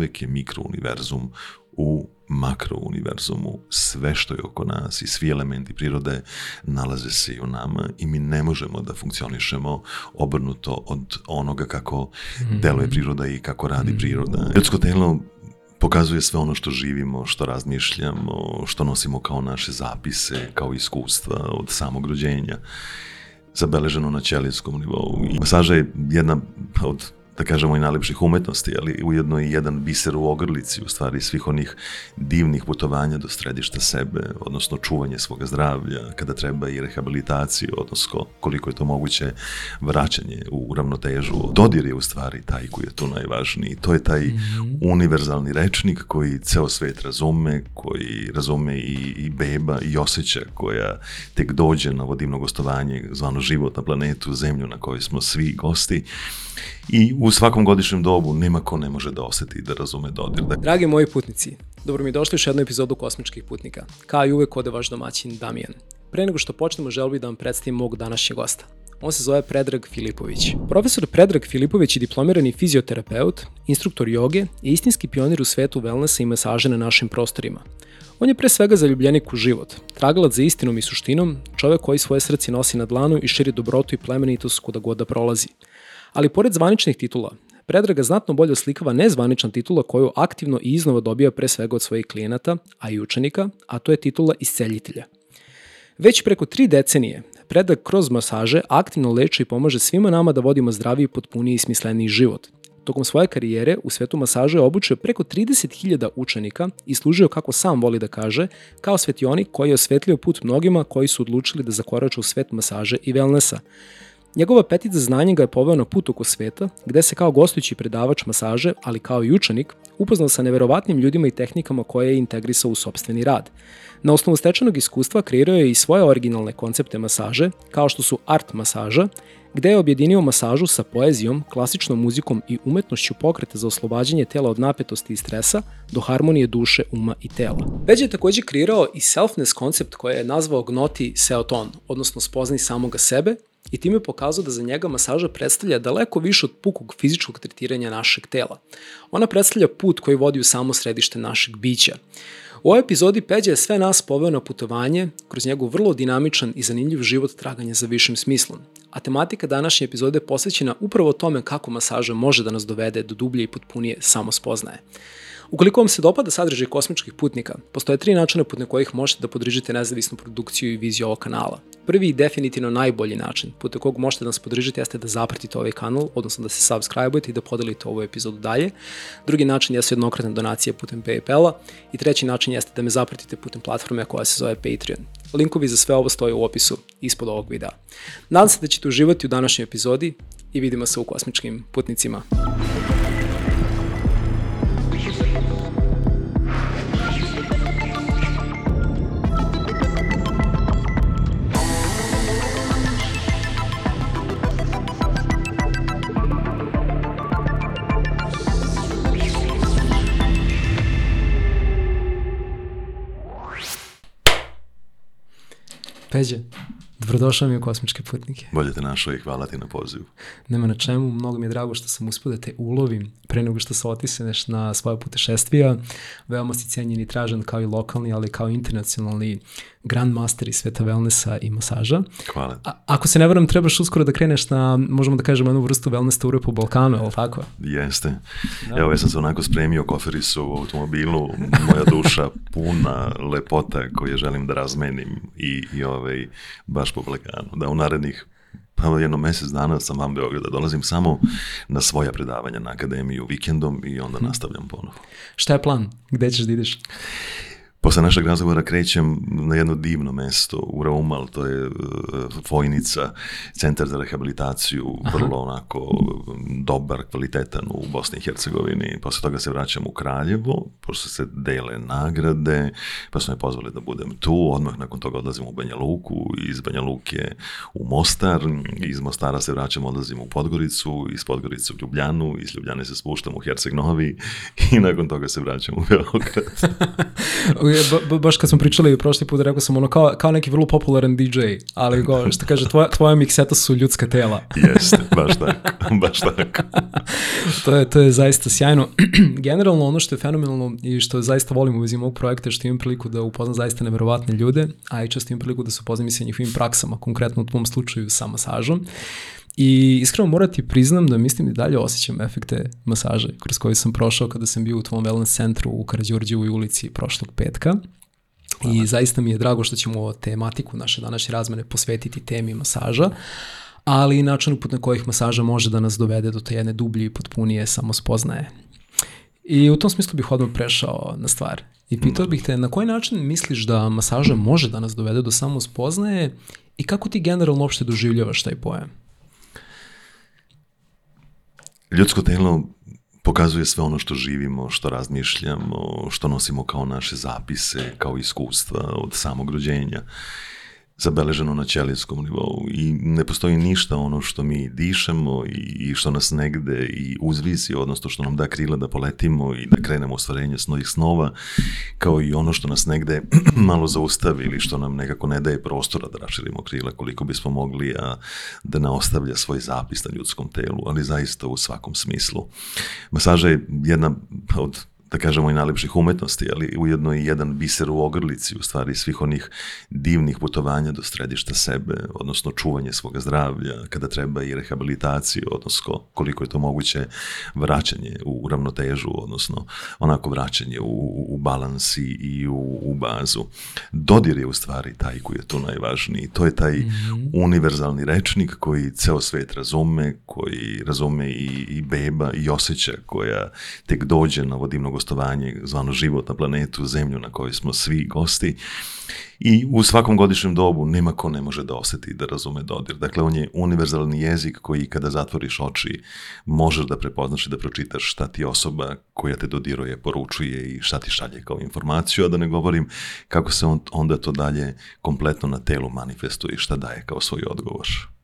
Uvijek je mikrouniverzum u makrouniverzumu. Sve što je oko nas i svi elementi prirode nalaze se i u nama i mi ne možemo da funkcionišemo obrnuto od onoga kako mhm. deluje priroda i kako radi mhm. priroda. Ljudsko telo pokazuje sve ono što živimo, što razmišljamo, što nosimo kao naše zapise, kao iskustva od samog rođenja zabeleženo na ćelijskom nivou. I masaža je jedna od da kažemo, i najlepših umetnosti, ali ujedno i jedan biser u ogrlici, u stvari svih onih divnih putovanja do središta sebe, odnosno čuvanje svoga zdravlja, kada treba i rehabilitaciju, odnosno koliko je to moguće vraćanje u ravnotežu. Dodir je u stvari taj koji je tu najvažniji. To je taj mm -hmm. univerzalni rečnik koji ceo svet razume, koji razume i, i beba i osjeća koja tek dođe na ovo divno gostovanje zvano život na planetu, zemlju na kojoj smo svi gosti i u svakom godišnjem dobu nema ko ne može da oseti i da razume dodir. Da... Dragi moji putnici, dobro mi došli u jednu epizodu Kosmičkih putnika. Kao i uvek ode vaš domaćin Damijan. Pre nego što počnemo, želeo bih da vam predstavim mog današnjeg gosta. On se zove Predrag Filipović. Profesor Predrag Filipović je diplomirani fizioterapeut, instruktor joge i istinski pionir u svetu wellnessa i masaže na našim prostorima. On je pre svega zaljubljenik u život, tragalac za istinom i suštinom, čovek koji svoje srce nosi na dlanu i širi dobrotu i plemenitost kuda god da prolazi – Ali pored zvaničnih titula, Predraga znatno bolje oslikava nezvanična titula koju aktivno i iznova dobija pre svega od svojih klijenata, a i učenika, a to je titula isceljitelja. Već preko tri decenije Predrag kroz masaže aktivno leči i pomaže svima nama da vodimo zdraviji, potpuniji i smisleniji život. Tokom svoje karijere u svetu masaže obučio preko 30.000 učenika i služio, kako sam voli da kaže, kao svetionik koji je osvetlio put mnogima koji su odlučili da zakorače u svet masaže i wellnessa. Njegov apetit za znanje ga je poveo na put oko sveta, gde se kao gostujući predavač masaže, ali kao i učenik, upoznao sa neverovatnim ljudima i tehnikama koje je integrisao u sobstveni rad. Na osnovu stečenog iskustva kreirao je i svoje originalne koncepte masaže, kao što su art masaža, gde je objedinio masažu sa poezijom, klasičnom muzikom i umetnošću pokreta za oslobađanje tela od napetosti i stresa do harmonije duše, uma i tela. Već je takođe kreirao i selfness koncept koje je nazvao gnoti seoton, odnosno spoznaj samoga sebe, i time pokazao da za njega masaža predstavlja daleko više od pukog fizičkog tretiranja našeg tela. Ona predstavlja put koji vodi u samo središte našeg bića. U ovoj epizodi Peđa je sve nas poveo na putovanje kroz njegov vrlo dinamičan i zanimljiv život traganja za višim smislom, a tematika današnje epizode je posvećena upravo tome kako masaža može da nas dovede do dublje i potpunije samospoznaje. Ukoliko vam se dopada sadržaj kosmičkih putnika, postoje tri načina putem kojih možete da podržite nezavisnu produkciju i viziju ovog kanala. Prvi i definitivno najbolji način putem kog možete da nas podržite jeste da zapratite ovaj kanal, odnosno da se subscribe-ujete i da podelite ovu epizodu dalje. Drugi način jeste jednokratna donacija putem PayPal-a i treći način jeste da me zapratite putem platforme koja se zove Patreon. Linkovi za sve ovo stoje u opisu ispod ovog videa. Nadam se da ćete uživati u današnjoj epizodi i vidimo se u kosmičkim putnicima. inveja. Dobrodošao mi u Kosmičke putnike. Bolje te našao i hvala ti na pozivu. Nema na čemu, mnogo mi je drago što sam uspio da te ulovim pre nego što se otiseneš na svoje putešestvija. Veoma si cenjen i tražen kao i lokalni, ali kao i internacionalni grandmaster iz sveta wellnessa i masaža. Hvala. A, ako se ne varam, trebaš uskoro da kreneš na, možemo da kažemo, jednu vrstu wellness ture po Balkanu, je li tako? Jeste. Da. Evo, ja sam se onako spremio, koferi su u automobilu, moja duša puna lepota koje želim da razmenim i, i ovaj, baš baš po Balkanu, da u narednih pa jedno mesec dana sam van Beograda, dolazim samo na svoja predavanja na akademiju vikendom i onda mhm. nastavljam ponovo. Šta je plan? Gde ćeš da ideš? Posle našeg razgovora krećem na jedno divno mesto u Raumal, to je e, Vojnica, centar za rehabilitaciju, vrlo onako dobar, kvalitetan u Bosni i Hercegovini. Posle toga se vraćam u Kraljevo, pošto se dele nagrade, pa su me pozvali da budem tu, odmah nakon toga odlazim u Banja Luku, iz Banja Luke u Mostar, iz Mostara se vraćam, odlazim u Podgoricu, iz Podgorice u Ljubljanu, iz Ljubljane se spuštam u Herceg Novi i nakon toga se vraćam u Beograd. ba, baš kad smo pričali prošli put, rekao sam ono kao, kao neki vrlo popularan DJ, ali go, što kaže, tvoja, tvoja mikseta su ljudska tela. Jeste, baš tako, baš tako. to, je, to je zaista sjajno. Generalno ono što je fenomenalno i što zaista volim u vezi mog projekta je što imam priliku da upoznam zaista neverovatne ljude, a i često imam priliku da se upoznam i sa njihovim praksama, konkretno u tom slučaju sa masažom. I iskreno morati priznam da mislim da i dalje osjećam efekte masaže kroz koje sam prošao kada sam bio u tvom wellness centru u Karadjordjevoj ulici prošlog petka. Hvala. I zaista mi je drago što ćemo tematiku naše današnje razmene posvetiti temi masaža, ali i načinu put na kojih masaža može da nas dovede do te jedne dublje i potpunije samospoznaje. I u tom smislu bih odmah prešao na stvar. I pitao mm. bih te na koji način misliš da masaža može da nas dovede do samospoznaje i kako ti generalno uopšte doživljavaš taj pojam? Ljudsko telo pokazuje sve ono što živimo, što razmišljamo, što nosimo kao naše zapise, kao iskustva od samog rođenja zabeleženo na ćelijskom nivou i ne postoji ništa ono što mi dišemo i što nas negde i uzvisi, odnosno što nam da krila da poletimo i da krenemo u stvarenje svojih snova, kao i ono što nas negde malo zaustavi ili što nam nekako ne daje prostora da raširimo krila koliko bismo mogli, a da naostavlja svoj zapis na ljudskom telu, ali zaista u svakom smislu. Masaža je jedna od da kažemo i najlepših umetnosti, ali ujedno i jedan biser u ogrlici u stvari svih onih divnih putovanja do središta sebe, odnosno čuvanje svoga zdravlja, kada treba i rehabilitaciju, odnosno koliko je to moguće vraćanje u ravnotežu, odnosno onako vraćanje u, u balans i u, u bazu. Dodir je u stvari taj koji je tu najvažniji. To je taj mm -hmm. univerzalni rečnik koji ceo svet razume, koji razume i, i beba i osjeća koja tek dođe na vodivnog gostovanje zvano život na planetu, zemlju na kojoj smo svi gosti. I u svakom godišnjem dobu nema ko ne može da oseti da razume dodir. Dakle, on je univerzalni jezik koji kada zatvoriš oči možeš da prepoznaš i da pročitaš šta ti osoba koja te dodiruje poručuje i šta ti šalje kao informaciju, a da ne govorim kako se on, onda to dalje kompletno na telu manifestuje i šta daje kao svoj odgovor.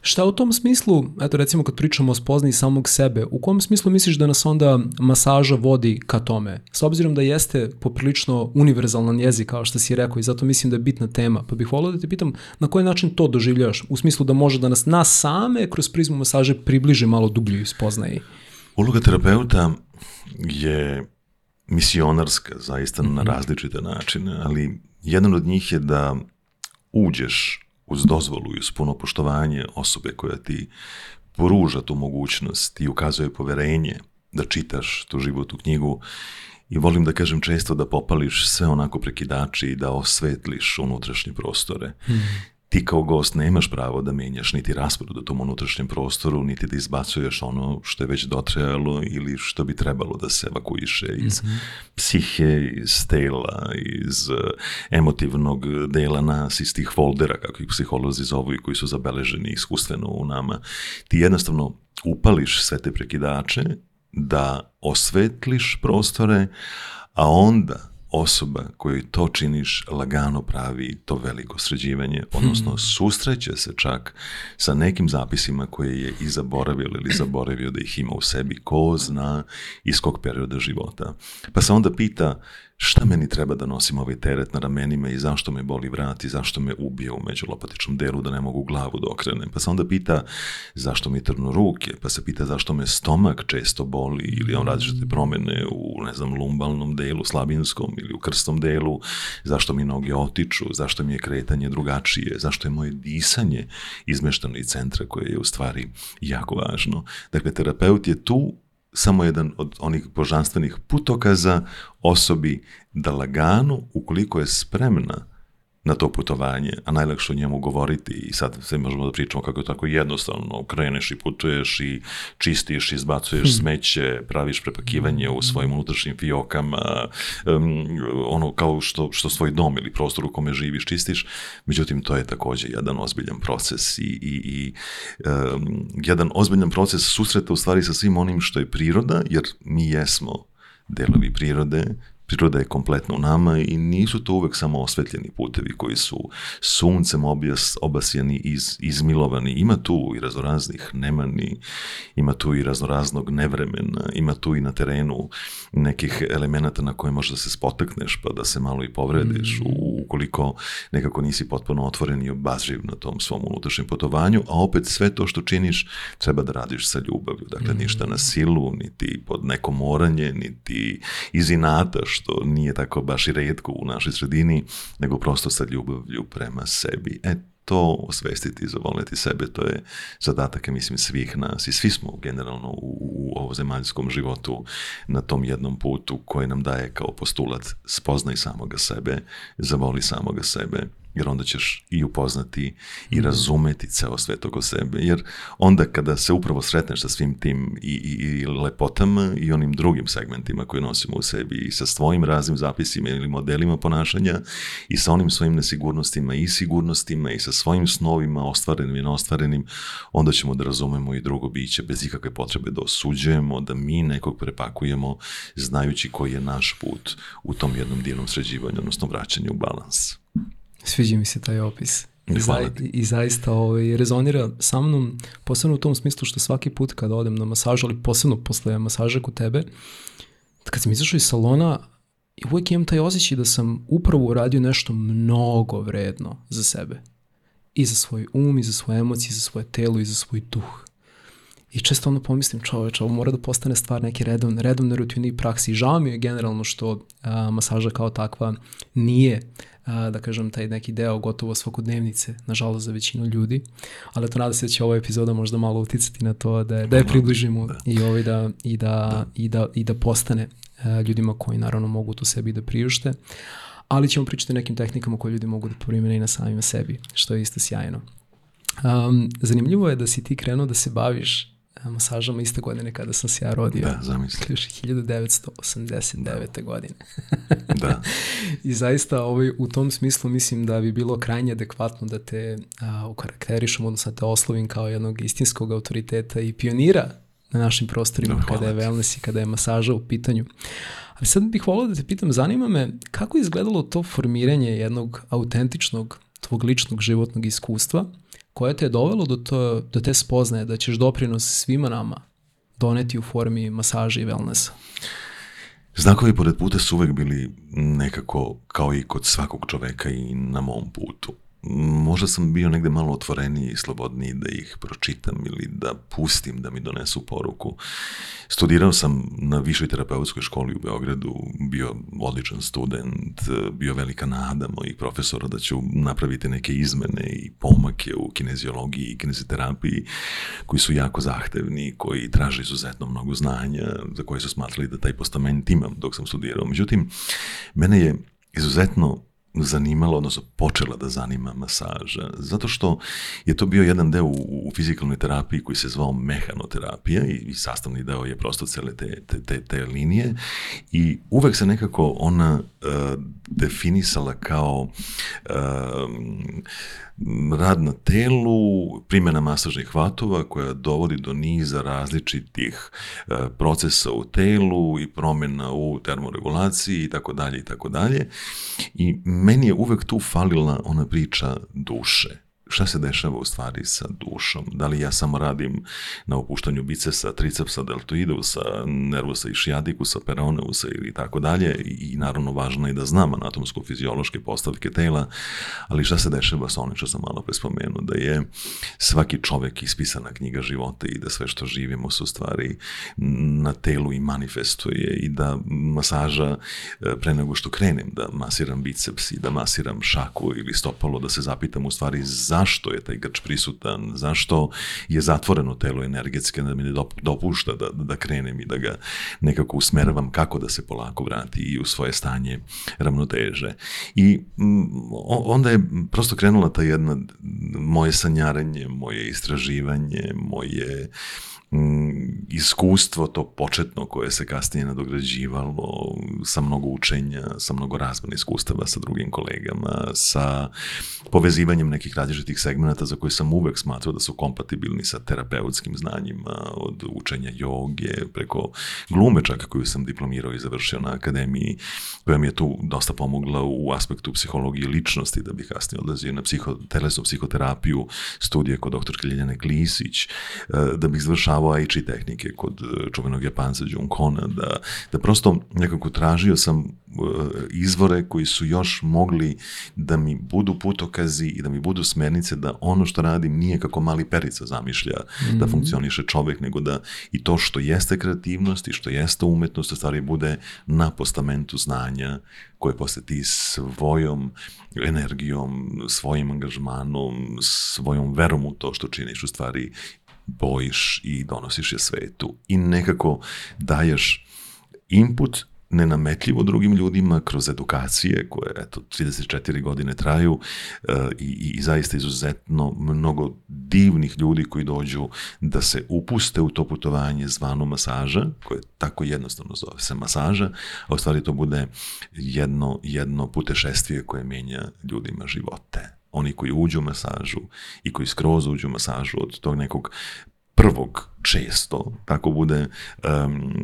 Šta u tom smislu, eto recimo kad pričamo o spoznaji samog sebe, u kom smislu misliš da nas onda masaža vodi ka tome? S obzirom da jeste poprilično univerzalan jezik, kao što si rekao, i zato mislim da je bitna tema, pa bih volio da te pitam na koji način to doživljavaš, u smislu da može da nas nas same kroz prizmu masaže približe malo dubljoj spoznaji? Uloga terapeuta je misionarska, zaista mm -hmm. na mhm. različite načine, ali jedan od njih je da uđeš uz dozvolu i uz puno poštovanje osobe koja ti poruža tu mogućnost i ukazuje poverenje da čitaš tu životu knjigu i volim da kažem često da popališ sve onako prekidači i da osvetliš unutrašnje prostore. Hmm ti kao gost nemaš pravo da menjaš niti raspored u tom unutrašnjem prostoru, niti da izbacuješ ono što je već dotrajalo ili što bi trebalo da se evakuiše iz mm -hmm. psihe, iz tela, iz eh, emotivnog dela nas, iz tih foldera, kako ih psiholozi zovu i koji su zabeleženi iskustveno u nama. Ti jednostavno upališ sve te prekidače da osvetliš prostore, a onda osoba koji to činiš lagano pravi to veliko sređivanje, odnosno hmm. susreće se čak sa nekim zapisima koje je i zaboravio ili zaboravio da ih ima u sebi, ko zna iz kog perioda života. Pa se onda pita šta meni treba da nosim ovaj teret na ramenima i zašto me boli vrat i zašto me ubija u međulopatičnom delu da ne mogu glavu da okrenem. Pa se onda pita zašto mi trnu ruke, pa se pita zašto me stomak često boli ili on različite mm. promene u, ne znam, lumbalnom delu, slabinskom ili u krstom delu, zašto mi noge otiču, zašto mi je kretanje drugačije, zašto je moje disanje izmešteno iz centra koje je u stvari jako važno. Dakle, terapeut je tu samo jedan od onih božanstvenih putokaza osobi da lagano, ukoliko je spremna na to putovanje, a najlakše o njemu govoriti i sad sve možemo da pričamo kako je tako jednostavno, kreneš i putuješ i čistiš, izbacuješ hmm. smeće, praviš prepakivanje u svojim unutrašnjim fiokama, um, ono kao što, što svoj dom ili prostor u kome živiš čistiš, međutim to je takođe jedan ozbiljan proces i, i, i um, jedan ozbiljan proces susreta u stvari sa svim onim što je priroda, jer mi jesmo delovi prirode, Priroda je kompletno u nama i nisu to uvek samo osvetljeni putevi koji su suncem objas, obasjeni, iz, izmilovani. Ima tu i raznoraznih nemani, ima tu i raznoraznog nevremena, ima tu i na terenu nekih elemenata na koje možda se spotakneš pa da se malo i povrediš mm. ukoliko nekako nisi potpuno otvoren i obazriv na tom svom unutrašnjem putovanju, a opet sve to što činiš treba da radiš sa ljubavlju. Dakle, mm. ništa na mhm. silu, niti pod neko moranje, niti iz inata, što nije tako baš i redko u našoj sredini, nego prosto sa ljubavlju prema sebi. E, to osvestiti i sebe, to je zadatak, ja mislim, svih nas i svi smo generalno u, u ovozemaljskom životu na tom jednom putu koji nam daje kao postulat spoznaj samoga sebe, zavoli samoga sebe, jer onda ćeš i upoznati i mhm. razumeti ceo svet oko sebe, jer onda kada se upravo sretneš sa svim tim i, i, i lepotama i onim drugim segmentima koje nosimo u sebi i sa svojim raznim zapisima ili modelima ponašanja i sa onim svojim nesigurnostima i sigurnostima i sa svojim snovima ostvarenim i neostvarenim, onda ćemo da razumemo i drugo biće bez ikakve potrebe da osuđujemo, da mi nekog prepakujemo znajući koji je naš put u tom jednom divnom sređivanju, odnosno vraćanju u balans. Sviđa mi se taj opis. I, za, i zaista ovaj, rezonira sa mnom, posebno u tom smislu što svaki put kada odem na masažu, ali posebno posle masaža kod tebe, kad sam izašao iz salona, uvek imam taj osjećaj da sam upravo uradio nešto mnogo vredno za sebe. I za svoj um, i za svoje emocije, i za svoje telo, i za svoj duh. I često ono pomislim, čoveč, ovo mora da postane stvar neke redovne, redovne rutine i praksi. žao mi je generalno što a, masaža kao takva nije, a, da kažem, taj neki deo gotovo svakodnevnice, nažalost za većinu ljudi. Ali to nada se da će ova epizoda možda malo uticati na to da da je približimo da. i ovaj da, i da, da. I da, i da postane a, ljudima koji naravno mogu to sebi da priušte. Ali ćemo pričati o nekim tehnikama koje ljudi mogu da primene i na samima sebi, što je isto sjajno. Um, zanimljivo je da si ti krenuo da se baviš masažama iste godine kada sam se ja rodio. Da, zamisli. Još 1989. Da. godine. da. I zaista ovaj, u tom smislu mislim da bi bilo krajnje adekvatno da te a, ukarakterišem, odnosno da te oslovim kao jednog istinskog autoriteta i pionira na našim prostorima da, kada je wellness i kada je masaža u pitanju. Ali sad bih volao da te pitam, zanima me kako je izgledalo to formiranje jednog autentičnog tvog ličnog životnog iskustva koje te je dovelo do, to, do te spoznaje da ćeš doprinos svima nama doneti u formi masaže i wellnessa? Znakovi pored puta su uvek bili nekako kao i kod svakog čoveka i na mom putu možda sam bio negde malo otvoreniji i slobodniji da ih pročitam ili da pustim da mi donesu poruku. Studirao sam na višoj terapeutskoj školi u Beogradu, bio odličan student, bio velika nada mojih profesora da ću napraviti neke izmene i pomake u kineziologiji i kineziterapiji koji su jako zahtevni, koji traže izuzetno mnogo znanja, za koje su smatrali da taj postament imam dok sam studirao. Međutim, mene je izuzetno zanimala, odnosno počela da zanima masaža, zato što je to bio jedan deo u, u fizikalnoj terapiji koji se zvao mehanoterapija i, i sastavni deo je prosto cele te, te, te, te linije i uvek se nekako ona uh, definisala kao uh, rad na telu, primjena masažnih vatova koja dovodi do niza različitih uh, procesa u telu i promjena u termoregulaciji i tako dalje i tako dalje i meni je uvek tu falila ona priča duše šta se dešava u stvari sa dušom, da li ja samo radim na opuštanju bicepsa, tricepsa, deltoidusa, nervusa i šijadikusa, peroneusa ili tako dalje i naravno važno je da znam anatomsko-fiziološke postavke tela, ali šta se dešava sa onim što sam malo pre spomenuo, da je svaki čovek ispisana knjiga života i da sve što živimo su stvari na telu i manifestuje i da masaža e, pre nego što krenem da masiram biceps i da masiram šaku ili stopalo, da se zapitam u stvari za zašto je taj grč prisutan, zašto je zatvoreno telo energetske da mi ne dopušta da, da krenem i da ga nekako usmeravam kako da se polako vrati i u svoje stanje ravnoteže. I onda je prosto krenula ta jedna moje sanjaranje, moje istraživanje, moje Mm, iskustvo to početno koje se kasnije nadograđivalo sa mnogo učenja, sa mnogo razmene iskustava sa drugim kolegama, sa povezivanjem nekih različitih segmenata za koje sam uvek smatrao da su kompatibilni sa terapeutskim znanjima, od učenja joge, preko glume čak koju sam diplomirao i završio na akademiji, koja mi je tu dosta pomogla u aspektu psihologije ličnosti, da bih kasnije odlazio na psiho, telesnu psihoterapiju, studije kod doktorke Ljeljane Klisić, eh, da bih završao pravo aichi tehnike kod e, čuvenog Japanca Kona, da, da prosto nekako tražio sam e, izvore koji su još mogli da mi budu putokazi i da mi budu smernice da ono što radim nije kako mali perica zamišlja mm -hmm. da mhm. funkcioniše čovek, nego da i to što jeste kreativnost i što jeste umetnost, da stvari bude na postamentu znanja koje posle ti svojom energijom, svojim angažmanom, svojom verom u to što činiš u stvari bojiš i donosiš je svetu i nekako daješ input nenametljivo drugim ljudima kroz edukacije koje eto 34 godine traju e, i, i zaista izuzetno mnogo divnih ljudi koji dođu da se upuste u to putovanje zvano masaža koje tako jednostavno zove se masaža a u stvari to bude jedno jedno putešestvije koje menja ljudima živote oni koji uđu u masažu i koji skroz uđu u masažu od tog nekog prvog često, tako bude um,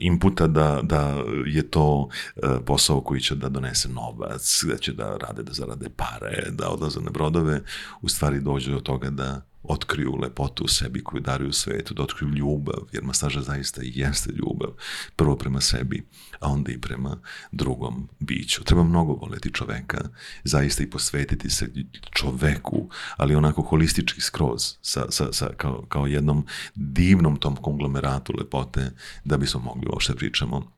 inputa da, da je to e, posao koji će da donese novac, da će da rade, da zarade pare, da odlaze na brodove, u stvari dođe do toga da otkriju lepotu u sebi koju daruju svetu, da otkriju ljubav, jer masaža zaista i jeste ljubav, prvo prema sebi, a onda i prema drugom biću. Treba mnogo voleti čoveka, zaista i posvetiti se čoveku, ali onako holistički skroz, sa, sa, sa, kao, kao jednom divnom tom konglomeratu lepote, da bismo mogli ovo što pričamo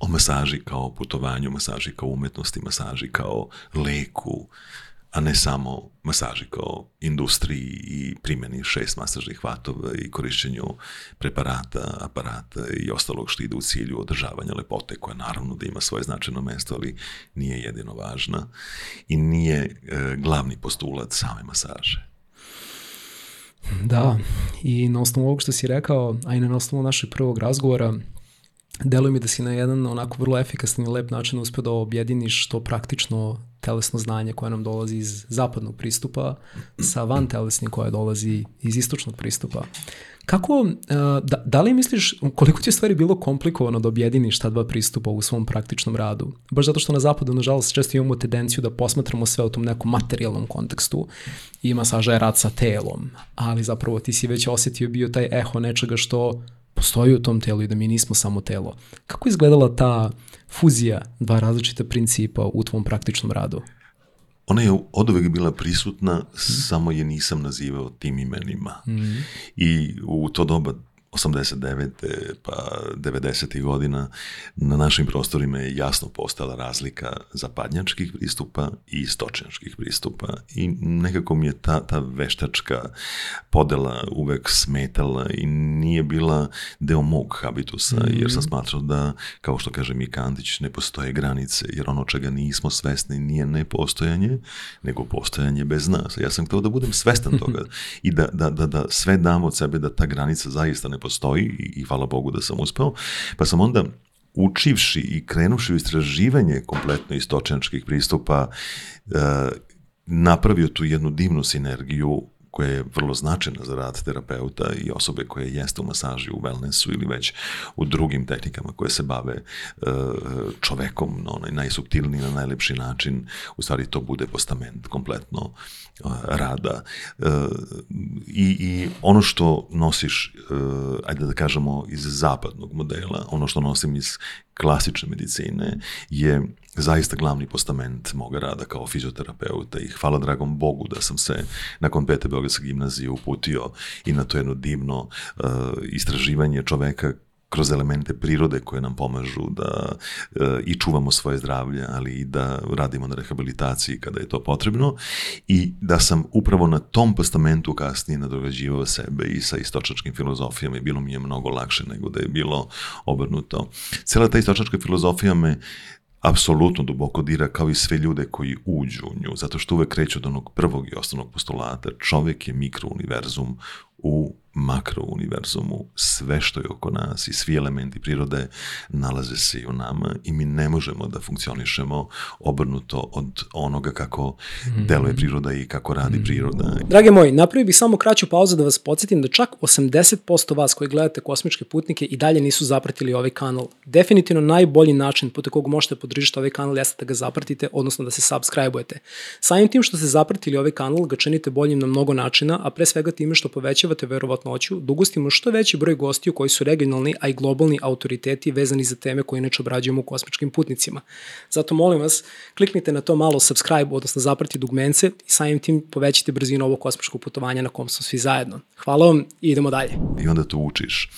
o masaži kao putovanju, masaži kao umetnosti, masaži kao leku, a ne samo masaži kao industriji i primjeni šest masažnih vatova i korišćenju preparata, aparata i ostalog što ide u cilju održavanja lepote koja naravno da ima svoje značajno mesto, ali nije jedino važna i nije e, glavni postulat same masaže. Da, i na osnovu ovog što si rekao, a i na osnovu našeg prvog razgovora, deluje mi da si na jedan onako vrlo efikasan i lep način uspeo da objediniš to praktično telesno znanje koje nam dolazi iz zapadnog pristupa sa van telesnim koje dolazi iz istočnog pristupa. Kako, eh, da, da li misliš koliko ti je stvari bilo komplikovano da objediniš ta dva pristupa u svom praktičnom radu? Baš zato što na zapadu, nažalost, često imamo tendenciju da posmatramo sve u tom nekom materijalnom kontekstu i masaža je rad sa telom, ali zapravo ti si već osetio bio taj eho nečega što postoji u tom telu i da mi nismo samo telo. Kako je izgledala ta fuzija dva različita principa u tvom praktičnom radu? Ona je od uvek bila prisutna, mm. samo je nisam nazivao tim imenima. Mm. I u to doba 89. pa 90. godina na našim prostorima je jasno postala razlika zapadnjačkih pristupa i istočnjačkih pristupa i nekako mi je ta, ta veštačka podela uvek smetala i nije bila deo mog habitusa mhm. jer sam smatrao da, kao što kaže mi Kantić, ne postoje granice jer ono čega nismo svesni nije nepostojanje nego postojanje bez nas. Ja sam hteo da budem svestan toga i da, da, da, da sve dam od sebe da ta granica zaista ne ne postoji i, i hvala Bogu da sam uspeo, pa sam onda učivši i krenuši u istraživanje kompletno istočenčkih pristupa, eh, napravio tu jednu divnu sinergiju koja je vrlo značajna za rad terapeuta i osobe koje jeste u masaži, u wellnessu ili već u drugim tehnikama koje se bave e, čovekom na onaj najsubtilniji, na najlepši način, u stvari to bude postament kompletno e, rada. E, I, i ono što nosiš, ajde da kažemo, iz zapadnog modela, ono što nosim iz klasične medicine je zaista glavni postament moga rada kao fizioterapeuta i hvala dragom Bogu da sam se nakon pete Beogradske gimnazije uputio i na to jedno divno uh, istraživanje čoveka kroz elemente prirode koje nam pomažu da e, i čuvamo svoje zdravlje, ali i da radimo na rehabilitaciji kada je to potrebno i da sam upravo na tom postamentu kasnije nadograđivao sebe i sa istočačkim filozofijama i bilo mi je mnogo lakše nego da je bilo obrnuto. Cela ta istočačka filozofija me apsolutno duboko dira kao i sve ljude koji uđu u nju, zato što uvek kreću od onog prvog i osnovnog postulata, čovek je mikrouniverzum u makrouniverzumu sve što je oko nas i svi elementi prirode nalaze se i u nama i mi ne možemo da funkcionišemo obrnuto od onoga kako deluje mhm. priroda i kako radi priroda. Drage moji, napravio bih samo kraću pauzu da vas podsjetim da čak 80% vas koji gledate kosmičke putnike i dalje nisu zapratili ovaj kanal. Definitivno najbolji način puta kog možete podržiti ovaj kanal jeste da ga zapratite, odnosno da se subscribe-ujete. Samim tim što ste zapratili ovaj kanal ga činite boljim na mnogo načina, a pre svega time što povećavate verovatno verovatnoću da ugostimo što veći broj gostiju koji su regionalni, a i globalni autoriteti vezani za teme koje inače obrađujemo u kosmičkim putnicima. Zato molim vas, kliknite na to malo subscribe, odnosno zaprati dugmence i samim tim povećite brzinu ovog kosmičkog putovanja na kom smo svi zajedno. Hvala vam i idemo dalje. I onda to učiš.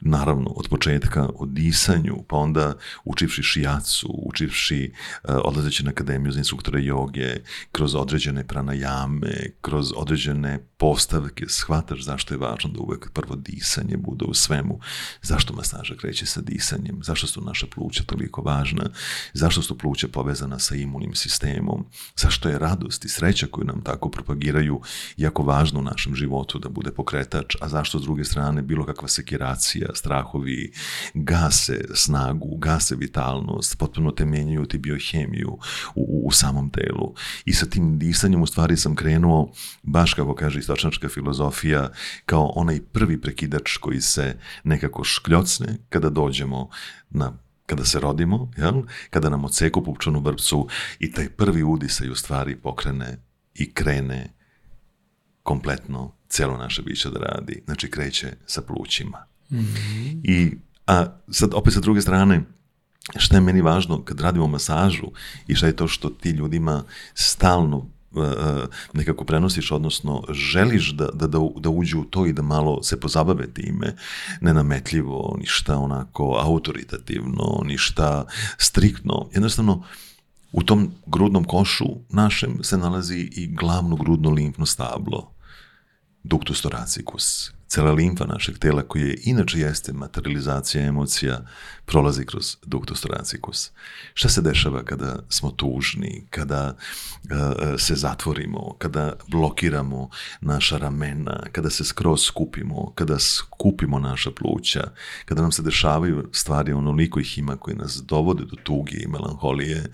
Naravno, od početka, o disanju, pa onda učivši šijacu, učivši, eh, odlazeći na akademiju za instruktore joge, kroz određene pranajame, kroz određene postavke, shvataš zašto je važno važno da uvek prvo disanje bude u svemu. Zašto masaža kreće sa disanjem? Zašto su naše pluća toliko važna? Zašto su pluća povezana sa imunim sistemom? Zašto je radost i sreća koju nam tako propagiraju jako važno u našem životu da bude pokretač, a zašto s druge strane bilo kakva sekiracija, strahovi gase snagu, gase vitalnost, potpuno te ti biohemiju u, u, u samom telu. I sa tim disanjem u stvari sam krenuo baš kako kaže istočnačka filozofija kao onaj prvi prekidač koji se nekako škljocne kada dođemo na kada se rodimo, jel? kada nam oceku pupčanu vrpcu i taj prvi udisaj u stvari pokrene i krene kompletno celo naše biće da radi. Znači kreće sa plućima. Mm -hmm. I, a sad opet sa druge strane, šta je meni važno kad radimo masažu i šta je to što ti ljudima stalno E, e, nekako prenosiš, odnosno želiš da, da, da, da uđu u to i da malo se pozabave time, nenametljivo, ništa onako autoritativno, ništa striktno. Jednostavno, u tom grudnom košu našem se nalazi i glavno grudno limfno stablo, ductus thoracicus, cela limfa našeg tela koja je inače jeste materializacija emocija prolazi kroz ductus thoracikus. Šta se dešava kada smo tužni, kada uh, se zatvorimo, kada blokiramo naša ramena, kada se skroz skupimo, kada skupimo naša pluća, kada nam se dešavaju stvari onoliko ih ima koji nas dovode do tuge i melanholije,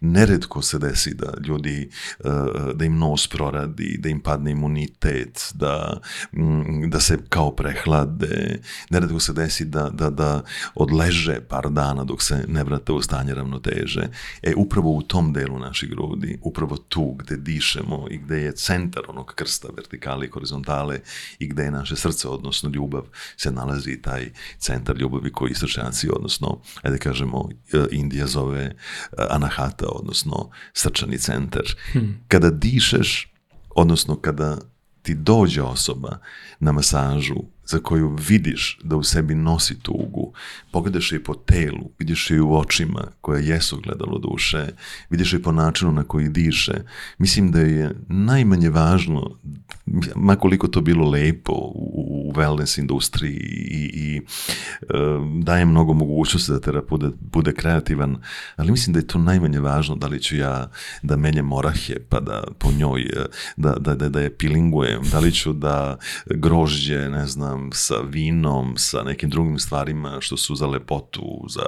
neredko se desi da ljudi, uh, da im nos proradi, da im padne imunitet, da, mm, da se kao prehlade, neretko se desi da, da, da odleže par dana dok se ne vrate u stanje ravnoteže. E, upravo u tom delu naših grudi, upravo tu gde dišemo i gde je centar onog krsta vertikale i horizontale i gde je naše srce, odnosno ljubav, se nalazi taj centar ljubavi koji srčanci, odnosno, ajde da kažemo, eh, Indija zove eh, Anahata, odnosno srčani centar. Hmm. Kada dišeš, odnosno kada ti dođe osoba na masažu za koju vidiš da u sebi nosi tugu, pogledaš je po telu, vidiš je i u očima koje jesu gledalo duše, vidiš je po načinu na koji diše. Mislim da je najmanje važno, makoliko to bilo lepo u, wellness industriji i, i e, daje mnogo mogućnosti da terapeut bude, bude kreativan, ali mislim da je to najmanje važno da li ću ja da menjem morahe pa da po njoj, e, da, da, da, da je pilingujem, da li ću da grožđe, ne znam, pićem, sa vinom, sa nekim drugim stvarima što su za lepotu, za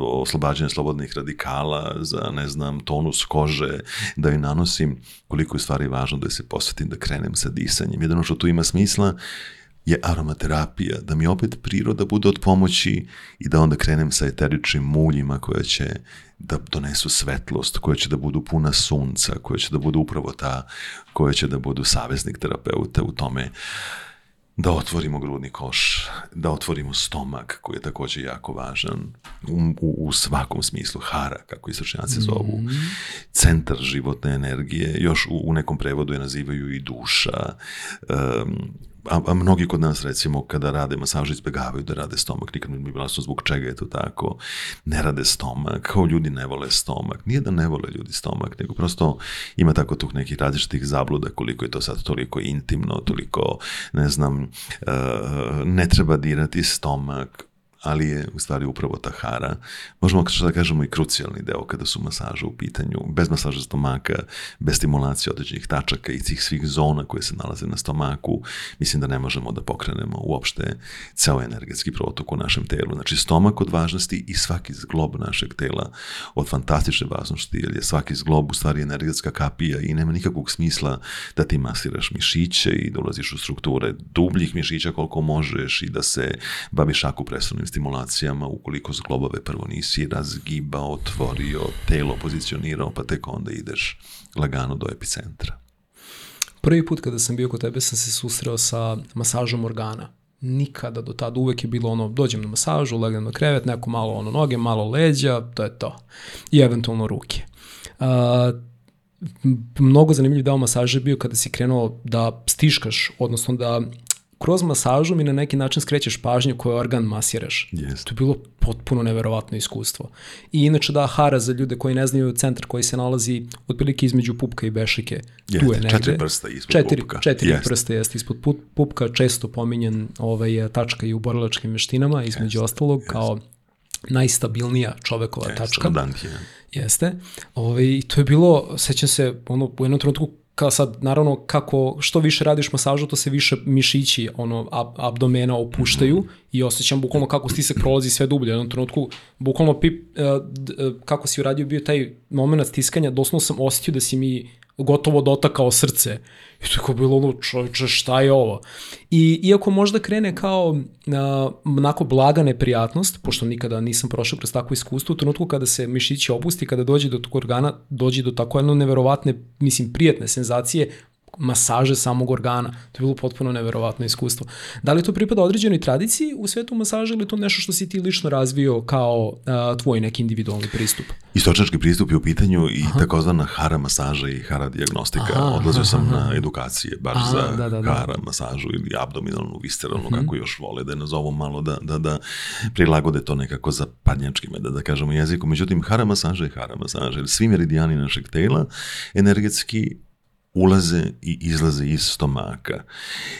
oslobađanje slobodnih radikala, za, ne znam, tonus kože, da joj nanosim koliko je stvari važno da se posvetim, da krenem sa disanjem. Jedino što tu ima smisla je aromaterapija, da mi opet priroda bude od pomoći i da onda krenem sa eteričnim muljima koja će da donesu svetlost, koja će da budu puna sunca, koja će da budu upravo ta, koja će da budu saveznik terapeuta u tome da otvorimo grudni koš, da otvorimo stomak koji je takođe jako važan u, u, u svakom smislu, hara kako istračenjaci mhm. zovu, mm centar životne energije, još u, u nekom prevodu je nazivaju i duša, um, a, a mnogi kod nas recimo kada rade masaže izbegavaju da rade stomak, nikad mi je bilo zbog čega je to tako, ne rade stomak, kao ljudi ne vole stomak, nije da ne vole ljudi stomak, nego prosto ima tako tu nekih različitih zabluda koliko je to sad toliko intimno, toliko, ne znam, eh, ne treba dirati stomak, ali je u stvari upravo tahara. hara, možemo da kažemo i krucijalni deo kada su masaže u pitanju, bez masaža stomaka, bez stimulacije određenih tačaka i tih svih zona koje se nalaze na stomaku, mislim da ne možemo da pokrenemo uopšte ceo energetski protok u našem telu. Znači stomak od važnosti i svaki zglob našeg tela od fantastične važnosti, jer je svaki zglob u stvari energetska kapija i nema nikakvog smisla da ti masiraš mišiće i dolaziš ulaziš u strukture dubljih mišića koliko možeš i da se baviš ako presunim stimulacijama ukoliko zglobove prvo nisi razgibao, otvorio, telo pozicionirao, pa tek onda ideš lagano do epicentra. Prvi put kada sam bio kod tebe sam se susreo sa masažom organa. Nikada do tada uvek je bilo ono, dođem na masažu, legnem na krevet, neko malo ono noge, malo leđa, to je to. I eventualno ruke. A, mnogo zanimljiv deo masaže bio kada si krenuo da stiškaš, odnosno da kroz masažu mi na neki način skrećeš pažnju koji organ masiraš. Yes. To je bilo potpuno neverovatno iskustvo. I inače da, Hara za ljude koji ne znaju centar koji se nalazi otprilike između pupka i bešike. Yes. Tu je negde. Četiri prsta ispod četiri, pupka. Četiri yes. prsta jeste ispod pupka, često pominjen ovaj, tačka i u borilačkim veštinama, između yes. ostalog, yes. kao najstabilnija čovekova yes, tačka. Jeste. Ovaj, I to je bilo, sećam se, ono, u jednom trenutku kao sad, naravno, kako što više radiš masažu, to se više mišići ono, ab, abdomena opuštaju i osjećam bukvalno kako stisak prolazi sve dublje. U jednom trenutku, bukvalno pip, uh, kako si uradio bio taj moment stiskanja, doslovno sam osjetio da si mi gotovo dotakao srce. I to je bilo ono, čovječe, šta je ovo? I iako možda krene kao a, onako blaga neprijatnost, pošto nikada nisam prošao kroz takvo iskustvo, u trenutku kada se mišići opusti, kada dođe do tog organa, dođe do tako jedno neverovatne, mislim, prijatne senzacije, masaže samog organa. To je bilo potpuno neverovatno iskustvo. Da li to pripada određenoj tradiciji u svetu masaža ili to nešto što si ti lično razvio kao a, tvoj neki individualni pristup? Istočački pristup je u pitanju i Aha. takozvana hara masaža i hara dijagnostika. Aha, Odlazio sam aha. na edukacije baš aha, za da, da, da. hara masažu ili abdominalnu, visceralnu, hmm. kako još vole da je nazovu malo da, da, da prilagode to nekako za padnjački meda, da kažemo jeziku. Međutim, hara masaža je hara masaža, jer svi meridijani našeg tela energetski ulaze i izlaze iz stomaka.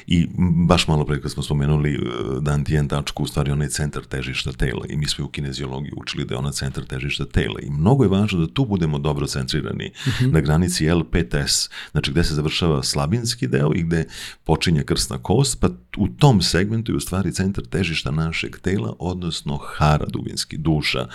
I baš malo pre kad smo spomenuli da e, dantijen tačku, u stvari ona je centar težišta tela i mi smo u kineziologiji učili da je ona centar težišta tela i mnogo je važno da tu budemo dobro centrirani uh mhm. -huh. na granici L5S, znači gde se završava slabinski deo i gde počinje krsna kost, pa u tom segmentu je u stvari centar težišta našeg tela, odnosno hara dubinski, duša.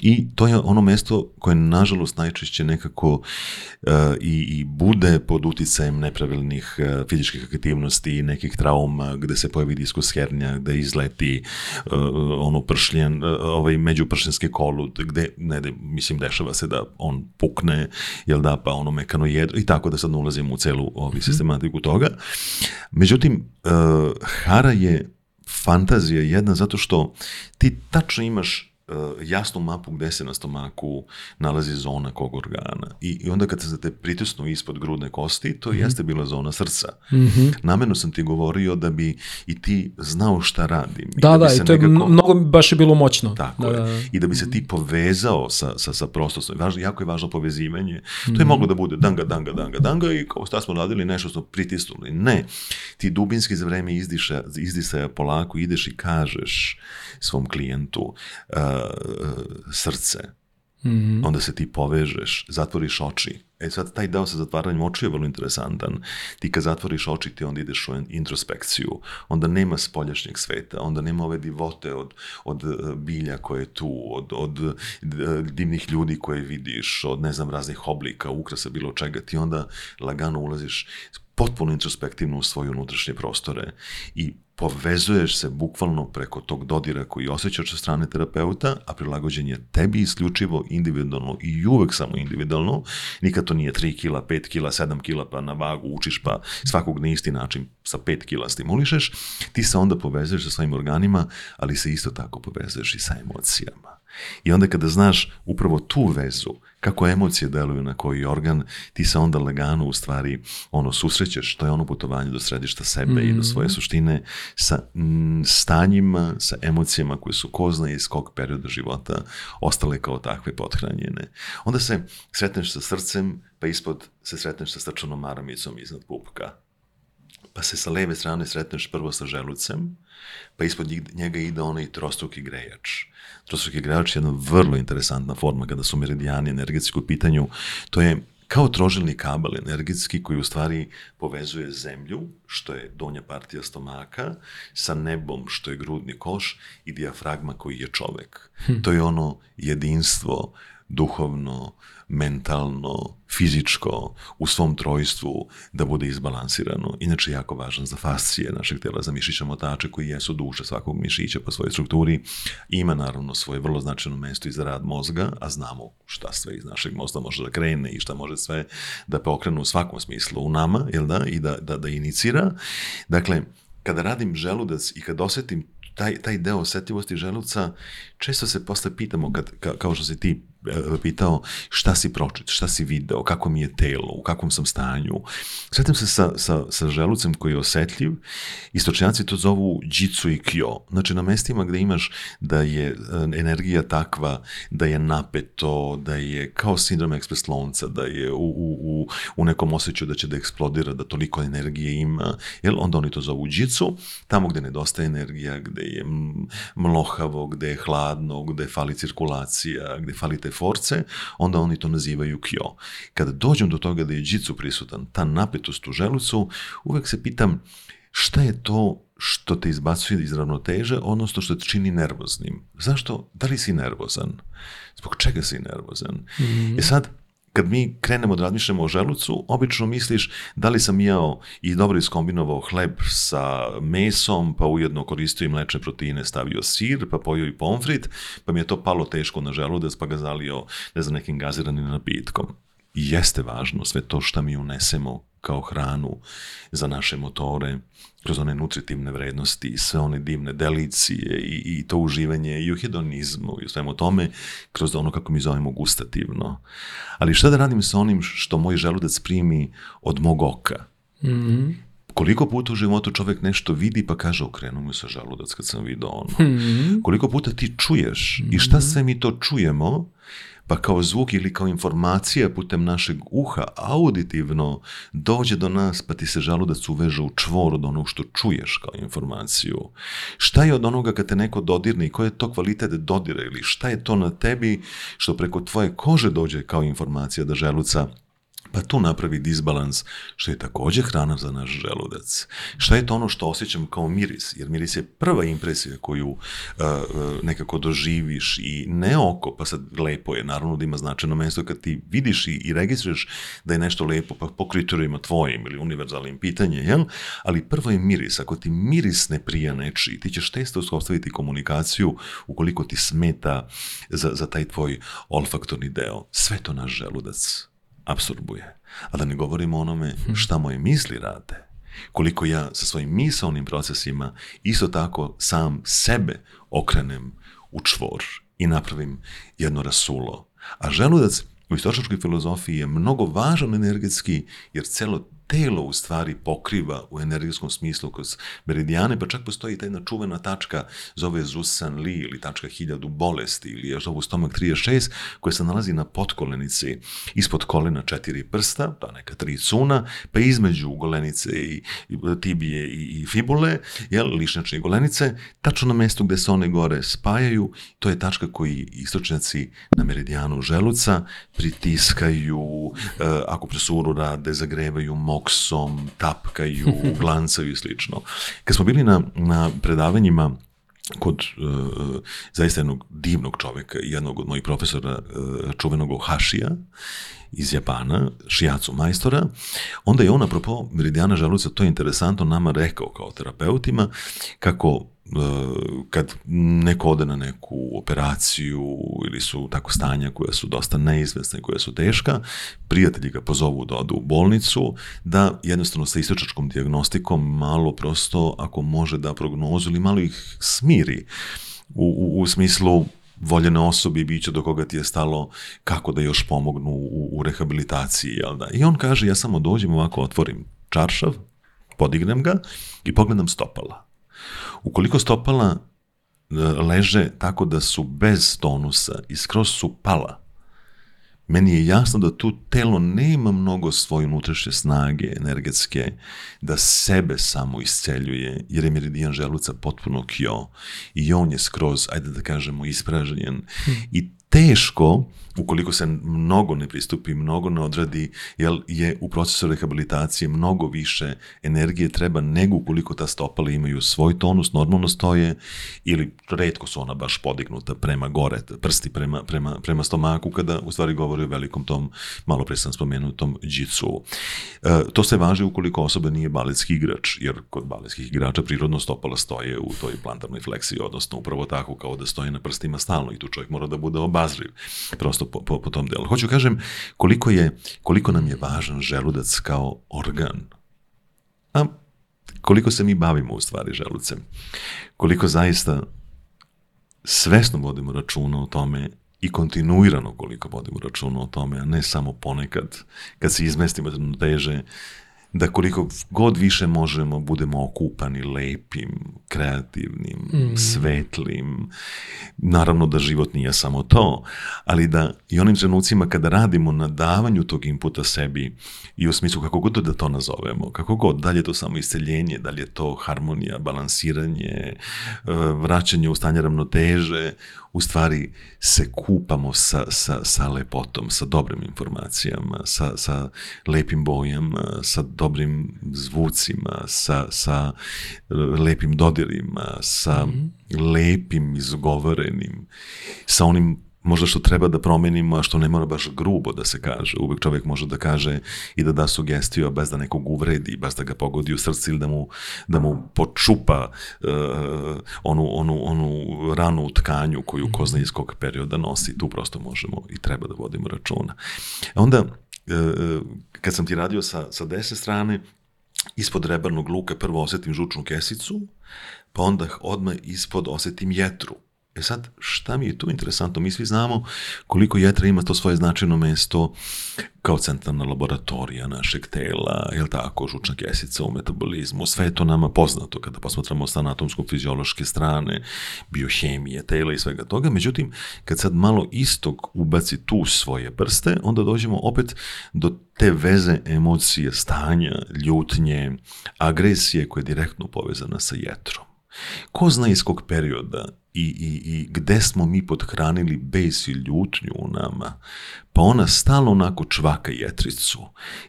I to je ono mesto koje nažalost najčešće nekako uh, i, i bude pod uticajem nepravilnih uh, fizičkih aktivnosti i nekih trauma gde se pojavi diskus diskushernja, gde izleti uh, ono pršljen, uh, ovaj međupršljenski kolud, gde, ne, de, mislim, dešava se da on pukne, jel da, pa ono mekano jedro i tako da sad ulazimo u celu ovaj, mhm. sistematiku toga. Međutim, Eh, Hara je fantazija jedna zato što ti tačno imaš Eh, jasnu mapu gde se na stomaku nalazi zona kog organa. I, i onda kad se te pritisnu ispod grudne kosti, to mm jeste bila zona srca. Mm -hmm. Namerno sam ti govorio da bi i ti znao šta radim. Da, da, da, da i to nekako... je mnogo baš je bilo moćno. Tako da, je. Da, da. I da bi se ti povezao sa, sa, sa prostorstvom. Važno, jako je važno povezivanje. Mm -hmm. To je mhm. moglo da bude danga, danga, danga, danga i kao šta smo radili, nešto smo pritisnuli. Ne. Ti dubinski za vreme izdiša, izdisaja polako ideš i kažeš svom klijentu uh, srce, mm -hmm. onda se ti povežeš, zatvoriš oči. E sad, taj deo sa zatvaranjem očiju je vrlo interesantan. Ti kad zatvoriš oči, ti onda ideš u introspekciju. Onda nema spoljašnjeg sveta, onda nema ove divote od, od e, bilja koje je tu, od, od e, divnih ljudi koje vidiš, od ne znam raznih oblika, ukrasa, bilo čega. Ti onda lagano ulaziš potpuno introspektivno u svoje unutrašnje prostore i povezuješ se bukvalno preko tog dodira koji osjećaš sa strane terapeuta, a prilagođen je tebi isključivo individualno i uvek samo individualno. Nikad to nije 3 kila, 5 kila, 7 kila, pa na vagu učiš, pa svakog na isti način sa 5 kila stimulišeš. Ti se onda povezuješ sa svojim organima, ali se isto tako povezuješ i sa emocijama. I onda kada znaš upravo tu vezu, kako emocije deluju na koji organ, ti se onda lagano u stvari ono susrećeš, to je ono putovanje do središta sebe mm i do mm. svoje suštine sa m, mm, stanjima, sa emocijama koje su kozne iz kog perioda života ostale kao takve pothranjene. Onda se sretneš sa srcem, pa ispod se sretneš sa srčanom maramicom iznad pupka pa se sa leve strane sretneš prvo sa želucem, pa ispod njega ide onaj trostruki grejač trostruki igrač je jedna vrlo interesantna forma kada su meridijani energetski u pitanju. To je kao trožilni kabel energetski koji u stvari povezuje zemlju, što je donja partija stomaka, sa nebom, što je grudni koš i dijafragma koji je čovek. Hm. To je ono jedinstvo duhovno, uh, mentalno, fizičko, u svom trojstvu da bude izbalansirano. Inače, jako važno za fascije našeg tela, za mišića motače koji jesu duše svakog mišića po svojoj strukturi. Ima naravno svoje vrlo značajno mesto i za rad mozga, a znamo šta sve iz našeg mozga može da krene i šta može sve da pokrenu u svakom smislu u nama, jel da, i da, da, da inicira. Dakle, kada radim želudac i kad osetim taj, taj deo osetljivosti želuca, često se posle pitamo, kad, ka, kao što si ti E, pitao šta si pročit, šta si video, kako mi je telo, u kakvom sam stanju. Svetim se sa, sa, sa želucem koji je osetljiv. Istočnjaci to zovu džicu i kjo. Znači, na mestima gde imaš da je e, energija takva, da je napeto, da je kao sindrom ekspres lonca, da je u, u, u, u nekom osjećaju da će da eksplodira, da toliko energije ima, jel? onda oni to zovu džicu. Tamo gde nedostaje energija, gde je mlohavo, gde je hladno, gde fali cirkulacija, gde fali te force, onda oni to nazivaju kyo. Kada dođem do toga da je džicu prisutan, ta napetost u želucu, uvek se pitam šta je to što te izbacuje iz ravnoteže, odnosno što te čini nervoznim. Zašto? Da li si nervozan? Zbog čega si nervozan? Mm -hmm. E sad, kad mi krenemo da razmišljamo o želucu, obično misliš da li sam jeo i dobro iskombinovao hleb sa mesom, pa ujedno koristio i mlečne proteine, stavio sir, pa pojio i pomfrit, pa mi je to palo teško na želudac, pa ga zalio ne znam, nekim gaziranim napitkom. I jeste važno sve to što mi unesemo kao hranu za naše motore, kroz one nutritivne vrednosti i sve one divne delicije i, i to uživanje i u hedonizmu i u svemu tome, kroz ono kako mi zovemo gustativno. Ali šta da radim sa onim što moj želudac primi od mog oka? Mm -hmm koliko puta u životu čovek nešto vidi pa kaže okrenu mu se želudac kad sam video ono. Mm -hmm. Koliko puta ti čuješ mm -hmm. i šta mhm. sve mi to čujemo pa kao zvuk ili kao informacija putem našeg uha auditivno dođe do nas pa ti se žalu da žaludac uveže u čvor od onog što čuješ kao informaciju. Šta je od onoga kad te neko dodirne i koji je to kvalitet dodira ili šta je to na tebi što preko tvoje kože dođe kao informacija do da želuca pa tu napravi disbalans, što je takođe hrana za naš želudac. Šta je to ono što osjećam kao miris? Jer miris je prva impresija koju uh, nekako doživiš i ne oko, pa sad lepo je, naravno da ima značajno mesto kad ti vidiš i, i registruješ da je nešto lepo, pa po kriterijima tvojim ili univerzalnim pitanje, jel? Ali prvo je miris. Ako ti miris ne prija nečiji, ti ćeš testo uspostaviti komunikaciju ukoliko ti smeta za, za taj tvoj olfaktorni deo. Sve to naš želudac apsorbuje. A da ne govorimo onome šta moje misli rade. Koliko ja sa svojim misalnim procesima isto tako sam sebe okrenem u čvor i napravim jedno rasulo. A želudac u istočničkoj filozofiji je mnogo važan energetski, jer celo telo u stvari pokriva u energetskom smislu kroz meridijane, pa čak postoji taj čuvena tačka, zove Zusan Li ili tačka hiljadu bolesti ili je zovu stomak 36, koja se nalazi na potkolenici, ispod kolena četiri prsta, pa neka tri cuna, pa između golenice i, i tibije i, i fibule, jel, lišnačne golenice, tačno na mestu gde se one gore spajaju, to je tačka koji istočnjaci na meridijanu želuca pritiskaju, e, akupresuru rade, zagrevaju mok boksom, tapkaju, glancaju i slično. Kad smo bili na, na predavanjima kod uh, zaista jednog divnog čoveka, jednog od mojih profesora, uh, čuvenog Ohašija iz Japana, šijacu majstora, onda je on apropo meridijana želuca, to je interesantno, nama rekao kao terapeutima, kako kad neko ode na neku operaciju ili su tako stanja koja su dosta neizvesna i koja su teška, prijatelji ga pozovu da odu u bolnicu, da jednostavno sa istočačkom diagnostikom malo prosto, ako može da prognozu ili malo ih smiri u, u, u smislu voljene osobe i biće do koga ti je stalo kako da još pomognu u, u rehabilitaciji, jel da? I on kaže, ja samo dođem ovako, otvorim čaršav, podignem ga i pogledam stopala Ukoliko stopala e, leže tako da su bez tonusa i skroz su pala, meni je jasno da tu telo nema mnogo svoje unutrašnje snage energetske da sebe samo isceljuje, jer je meridijan želuca potpuno kio i on je skroz, ajde da kažemo, ispražnjen. Mm. I teško ukoliko se mnogo ne pristupi, mnogo ne odradi, jer je u procesu rehabilitacije mnogo više energije treba nego ukoliko ta stopala imaju svoj tonus, normalno stoje, ili redko su ona baš podignuta prema gore, prsti prema, prema, prema stomaku, kada u stvari govori o velikom tom, malo pre sam spomenutom, džicu. E, to se važi ukoliko osoba nije baletski igrač, jer kod baletskih igrača prirodno stopala stoje u toj plantarnoj fleksiji, odnosno upravo tako kao da stoje na prstima stalno i tu čovjek mora da bude oba razriv prosto po, po, po tom delu. Hoću kažem koliko, je, koliko nam je važan želudac kao organ. A koliko se mi bavimo u stvari želucem. Koliko zaista svesno vodimo računa o tome i kontinuirano koliko vodimo računa o tome, a ne samo ponekad kad se izmestimo teže da koliko god više možemo budemo okupani lepim, kreativnim, mm. svetlim. Naravno da život nije samo to, ali da i onim trenucima kada radimo na davanju tog inputa sebi i u smislu kako god da to nazovemo, kako god, da li je to samo isceljenje, da li je to harmonija, balansiranje, eh, vraćanje u stanje ravnoteže, u stvari se kupamo sa, sa, sa lepotom, sa dobrim informacijama, sa, sa lepim bojama, sa dobrim zvucima, sa, sa eh, lepim dodirima, sa mm -hmm. lepim izgovorenim, sa onim možda što treba da promenimo, a što ne mora baš grubo da se kaže. Uvek čovek može da kaže i da da sugestiju, bez da nekog uvredi, bez da ga pogodi u srce ili da mu, da mu počupa uh, onu, onu, onu ranu tkanju koju ko zna iz kog perioda nosi. Tu prosto možemo i treba da vodimo računa. E onda, uh, kad sam ti radio sa, sa desne strane, ispod rebarnog luka prvo osetim žučnu kesicu, pa onda odmah ispod osetim jetru E sad, šta mi je tu interesantno? Mi svi znamo koliko jetra ima to svoje značajno mesto kao centralna laboratorija našeg tela, je li tako, žučna kesica u metabolizmu, sve je to nama poznato kada posmatramo sa anatomsko-fiziološke strane, biohemije, tela i svega toga. Međutim, kad sad malo istog ubaci tu svoje prste, onda dođemo opet do te veze emocije, stanja, ljutnje, agresije koja je direktno povezana sa jetrom. Ko zna iz kog perioda i, i, i gde smo mi podhranili bes i ljutnju u nama, pa ona stalno onako čvaka jetricu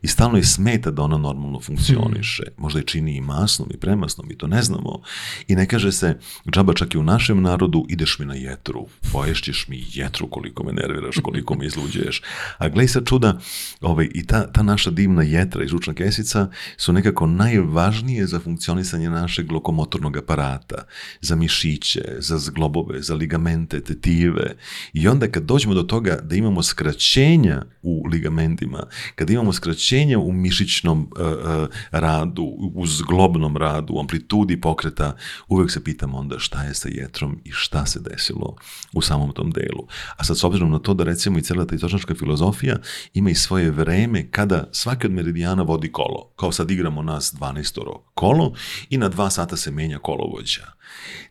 i stalno je smeta da ona normalno funkcioniše. Hmm. Možda je čini i masnom i premasnom, mi to ne znamo. I ne kaže se, džaba čak i u našem narodu, ideš mi na jetru, poješćeš mi jetru koliko me nerviraš, koliko me izluđuješ. A glej sa čuda, ovaj, i ta, ta naša divna jetra i žučna kesica su nekako najvažnije za funkcionisanje našeg lokomotornog aparata, za mišiće, za zglobove, za ligamente, tetive i onda kad dođemo do toga da imamo skraćenja u ligamentima, kad imamo skraćenja u mišićnom uh, uh, radu, u zglobnom radu, u amplitudi pokreta, uvek se pitamo onda šta je sa jetrom i šta se desilo u samom tom delu. A sad s obzirom na to da recimo i cela ta istočnačka filozofija ima i svoje vreme kada svaki od meridijana vodi kolo. Kao sad igramo nas 12 kolo i na dva sata se menja kolovođa.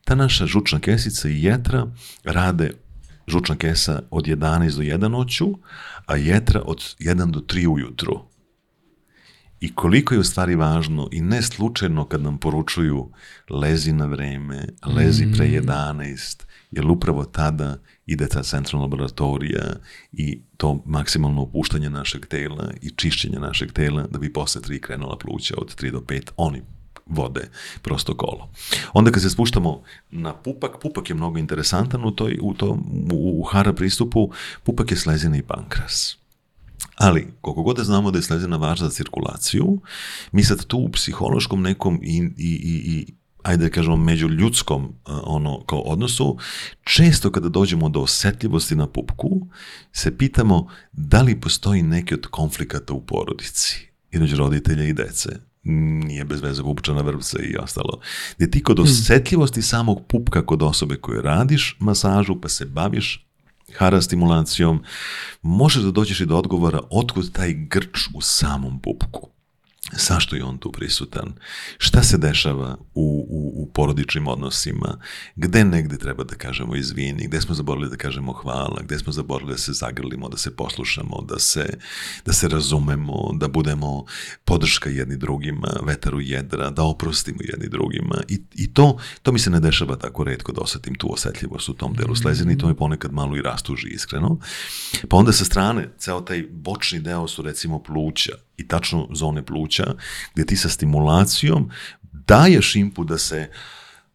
Ta naša žučna kesica i jetra rade žučna kesa od 11 do 1 noću, a jetra od 1 do 3 ujutru. I koliko je u stvari važno i ne slučajno kad nam poručuju lezi na vreme, lezi pre 11, mm. jer upravo tada ide ta centralna laboratorija i to maksimalno opuštanje našeg tela i čišćenje našeg tela da bi posle 3 krenula pluća od 3 do 5 oni vode prosto kolo. Onda kad se spuštamo na pupak, pupak je mnogo interesantan u, toj, u, tom, u hara pristupu, pupak je slezina i pankras. Ali, koliko god da znamo da je slezina važna za cirkulaciju, mi sad tu u psihološkom nekom i, i, i, i ajde da kažemo među ljudskom e, ono kao odnosu, često kada dođemo do osetljivosti na pupku, se pitamo da li postoji neki od konflikata u porodici, između roditelja i dece nije bez veze pupčana vrpca i ostalo. Gdje ti kod hmm. osjetljivosti samog pupka kod osobe koju radiš masažu pa se baviš hara stimulacijom, možeš da dođeš i do odgovora otkud taj grč u samom pupku. Zašto je on tu prisutan? Šta se dešava u, u, u porodičnim odnosima? Gde negde treba da kažemo izvini? Gde smo zaborili da kažemo hvala? Gde smo zaborili da se zagrlimo, da se poslušamo, da se, da se razumemo, da budemo podrška jedni drugima, vetar u jedra, da oprostimo jedni drugima? I, i to, to mi se ne dešava tako redko da osetim tu osetljivost u tom delu slezini, to me ponekad malo i rastuži iskreno. Pa onda sa strane, ceo taj bočni deo su recimo pluća, i tačno zone pluća, gde ti sa stimulacijom daješ input da se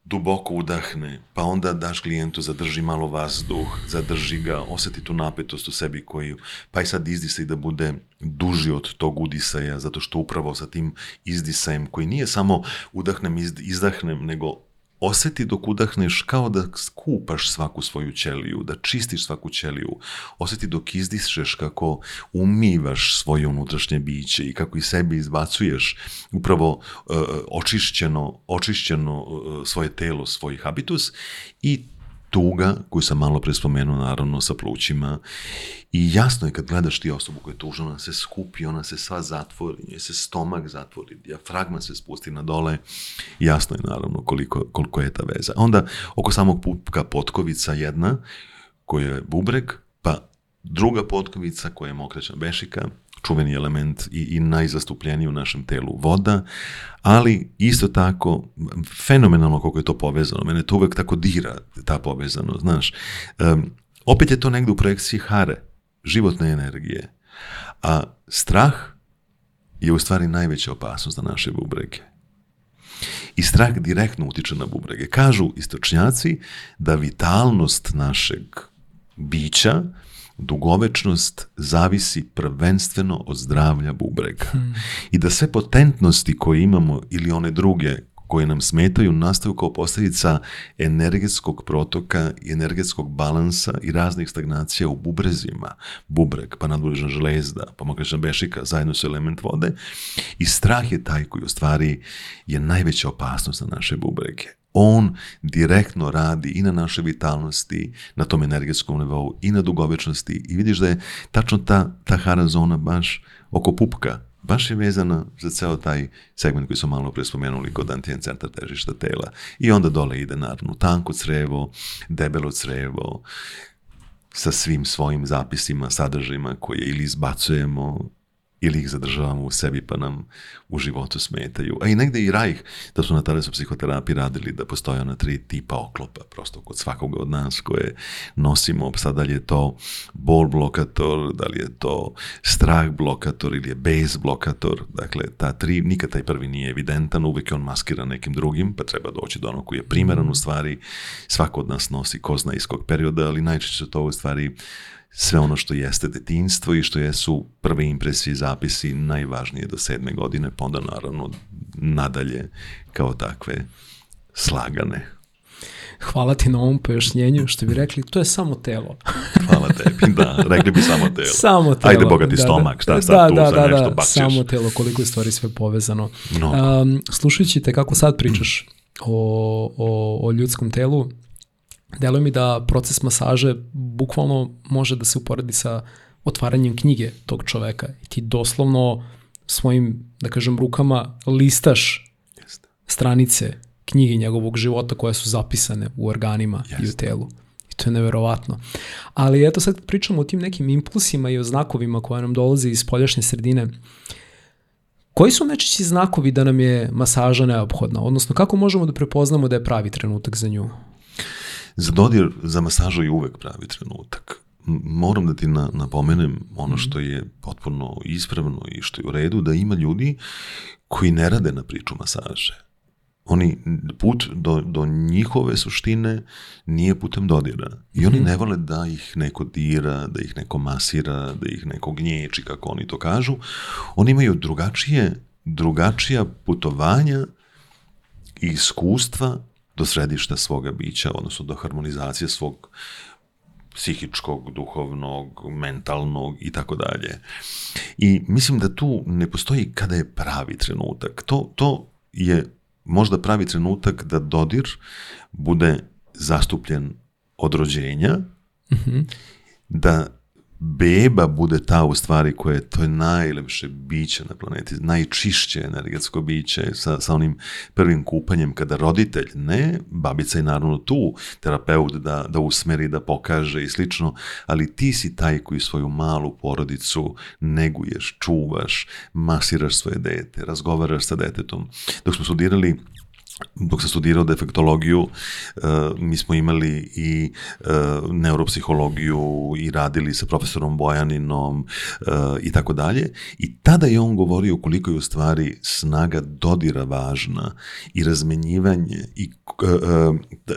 duboko udahne, pa onda daš klijentu, zadrži malo vazduh, zadrži ga, oseti tu napetost u sebi koju, pa i sad izdisaj da bude duži od tog udisaja, zato što upravo sa tim izdisajem, koji nije samo udahnem, izdahnem, nego Oseti dok udahneš kao da skupaš svaku svoju ćeliju, da čistiš svaku ćeliju. Oseti dok izdišeš kako umivaš svoje unutrašnje biće i kako i sebi izbacuješ upravo e, e očišćeno, očišćeno e, e, svoje telo, svoj habitus i tuga koju sam malo pre spomenuo, naravno, sa plućima. I jasno je kad gledaš ti osobu koja je tužna, ona se skupi, ona se sva zatvori, nje se stomak zatvori, diafragma se spusti na dole. Jasno je, naravno, koliko, koliko je ta veza. Onda, oko samog pupka potkovica jedna, koja je bubreg, pa druga potkovica koja je mokraćna bešika, čuveni element i, i najzastupljeniji u našem telu voda, ali isto tako fenomenalno koliko je to povezano. Mene to uvek tako dira, ta povezanost, znaš. Um, opet je to negde u projekciji hare, životne energije. A strah je u stvari najveća opasnost za naše bubrege. I strah direktno utiče na bubrege. Kažu istočnjaci da vitalnost našeg bića dugovečnost zavisi prvenstveno od zdravlja bubrega. Hmm. I da sve potentnosti koje imamo ili one druge koje nam smetaju nastaju kao posljedica energetskog protoka i energetskog balansa i raznih stagnacija u bubrezima. Bubreg, pa nadlužna železda, pa mokračna bešika, zajedno su element vode. I strah je taj koji u stvari je najveća opasnost na naše bubrege on direktno radi i na našoj vitalnosti, na tom energetskom nivou i na dugovečnosti i vidiš da je tačno ta, ta hara zona baš oko pupka, baš je vezana za ceo taj segment koji smo malo pre spomenuli kod antijen centra težišta tela. I onda dole ide naravno tanko crevo, debelo crevo, sa svim svojim zapisima, sadržajima koje ili izbacujemo ili ih zadržavamo u sebi pa nam u životu smetaju. A i negde i Rajh, da su na Talesu psihoterapiji radili da postoje ona tri tipa oklopa, prosto kod svakog od nas koje nosimo, sad da li je to bol blokator, da li je to strah blokator ili je bez blokator, dakle ta tri, nikad taj prvi nije evidentan, uvek je on maskiran nekim drugim, pa treba doći do onog koji je primeran u stvari, svako od nas nosi ko zna iz kog perioda, ali najčešće to u stvari sve ono što jeste detinjstvo i što jesu prve impresije i zapisi najvažnije do sedme godine, pa onda naravno nadalje kao takve slagane. Hvala ti na ovom pojašnjenju što bi rekli, to je samo telo. Hvala tebi, da, rekli bi samo telo. Samo telo. Ajde bogati da, da, stomak, šta da, sad da, tu da, za da, nešto da, Samo telo, koliko je stvari sve povezano. No. Um, slušajući te kako sad pričaš o, o, o ljudskom telu, deluje mi da proces masaže bukvalno može da se uporedi sa otvaranjem knjige tog čoveka. I ti doslovno svojim, da kažem, rukama listaš stranice knjige njegovog života koje su zapisane u organima Jeste. i u telu. I to je neverovatno. Ali eto sad pričamo o tim nekim impulsima i o znakovima koje nam dolaze iz poljašnje sredine. Koji su najčešći znakovi da nam je masaža neophodna? Odnosno, kako možemo da prepoznamo da je pravi trenutak za nju? Za dodir, za masažu je uvek pravi trenutak. Moram da ti na, napomenem ono mhm. što je potpuno ispravno i što je u redu, da ima ljudi koji ne rade na priču masaže. Oni, put do, do njihove suštine nije putem dodira. I oni mhm. ne vole da ih neko dira, da ih neko masira, da ih neko gnječi, kako oni to kažu. Oni imaju drugačije, drugačija putovanja i iskustva do središta svoga bića, odnosno do harmonizacije svog psihičkog, duhovnog, mentalnog i tako dalje. I mislim da tu ne postoji kada je pravi trenutak. To, to je možda pravi trenutak da dodir bude zastupljen od rođenja, mm -hmm. da beba bude ta u stvari koja je, to je najlepše biće na planeti, najčišće energetsko biće sa, sa onim prvim kupanjem kada roditelj, ne, babica je naravno tu, terapeut da, da usmeri, da pokaže i slično, ali ti si taj koji svoju malu porodicu neguješ, čuvaš, masiraš svoje dete, razgovaraš sa detetom. Dok smo studirali dok sam studirao defektologiju, e, mi smo imali i e, neuropsihologiju i radili sa profesorom Bojaninom e, i tako dalje. I tada je on govorio koliko je u stvari snaga dodira važna i razmenjivanje i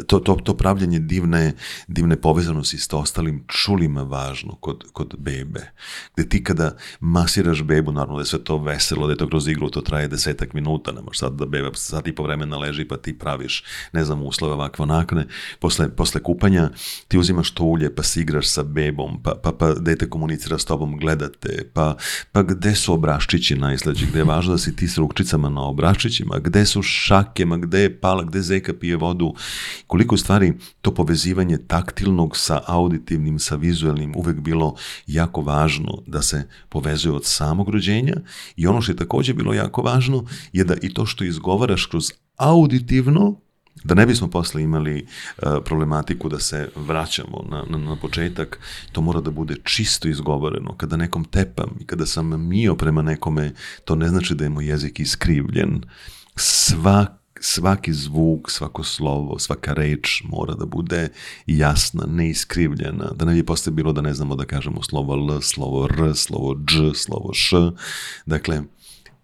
to, to, to pravljanje divne, divne povezanosti sa ostalim čulima važno kod, kod bebe. Gde ti kada masiraš bebu, naravno da je sve to veselo, da je to kroz igru, to traje desetak minuta, nemaš sad da beba sad i po vremena leži leži pa ti praviš, ne znam, uslove ovakve onakve. Posle, posle kupanja ti uzimaš to ulje pa se igraš sa bebom, pa, pa, pa dete komunicira s tobom, gledate, pa, pa gde su obraščići najslađi, gde je važno da si ti s rukčicama na obraščićima, gde su šake, ma gde je pala, gde zeka pije vodu, koliko stvari to povezivanje taktilnog sa auditivnim, sa vizuelnim uvek bilo jako važno da se povezuje od samog rođenja i ono što je takođe bilo jako važno je da i to što izgovaraš kroz auditivno, da ne bismo posle imali uh, problematiku da se vraćamo na, na, na početak, to mora da bude čisto izgovoreno. Kada nekom tepam i kada sam mio prema nekome, to ne znači da je moj jezik iskrivljen. Svak, svaki zvuk, svako slovo, svaka reč mora da bude jasna, neiskrivljena. Da ne bi posle bilo da ne znamo da kažemo slovo L, slovo R, slovo Dž, slovo Š. Dakle,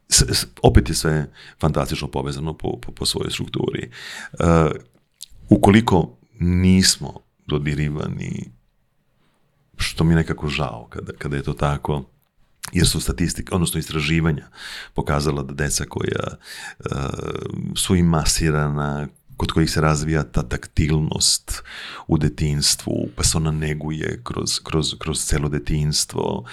S, s, opet je sve fantastično povezano po, po, po svojoj strukturi. Uh, ukoliko nismo dodirivani, što mi je nekako žao kada, kada je to tako, jer su statistike, odnosno istraživanja pokazala da deca koja uh, su imasirana, kod kojih se razvija ta taktilnost u detinstvu, pa se ona neguje kroz, kroz, kroz celo detinstvo.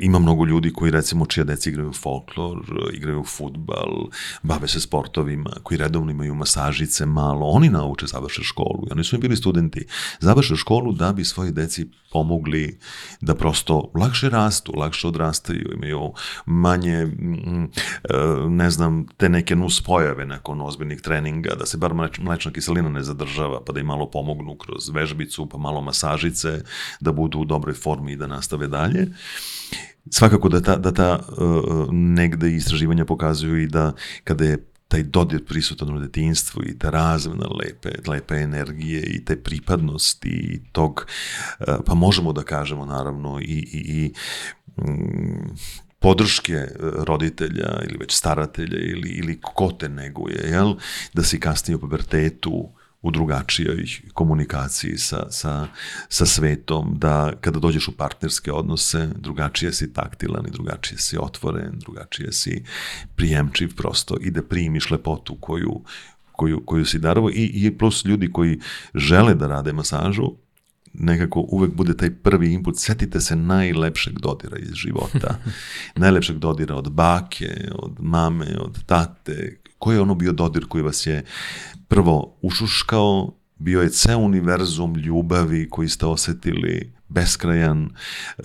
Ima mnogo ljudi koji recimo čija deca igraju folklor, igraju futbal, bave se sportovima, koji redovno imaju masažice malo, oni nauče, završe školu oni su bili studenti, završe školu da bi svoji deci pomogli da prosto lakše rastu, lakše odrastaju, imaju manje, mm, mm, e, ne znam, te neke nuspojave nakon ozbiljnih treninga, da se stvar mlečna kiselina ne zadržava, pa da im malo pomognu kroz vežbicu, pa malo masažice, da budu u dobroj formi i da nastave dalje. Svakako da ta, da ta e, negde istraživanja pokazuju i da kada je taj dodir prisutan u detinstvu i ta razmena lepe, lepe energije i te pripadnosti i tog, e, pa možemo da kažemo naravno i, i, i mm, podrške e, roditelja ili već staratelja ili, ili ko te neguje, jel? Da si kasnije u pubertetu, u drugačijoj komunikaciji sa, sa, sa svetom, da kada dođeš u partnerske odnose, drugačije si taktilan i drugačije si otvoren, drugačije si prijemčiv prosto i da primiš lepotu koju, koju, koju si darovo I, i plus ljudi koji žele da rade masažu, nekako uvek bude taj prvi input, setite se najlepšeg dodira iz života, najlepšeg dodira od bake, od mame, od tate, koji je ono bio dodir koji vas je prvo ušuškao, bio je ceo univerzum ljubavi koji ste osetili, beskrajan,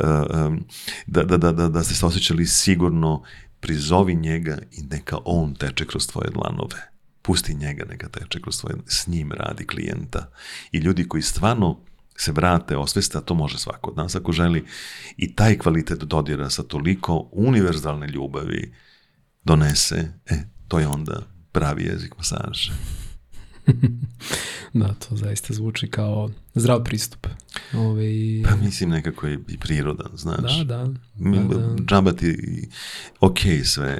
uh, um, da, da, da, da, da ste se osjećali sigurno, prizovi njega i neka on teče kroz tvoje dlanove. Pusti njega, neka teče kroz tvoje, s njim radi klijenta. I ljudi koji stvarno se vrate, osveste, a to može svako od nas ako želi, i taj kvalitet dodira sa toliko univerzalne ljubavi donese, e, to je onda pravi jezik masaža. da, to zaista zvuči kao zdrav pristup. Ove, Pa mislim nekako je i prirodan, znaš. Da, da. da, da. Džaba ti, ok sve,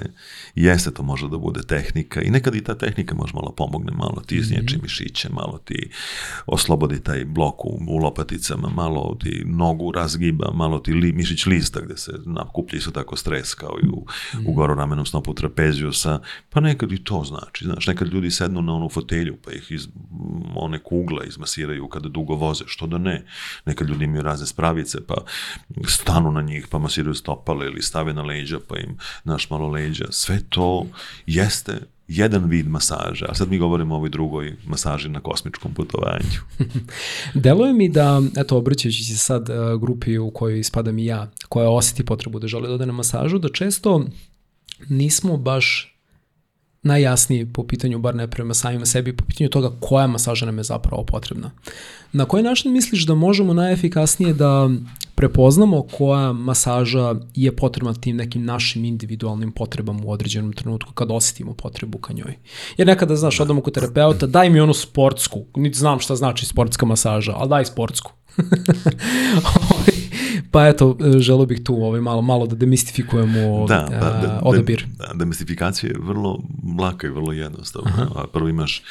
jeste to može da bude tehnika i nekad i ta tehnika može malo pomogne, malo ti iznječi mhm. mm -hmm. mišiće, malo ti oslobodi taj blok u, u lopaticama, malo ti nogu razgiba, malo ti li, mišić lista gde se nakuplja su tako stres kao i u, mm -hmm. u mhm. goro ramenom snopu trapeziusa, pa nekad i to znači, znaš, nekad ljudi sednu na onu fotelju pa ih iz one kugla izmasiraju kada dugo voze, što da ne. Neka ljudi imaju razne spravice, pa stanu na njih, pa masiraju stopale ili stave na leđa, pa im naš malo leđa. Sve to jeste jedan vid masaže, a sad mi govorimo o ovoj drugoj masaži na kosmičkom putovanju. Deluje mi da, eto, obraćajući se sad e, grupi u kojoj spadam i ja, koja oseti potrebu da žele da ode na masažu, da često nismo baš najjasniji po pitanju, bar ne prema samima sebi, po pitanju toga koja masaža nam je zapravo potrebna. Na koji način misliš da možemo najefikasnije da prepoznamo koja masaža je potrebna tim nekim našim individualnim potrebama u određenom trenutku kad osetimo potrebu ka njoj. Jer nekada, znaš, odamo kod terapeuta, daj mi onu sportsku, niti znam šta znači sportska masaža, ali daj sportsku. pa eto, želeo bih tu ovaj, malo, malo da demistifikujemo da, da, da, odabir. Da, da, je vrlo laka i vrlo jednostavna. Prvo imaš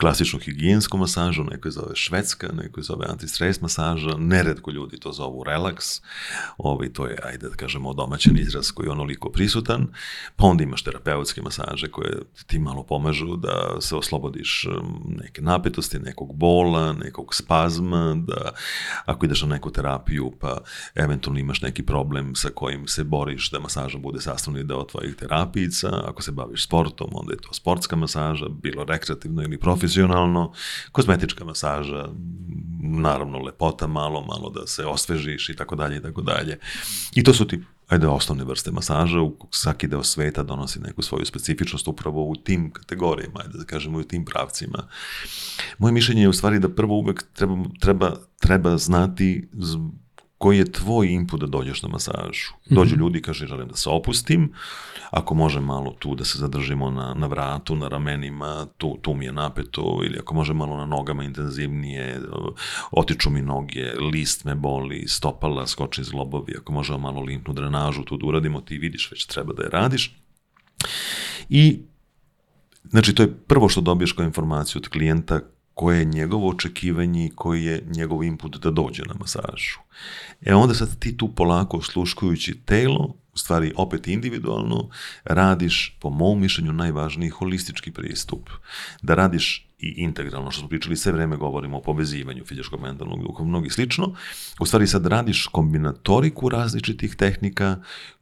klasičnu higijensku masažu, neko je zove švedska, neko je zove antistres masaža, neredko ljudi to zovu relaks, ovaj, to je, ajde da kažemo, domaćen izraz koji je onoliko prisutan, pa onda imaš terapeutske masaže koje ti malo pomažu da se oslobodiš um, neke napetosti, nekog bola, nekog spazma, da ako ideš na neku terapiju pa eventualno imaš neki problem sa kojim se boriš da masaža bude sastavni deo tvojih terapijica, ako se baviš sportom, onda je to sportska masaža, bilo rekreativno ili profesionalno, profesionalno, kozmetička masaža, naravno lepota malo, malo da se osvežiš i tako dalje i tako dalje. I to su ti ajde, osnovne vrste masaža, u svaki deo sveta donosi neku svoju specifičnost upravo u tim kategorijama, ajde da kažemo, i u tim pravcima. Moje mišljenje je u stvari da prvo uvek treba, treba, treba znati koji je tvoj input da dođeš na masažu. Mhm. Dođu ljudi, kaže, želim da se opustim, ako može malo tu da se zadržimo na, na vratu, na ramenima, tu, tu mi je napeto, ili ako može malo na nogama intenzivnije, otiču mi noge, list me boli, stopala, skoči iz lobovi, ako možemo malo limfnu drenažu tu da uradimo, ti vidiš već treba da je radiš. I Znači, to je prvo što dobiješ kao informaciju od klijenta koje je njegovo očekivanje i koji je njegov input da dođe na masažu. E onda sad ti tu polako sluškujući telo, u stvari opet individualno, radiš po mom mišljenju najvažniji holistički pristup. Da radiš i integralno, što smo pričali sve vreme govorimo o povezivanju fizičkog, mentalnog, duhovnog i slično. U stvari sad radiš kombinatoriku različitih tehnika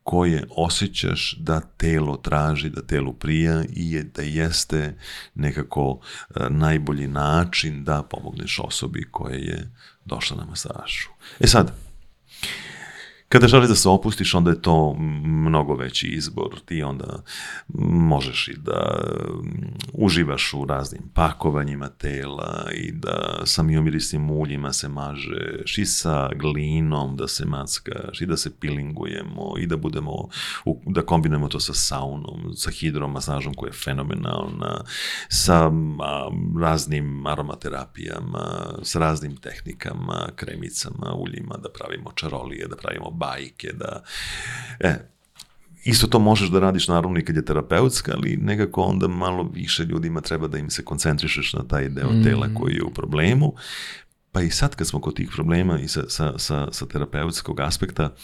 koje osjećaš da telo traži, da telo prija i je, da jeste nekako e, najbolji način da pomogneš osobi koja je došla na masažu. E sad, Kada želiš da se opustiš, onda je to mnogo veći izbor. Ti onda možeš i da mm, uživaš u raznim pakovanjima tela i da sam i uljima se mažeš i sa glinom da se mackaš i da se pilingujemo i da budemo, da kombinujemo to sa saunom, sa hidromasažom koja je fenomenalna, sa raznim aromaterapijama, sa raznim tehnikama, kremicama, uljima, da pravimo čarolije, da pravimo bajke, da... E, Isto to možeš da radiš naravno i kad je terapeutska, ali nekako onda malo više ljudima treba da im se koncentrišeš na taj deo mm. tela koji je u problemu. Pa i sad kad smo kod tih problema i sa, sa, sa, sa terapeutskog aspekta,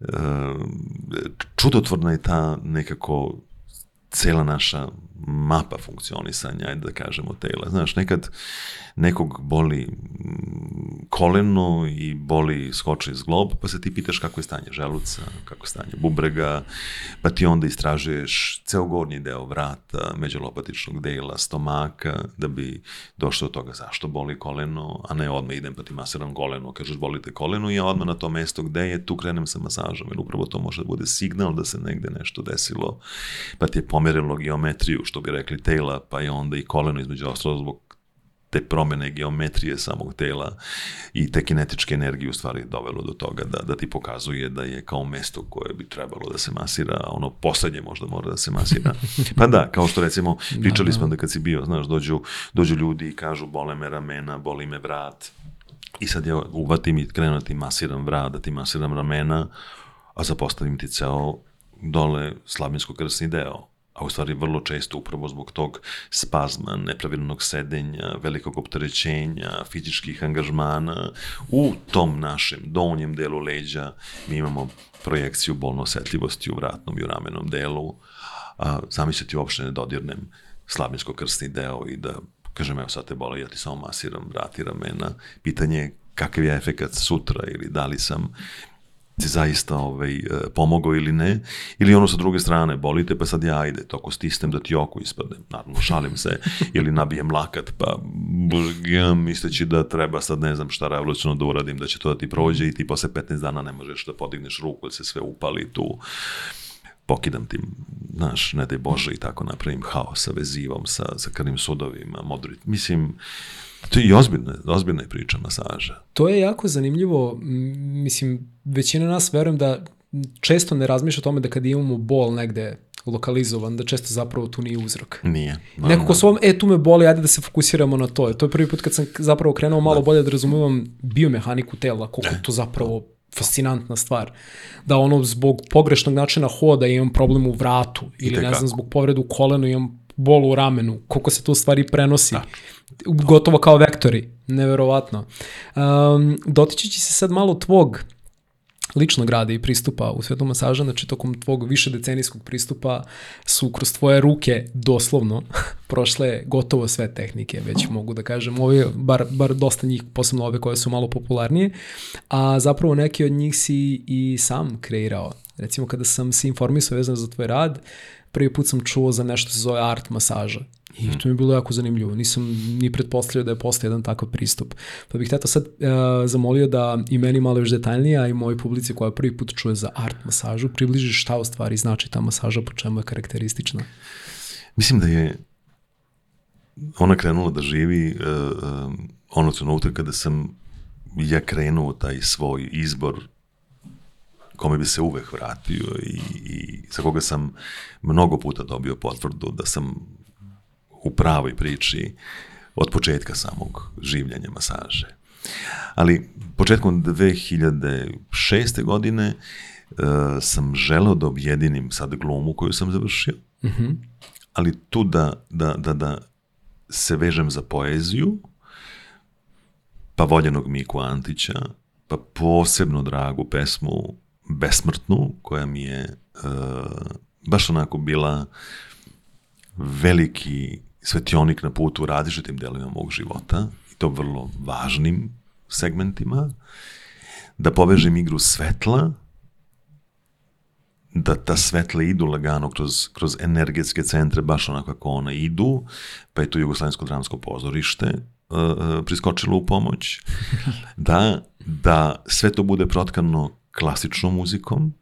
e, čudotvorna je ta nekako cela naša mapa funkcionisanja, da kažemo, tela. Znaš, nekad nekog boli mm, koleno i boli skoči iz glob, pa se ti pitaš kako je stanje želuca, kako je stanje bubrega, pa ti onda istražuješ ceo gornji deo vrata, međulopatičnog dela, stomaka, da bi došlo do toga zašto boli koleno, a ne odmah idem pa ti masiram koleno, kažeš bolite koleno i ja odmah na to mesto gde je, tu krenem sa masažom, jer upravo to može da bude signal da se negde nešto desilo, pa ti je pomerilo geometriju, što bi rekli tela, pa je onda i koleno između ostalo zbog te promene geometrije samog tela i te kinetičke energije u stvari dovelo do toga da, da ti pokazuje da je kao mesto koje bi trebalo da se masira, ono poslednje možda mora da se masira. Pa da, kao što recimo da, da. pričali smo da kad si bio, znaš, dođu, dođu ljudi i kažu bole me ramena, boli me vrat i sad ja uvatim i krenu da ti masiram vrat, da ti masiram ramena, a zapostavim ti ceo dole slavinsko krsni deo a u stvari vrlo često upravo zbog tog spazma, nepravilnog sedenja, velikog opterećenja, fizičkih angažmana, u tom našem donjem delu leđa mi imamo projekciju bolno osetljivosti u vratnom i u ramenom delu, a zamisliti uopšte ne dodirnem slabinsko-krsni deo i da kažem, evo sad te boli, ja ti samo masiram vrat i ramena. Pitanje je kakav je efekat sutra ili da li sam si zaista ovaj, e, pomogao ili ne, ili ono sa druge strane, bolite, pa sad ja ajde, toko stisnem da ti oko ispadne, naravno šalim se, ili nabijem lakat, pa ja, misleći da treba sad ne znam šta revolucionno da uradim, da će to da ti prođe i ti posle 15 dana ne možeš da podigneš ruku, da se sve upali tu pokidam ti, znaš, ne daj Bože i tako napravim haos sa vezivom, sa, sa krvnim sudovima, modrit. Mislim, To je i ozbiljna, ozbiljna je priča masaža. To je jako zanimljivo. Mislim, većina nas verujem da često ne razmišlja o tome da kad imamo bol negde lokalizovan, da često zapravo tu nije uzrok. Nije. No, Nekako s ovom, e, tu me boli, ajde da se fokusiramo na to. To je prvi put kad sam zapravo krenuo malo da. bolje da razumijem biomehaniku tela, koliko e. to zapravo da. fascinantna stvar. Da ono zbog pogrešnog načina hoda imam problem u vratu ili ne znam zbog povredu u kolenu imam bol u ramenu, koliko se to stvari prenosi. Tačno. Da gotovo kao vektori, neverovatno. Um, dotičeći se sad malo tvog ličnog rada i pristupa u svetu masaža, znači tokom tvog više decenijskog pristupa su kroz tvoje ruke doslovno prošle gotovo sve tehnike, već mogu da kažem, ove, bar, bar dosta njih, posebno ove koje su malo popularnije, a zapravo neke od njih si i sam kreirao. Recimo kada sam se informisao vezano za tvoj rad, prvi put sam čuo za nešto se zove art masaža I to mi je bilo jako zanimljivo. Nisam ni pretpostavljao da je postoje jedan takav pristup. Pa bih teto sad e, zamolio da i meni malo još detaljnije, a i moj publici koja prvi put čuje za art masažu, približiš šta u stvari znači ta masaža, po čemu je karakteristična. Mislim da je ona krenula da živi uh, e, uh, e, ono trenutka kada sam ja krenuo taj svoj izbor kome bi se uvek vratio i, i za koga sam mnogo puta dobio potvrdu da sam u pravoj priči od početka samog življenja masaže. Ali početkom 2006. godine uh, sam želeo da objedinim sad glumu koju sam završio, mm -hmm. ali tu da, da, da, da se vežem za poeziju, pa voljenog Miku Antića, pa posebno dragu pesmu Besmrtnu, koja mi je uh, baš onako bila veliki svetionik na putu u različitim delovima mog života, i to vrlo važnim segmentima, da povežem igru svetla, da ta svetla idu lagano kroz, kroz energetske centre, baš onako kako ona idu, pa je tu Jugoslovensko dramsko pozorište, Uh, priskočilo u pomoć, da, da sve to bude protkano klasičnom muzikom,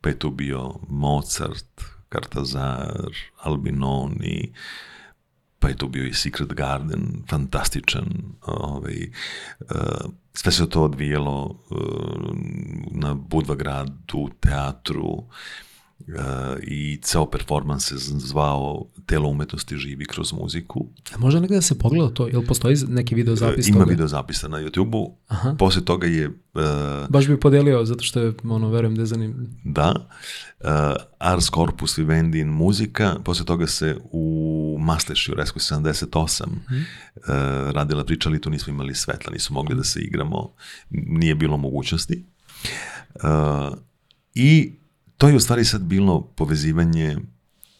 pa je tu bio Mozart, Kartazar, Albinoni, uh, pa je tu bio i Secret Garden, fantastičan, ovaj, eh, sve se to odvijelo eh, na Budva gradu, teatru, E, i ceo performans se zvao Telo umetnosti živi kroz muziku. A e, možda negde da se pogleda to? Jel postoji neki video zapis e, Ima toga? video zapisa na YouTube-u. Posle toga je... Uh, Baš bih podelio, zato što je, ono, verujem da je zanimljivo. Da. Uh, Ars Corpus Vivendi in muzika. Posle toga se u Masleši u Resku 78 -hmm. uh, radila priča, ali tu nismo imali svetla, nismo mogli da se igramo. Nije bilo mogućnosti. Uh, I to je u stvari sad bilo povezivanje,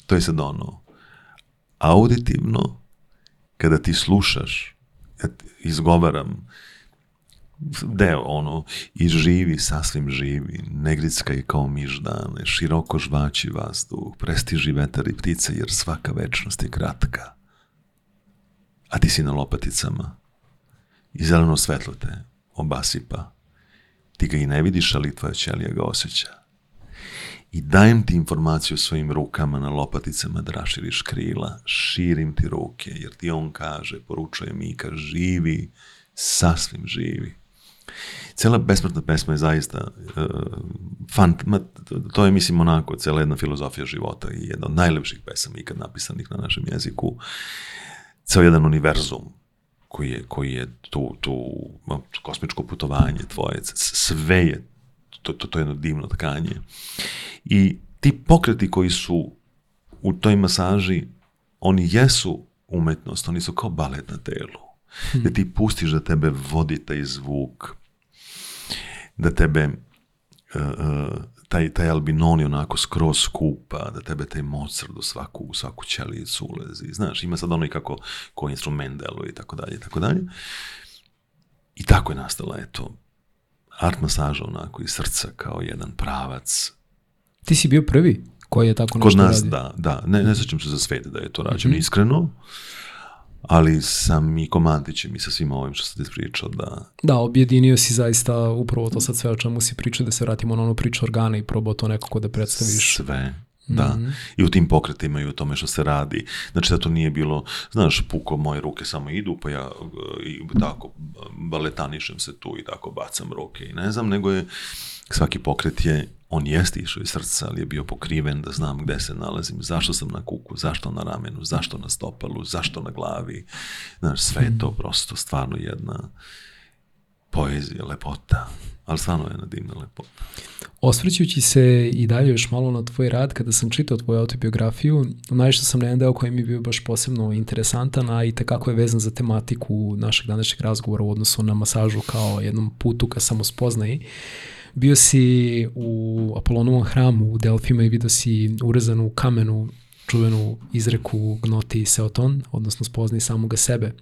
to je sad ono, auditivno, kada ti slušaš, ja izgovaram deo da ono, i živi, sasvim živi, negricka je kao miž dane, široko žvaći vazduh, prestiži vetar i ptice, jer svaka večnost je kratka. A ti si na lopaticama. I zeleno svetlo te obasipa. Ti ga i ne vidiš, ali tvoja ćelija ga osjeća i dajem ti informaciju svojim rukama na lopaticama da raširiš krila, širim ti ruke, jer ti on kaže, poručuje Mika, živi, sasvim živi. Cela besmrtna pesma je zaista uh, e, fan, ma, to je mislim onako cela jedna filozofija života i jedna od najlepših pesama ikad napisanih na našem jeziku. Ceo jedan univerzum koji je, koji je tu, tu kosmičko putovanje tvoje, sve je to, to, to je jedno divno tkanje. I ti pokreti koji su u toj masaži, oni jesu umetnost, oni su kao balet na telu. Hmm. Da ti pustiš da tebe vodi taj zvuk, da tebe uh, taj, taj albinoni onako skroz skupa, da tebe taj mocr do svaku, u svaku ćelicu ulezi. Znaš, ima sad ono i kako, koji instrument deluje i tako dalje, i tako dalje. I tako je nastala, eto, art masaža onako iz srca kao jedan pravac. Ti si bio prvi koji je tako nešto Kod nas, radi. da, da. Ne, ne sećam se za svet da je to rađeno mm -hmm. iskreno, ali sam i komandićem i sa svima ovim što sam ti pričao da... Da, objedinio si zaista upravo to sad sve o čemu si pričao, da se vratimo na onu priču organa i probao to nekako da predstaviš. Sve, Da. Mm -hmm. I u tim pokretima i u tome što se radi. Znači da to nije bilo, znaš, puko moje ruke samo idu, pa ja e, i tako baletanišem se tu i tako bacam ruke i ne znam, nego je svaki pokret je on jeste išao iz srca, ali je bio pokriven da znam gde se nalazim, zašto sam na kuku, zašto na ramenu, zašto na stopalu, zašto na glavi. Znaš, sve je to mhm. prosto stvarno jedna poezija, lepota ali stvarno je nadimno lepo. Osvrćujući se i dalje još malo na tvoj rad, kada sam čitao tvoju autobiografiju, najšto sam na jedan deo koji mi je bio baš posebno interesantan, a i tekako je vezan za tematiku našeg današnjeg razgovora u odnosu na masažu kao jednom putu ka samospoznaji. Bio si u Apolonovom hramu u Delfima i vidio si urezanu kamenu čuvenu izreku gnoti i seoton, odnosno spoznaj samoga sebe.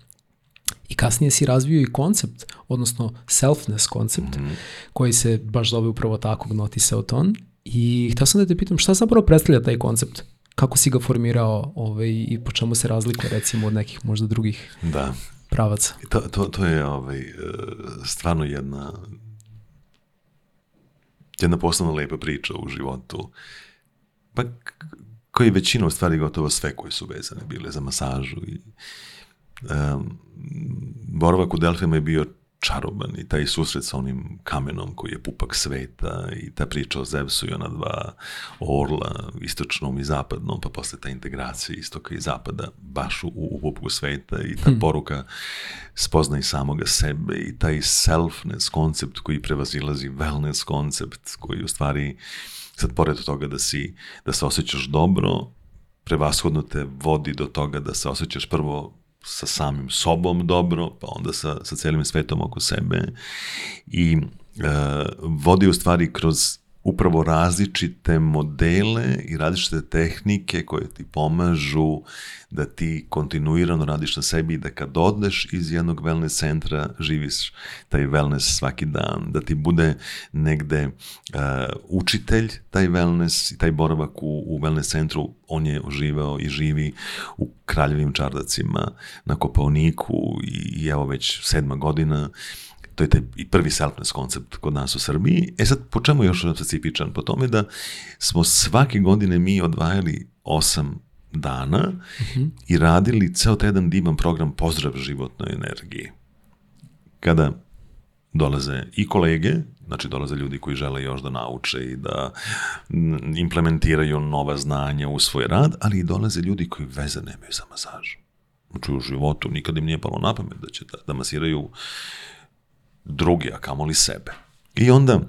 I kasnije si razvio i koncept, odnosno selfness koncept, mm -hmm. koji se baš zove upravo tako Gnoti Seoton. I htio sam da te pitam šta zapravo predstavlja taj koncept? Kako si ga formirao ovaj, i po čemu se razlikuje recimo od nekih možda drugih da. pravaca? To, to, to je ovaj, e, stvarno jedna jedna poslovno lepa priča u životu. Pa koji većina u stvari gotovo sve koje su vezane bile za masažu i um, boravak u Delfima je bio čaroban i taj susret sa onim kamenom koji je pupak sveta i ta priča o Zevsu i ona dva orla, istočnom i zapadnom, pa posle ta integracija istoka i zapada baš u, u pupku sveta i ta hm. poruka spoznaj samoga sebe i taj selfness koncept koji prevazilazi wellness koncept koji u stvari sad pored toga da si, da se osjećaš dobro, prevashodno te vodi do toga da se osjećaš prvo sa samim sobom dobro, pa onda sa, sa celim svetom oko sebe i e, vodi u stvari kroz upravo različite modele i različite tehnike koje ti pomažu da ti kontinuirano radiš na sebi i da kad odeš iz jednog wellness centra živiš taj wellness svaki dan, da ti bude negde uh, učitelj taj wellness i taj boravak u, u wellness centru, on je oživao i živi u Kraljevim Čardacima na Kopaoniku i, i evo već sedma godina uh, to je taj prvi selfness koncept kod nas u Srbiji. E sad, po čemu još nam specifičan? Po tome da smo svake godine mi odvajali osam dana uh mhm. -huh. i radili ceo taj tedan divan program Pozdrav životnoj energiji. Kada dolaze i kolege, znači dolaze ljudi koji žele još da nauče i da mm, implementiraju nova znanja u svoj rad, ali i dolaze ljudi koji veze nemaju za masažu. Znači u životu nikad im nije palo na pamet da će da, da masiraju druge, a kamoli sebe. I onda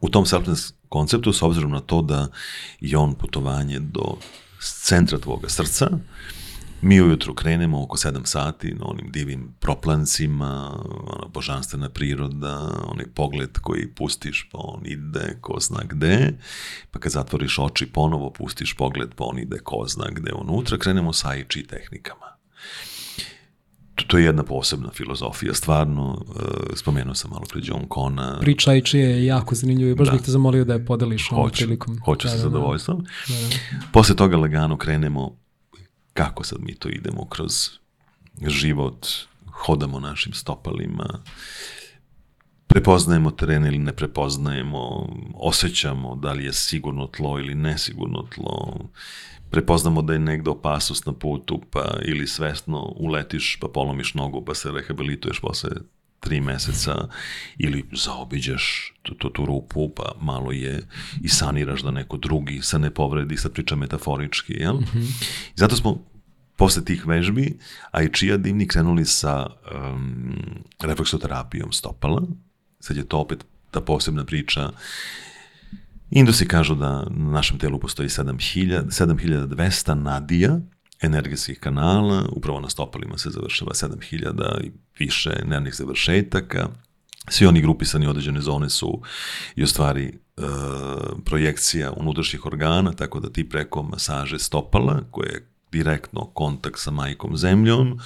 u tom selfness konceptu, s obzirom na to da je on putovanje do centra tvoga srca, mi ujutru krenemo oko 7 sati na onim divim proplancima, ona božanstvena priroda, onaj pogled koji pustiš pa on ide ko zna gde, pa kad zatvoriš oči ponovo pustiš pogled pa on ide ko zna gde unutra, krenemo sa iči tehnikama to, to je jedna posebna filozofija, stvarno, e, spomenuo sam malo pre John Kona. Priča i čije je jako zanimljivo i baš da. bih te zamolio da je podeliš ovom hoću, prilikom. Hoću sa da, da, da. zadovoljstvom. Da, Posle toga lagano krenemo kako sad mi to idemo kroz život, hodamo našim stopalima, prepoznajemo teren ili ne prepoznajemo, osjećamo da li je sigurno tlo ili nesigurno tlo, prepoznamo da je negde opasnost na putu, pa ili svesno uletiš pa polomiš nogu pa se rehabilituješ posle tri meseca ili zaobiđeš tu, tu, tu rupu pa malo je i saniraš da neko drugi se ne povredi, sad pričam metaforički, jel? Mm -hmm. I zato smo posle tih vežbi, a i čija divni krenuli sa um, refleksoterapijom stopala, sad je to opet ta posebna priča Indusi kažu da na našem telu postoji 7000, 7200 nadija, energetskih kanala, upravo na stopalima se završava 7000 i više nervnih završetaka, svi oni grupisani određene zone su i u stvari e, projekcija unutrašnjih organa, tako da ti preko masaže stopala, koje je direktno kontakt sa majkom zemljom,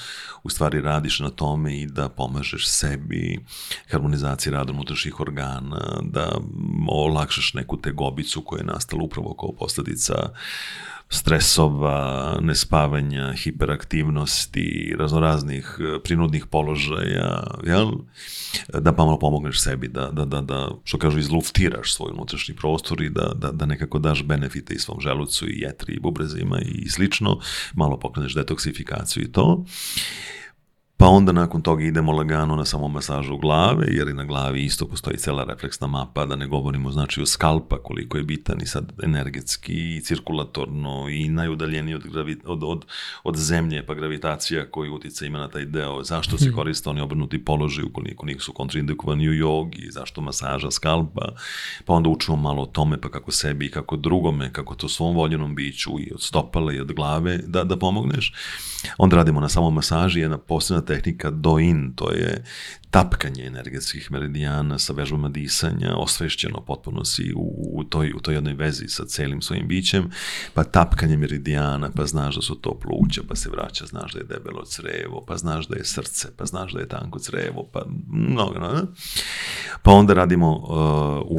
u stvari radiš na tome i da pomažeš sebi, harmonizaciji rada unutrašnjih organa, da olakšaš neku tegobicu koja je nastala upravo kao posledica uh, stresova, nespavanja, hiperaktivnosti, raznoraznih e, prinudnih položaja, jel? da pa malo pomogneš sebi, da, da, da, da što kažu, izluftiraš svoj unutrašnji prostor i da, da, da nekako daš benefite i svom želucu i jetri i bubrezima i slično, malo pokreneš detoksifikaciju i to. Pa onda nakon toga idemo lagano na samo masažu glave, jer i na glavi isto postoji cela refleksna mapa, da ne govorimo znači o skalpa koliko je bitan i sad energetski i cirkulatorno i najudaljeniji od, gravi, od, od, od zemlje, pa gravitacija koji utica ima na taj deo, zašto se mhm. koriste oni obrnuti položaj ukoliko su kontraindikovani u jogi, zašto masaža skalpa, pa onda učimo malo o tome, pa kako sebi i kako drugome, kako to svom voljenom biću i od stopala i od glave da, da pomogneš. Onda radimo na samo masaži, jedna posebna tehnika doin, to je tapkanje energetskih meridijana sa vežbama disanja, osvešćeno potpuno si u, u, toj, u toj jednoj vezi sa celim svojim bićem, pa tapkanje meridijana, pa znaš da su to pluća, pa se vraća, znaš da je debelo crevo, pa znaš da je srce, pa znaš da je tanko crevo, pa mnogo, no, no. Pa onda radimo uh,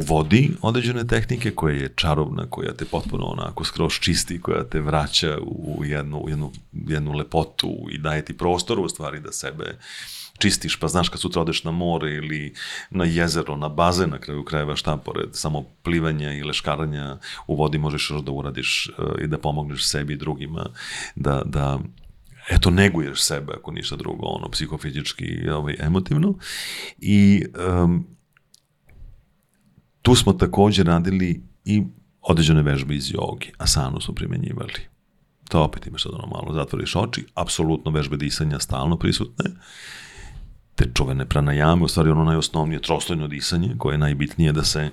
u vodi određene tehnike koje je čarobna, koja te potpuno onako skroz čisti, koja te vraća u jednu, jednu, jednu lepotu i daje ti prostor u stvari da sebe čistiš, pa znaš kad sutra odeš na more ili na jezero, na bazen na kraju krajeva, šta pored samo plivanja i leškaranja u vodi možeš još da uradiš eh, i da pomogneš sebi i drugima, da, da eto, neguješ sebe ako ništa drugo, ono, psihofizički, i ovaj, emotivno. I um, tu smo takođe radili i određene vežbe iz jogi, asanu smo primenjivali to opet imaš sad ono malo, zatvoriš oči, apsolutno vežbe disanja stalno prisutne te čuvene pranajame, u stvari ono najosnovnije trostojno disanje, koje je najbitnije da se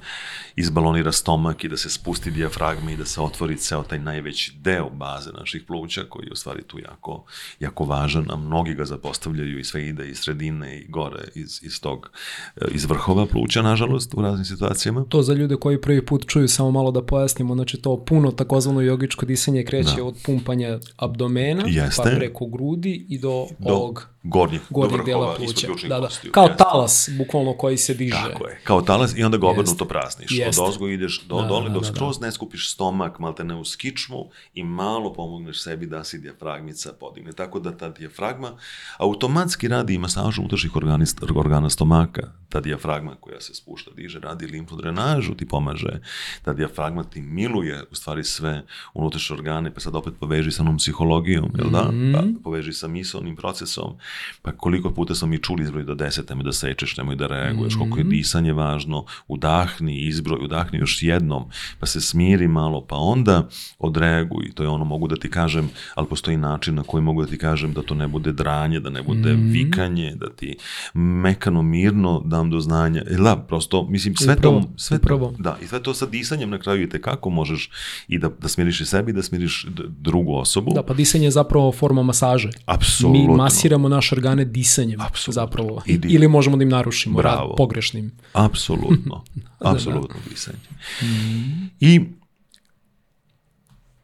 izbalonira stomak i da se spusti dijafragma i da se otvori ceo taj najveći deo baze naših pluća, koji je u stvari tu jako, jako važan, a mnogi ga zapostavljaju i sve ide iz sredine i gore iz, iz tog, eh, iz vrhova pluća, nažalost, u raznim situacijama. To za ljude koji prvi put čuju, samo malo da pojasnimo, znači to puno takozvano jogičko disanje kreće da. od pumpanja abdomena, pa Jeste. pa preko grudi i do, do ovog gornjih, gornjih dela pluća. Da, da. kao jeste. talas, bukvalno koji se diže. Tako je, kao talas i onda ga obrnuto prazniš. Jeste. Od ozgo ideš do da, da dole, da, dok da, da. skroz da. ne skupiš stomak, malte ne u skičmu i malo pomogneš sebi da se dijafragmica podigne. Tako da ta dijafragma automatski radi i masažu utrših organa, organa stomaka. Ta dijafragma koja se spušta, diže, radi limfodrenažu, ti pomaže. Ta dijafragma ti miluje u stvari sve unutrašnje organe, pa sad opet poveži sa onom psihologijom, jel da? Pa mhm. poveži sa misonim procesom Pa koliko puta smo mi čuli izbroj do deset, nemoj da sečeš, nemoj da reaguješ, koliko je mhm. disanje važno, udahni izbroj, udahni još jednom, pa se smiri malo, pa onda odreaguj. To je ono, mogu da ti kažem, ali postoji način na koji mogu da ti kažem da to ne bude dranje, da ne bude mm -hmm. vikanje, da ti mekano, mirno dam do znanja. E, da, prosto, mislim, sve upravo, to... Sve, upravo. Da, i sve to sa disanjem na kraju i te kako možeš i da, da smiriš i sebi, da smiriš drugu osobu. Da, pa disanje je zapravo forma masaže. Apsolutno. Mi masiramo naš naše organe disanjem Absolutno. zapravo. I Ili možemo da im narušimo Bravo. rad pogrešnim. Apsolutno. Da, da. Apsolutno disanje. Mm. I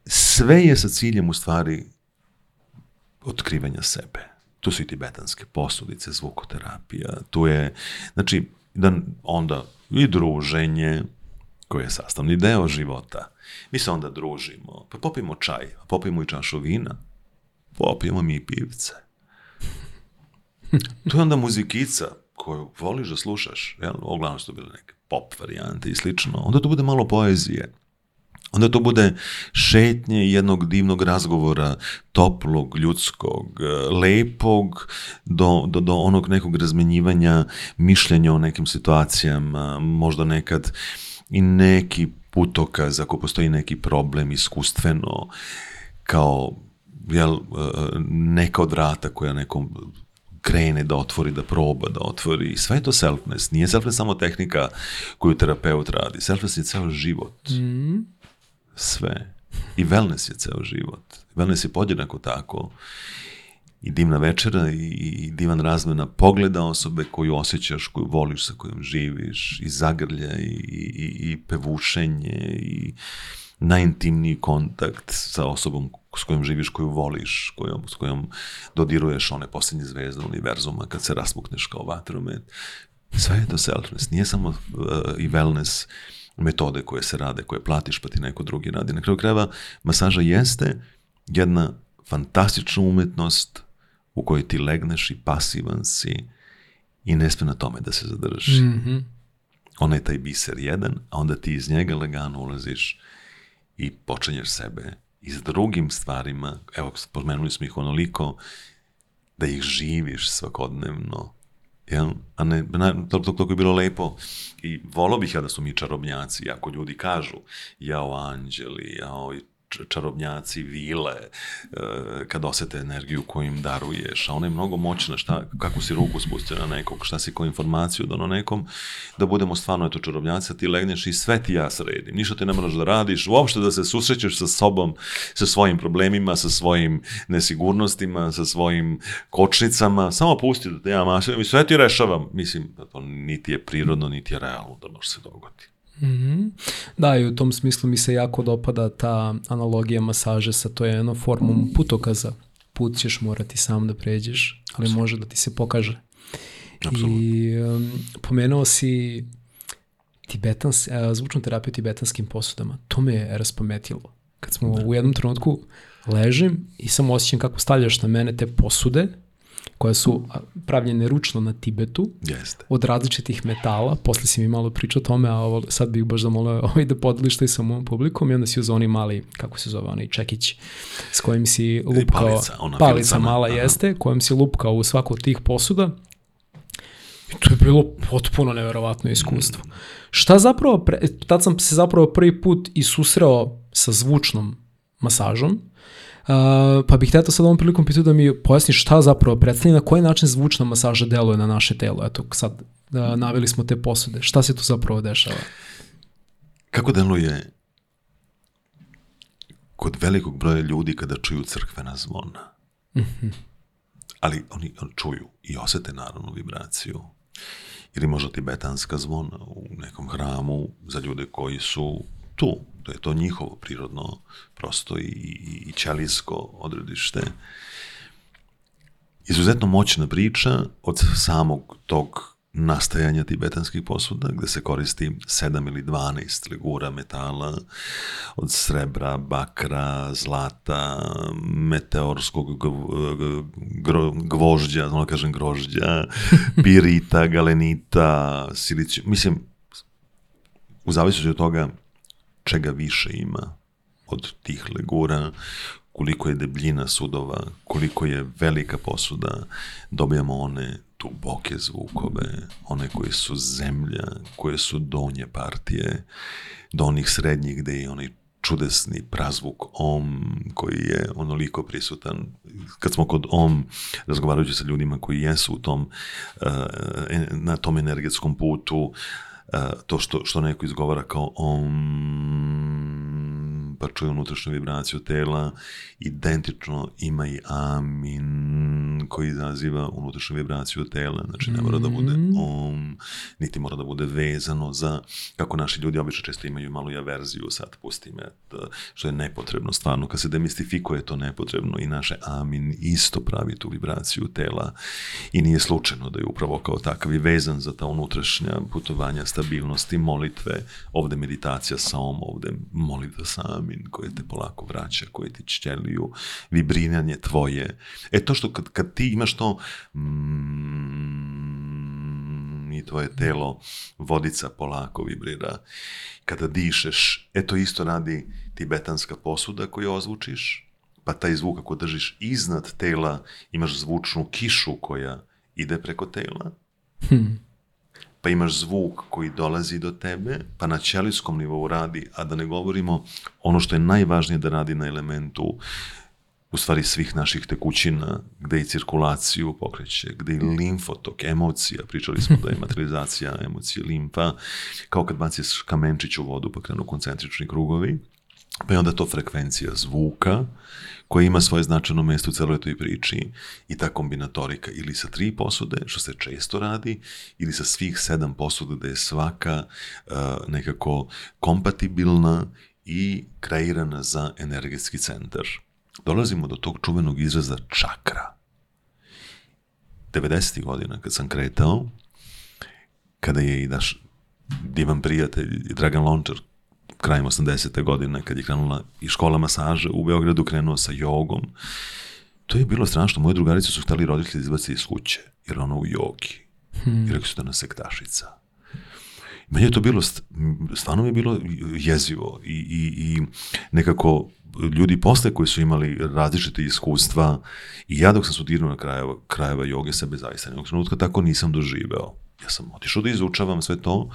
sve je sa ciljem u stvari otkrivanja sebe. Tu su i tibetanske posudice, zvukoterapija, tu je, znači, da onda i druženje, koje je sastavni deo života. Mi se onda družimo, pa popijemo čaj, popijemo i čašu vina, popijemo mi i pivce. to je onda muzikica koju voliš da slušaš, jel? uglavnom su to bile neke pop varijante i slično, onda to bude malo poezije. Onda to bude šetnje jednog divnog razgovora, toplog, ljudskog, e, lepog, do, do, do onog nekog razmenjivanja mišljenja o nekim situacijama, možda nekad i neki putokaz ako postoji neki problem iskustveno, kao jel, e, e, neka od rata koja nekom krene da otvori, da proba, da otvori. Sve je to selfness. Nije selfness samo tehnika koju terapeut radi. Selfness je ceo život. Mm. Sve. I wellness je ceo život. Wellness je podjednako tako i divna večera i, i divan razmena pogleda osobe koju osjećaš, koju voliš, sa kojom živiš, i zagrlja, i, i, i pevušenje, i najintimniji kontakt sa osobom s kojom živiš, koju voliš, kojom, s kojom dodiruješ one posljednje zvezde univerzuma kad se rasmukneš kao vatromet. Sve je to selfness. Nije samo uh, i wellness metode koje se rade, koje platiš pa ti neko drugi radi. Na kraju krajeva, masaža jeste jedna fantastična umetnost u kojoj ti legneš i pasivan si i ne sme na tome da se zadrži. Mm -hmm. Ona je taj biser jedan, a onda ti iz njega lagano ulaziš i počinješ sebe i s drugim stvarima, evo, spomenuli smo ih onoliko, da ih živiš svakodnevno, jel? A ne, na, to, to, to je bilo lepo. I volao bih ja da su mi čarobnjaci, ako ljudi kažu, jao anđeli, jao čarobnjaci, vile, e, kad osete energiju koju im daruješ, a ona je mnogo moćna, šta, kako si ruku spustio na nekog, šta si koju informaciju dono nekom, da budemo stvarno eto čarobnjaci, ti legneš i sve ti ja sredim, ništa ti ne moraš da radiš, uopšte da se susrećeš sa sobom, sa svojim problemima, sa svojim nesigurnostima, sa svojim kočnicama, samo pusti da te ja mašem i sve ti rešavam. Mislim, da to niti je prirodno, niti je realno da može se dogoditi. Mm -hmm. Da, i u tom smislu mi se jako dopada ta analogija masaže sa to je jedno formom mhm. putokaza. Put ćeš morati sam da pređeš, ali može da ti se pokaže. Absolut. I um, pomenuo si tibetans, uh, zvučnu terapiju tibetanskim posudama. To me je raspometilo. Kad smo da. u jednom trenutku ležim i samo osjećam kako stavljaš na mene te posude koja su pravljene ručno na Tibetu Jeste. od različitih metala. Posle si mi malo pričao o tome, a ovo, sad bih baš zamolio ovaj da podeliš to i sa mojom publikom i onda si uz oni mali, kako se zove, onaj čekić s kojim si e, lupkao, I palica, palica da, mala aha. jeste, kojim si lupkao u svaku od tih posuda. I to je bilo potpuno neverovatno iskustvo. Mm. Šta zapravo, pre, tad sam se zapravo prvi put i susreo sa zvučnom masažom, Uh, pa bih hteta sad ovom prilikom pitao da mi pojasni šta zapravo predstavlja na koji način zvučna masaža deluje na naše telo. Eto, sad uh, naveli smo te posude. Šta se tu zapravo dešava? Kako deluje kod velikog broja ljudi kada čuju crkvena zvona? Mm Ali oni čuju i osete naravno vibraciju. Ili možda tibetanska zvona u nekom hramu za ljude koji su tu to da je to njihovo prirodno prosto i, i, i ćelijsko odredište. Izuzetno moćna priča od samog tog nastajanja tibetanskih posuda, gde se koristi 7 ili 12 legura metala od srebra, bakra, zlata, meteorskog gvožđa, znamo da kažem grožđa, pirita, galenita, silici... Mislim, u zavisnosti od toga čega više ima od tih legura, koliko je debljina sudova, koliko je velika posuda, dobijamo one duboke zvukove, one koje su zemlja, koje su donje partije, do onih srednjih gde je onaj čudesni prazvuk om koji je onoliko prisutan. Kad smo kod om, razgovarajući sa ljudima koji jesu u tom, eh, na tom energetskom putu, to što, što neko izgovara kao om, pa čuje unutrašnju vibraciju tela, identično ima i amin koji izaziva unutrašnju vibraciju tela, znači ne mora da bude mhm. om, niti mora da bude vezano za, kako naši ljudi obično često imaju malu averziju sad, pusti me, da, što je nepotrebno stvarno, kad se demistifikuje to nepotrebno i naše amin isto pravi tu vibraciju tela i nije slučajno da je upravo kao takav i vezan za ta unutrašnja putovanja stabilnosti, molitve, ovde meditacija sa om, ovde molitva sa amin, dopamin koji te polako vraća, koji ti čeliju, vibriranje tvoje. E to što kad, kad ti imaš to mm, i tvoje telo, vodica polako vibrira, kada dišeš, e to isto radi tibetanska posuda koju ozvučiš, pa taj zvuk ako držiš iznad tela, imaš zvučnu kišu koja ide preko tela. Hmm pa imaš zvuk koji dolazi do tebe, pa na ćelijskom nivou radi, a da ne govorimo ono što je najvažnije da radi na elementu u stvari svih naših tekućina, gde i cirkulaciju pokreće, gde i limfotok, emocija, pričali smo da je materializacija emocije limfa, kao kad baciš kamenčić u vodu pa krenu koncentrični krugovi, pa je onda to frekvencija zvuka, koja ima svoje značajno mesto u celoj toj priči i ta kombinatorika ili sa tri posude, što se često radi, ili sa svih sedam posuda da je svaka uh, nekako kompatibilna i kreirana za energetski centar. Dolazimo do tog čuvenog izraza čakra. 90. godina kad sam kretao, kada je i naš divan prijatelj Dragan Lončar krajem 80. godine, kad je krenula i škola masaža u Beogradu, krenuo sa jogom. To je bilo strašno. Moje drugarice su hteli roditelji da izbaci iz kuće, jer ona u jogi. Hmm. I rekli su da nas sektašica. Meni je to bilo, stvarno mi je bilo jezivo i, i, i nekako ljudi posle koji su imali različite iskustva i ja dok sam studirao na krajeva, krajeva joge sebe zaista nekog trenutka tako nisam doživeo. Ja sam otišao da izučavam sve to,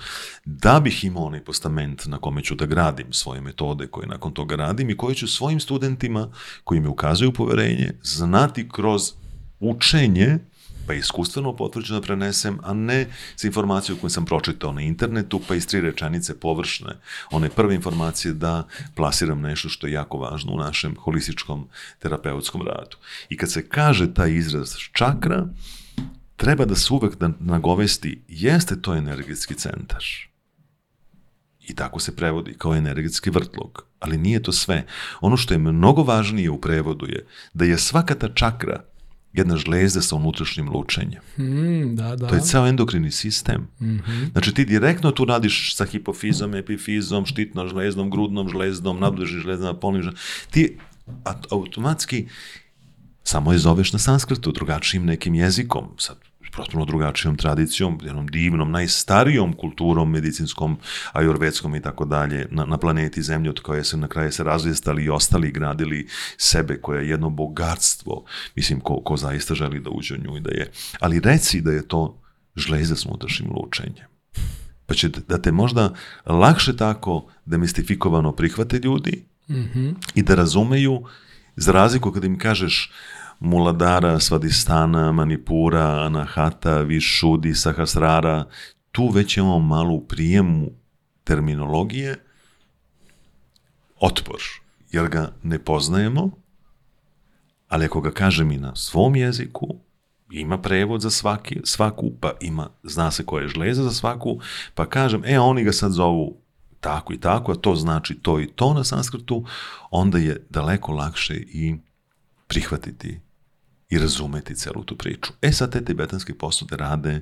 da bih imao onaj postament na kome ću da gradim svoje metode koje nakon toga radim i koje ću svojim studentima koji mi ukazuju poverenje znati kroz učenje pa iskustveno potvrđeno prenesem, a ne s informacijom koju sam pročitao na internetu, pa iz tri rečenice površne, one prve informacije da plasiram nešto što je jako važno u našem holističkom terapeutskom radu. I kad se kaže taj izraz čakra, treba da se uvek nagovesti jeste to energetski centar. I tako se prevodi kao energetski vrtlog. Ali nije to sve. Ono što je mnogo važnije u prevodu je da je svaka ta čakra jedna žlezda sa unutrašnjim lučenjem. Mm, da, da. To je ceo endokrini sistem. Mm -hmm. Znači ti direktno tu radiš sa hipofizom, epifizom, štitnom žlezdom, grudnom žlezdom, nadbližnim žlezdama, polnim žlezdama. Ti automatski samo je zoveš na sanskritu, drugačijim nekim jezikom, sa potpuno drugačijom tradicijom, jednom divnom, najstarijom kulturom medicinskom, ajurvedskom i tako dalje na, na planeti Zemlje od koje se na kraju se razvijestali i ostali gradili sebe koja je jedno bogatstvo, mislim ko, ko zaista želi da uđe u nju i da je. Ali reci da je to žleze s unutrašnjim lučenjem. Pa će da te možda lakše tako demistifikovano prihvate ljudi mm -hmm. i da razumeju za razliku kada im kažeš Muladara, Svadistana, Manipura, Anahata, Višudi, Sahasrara, tu već imamo malu prijemu terminologije, otpor, jer ga ne poznajemo, ali ako ga kažem i na svom jeziku, ima prevod za svaki, svaku, pa ima, zna se koja je žleza za svaku, pa kažem, e, oni ga sad zovu tako i tako, a to znači to i to na sanskritu, onda je daleko lakše i prihvatiti i razumeti celu tu priču. E sad te tibetanske posude rade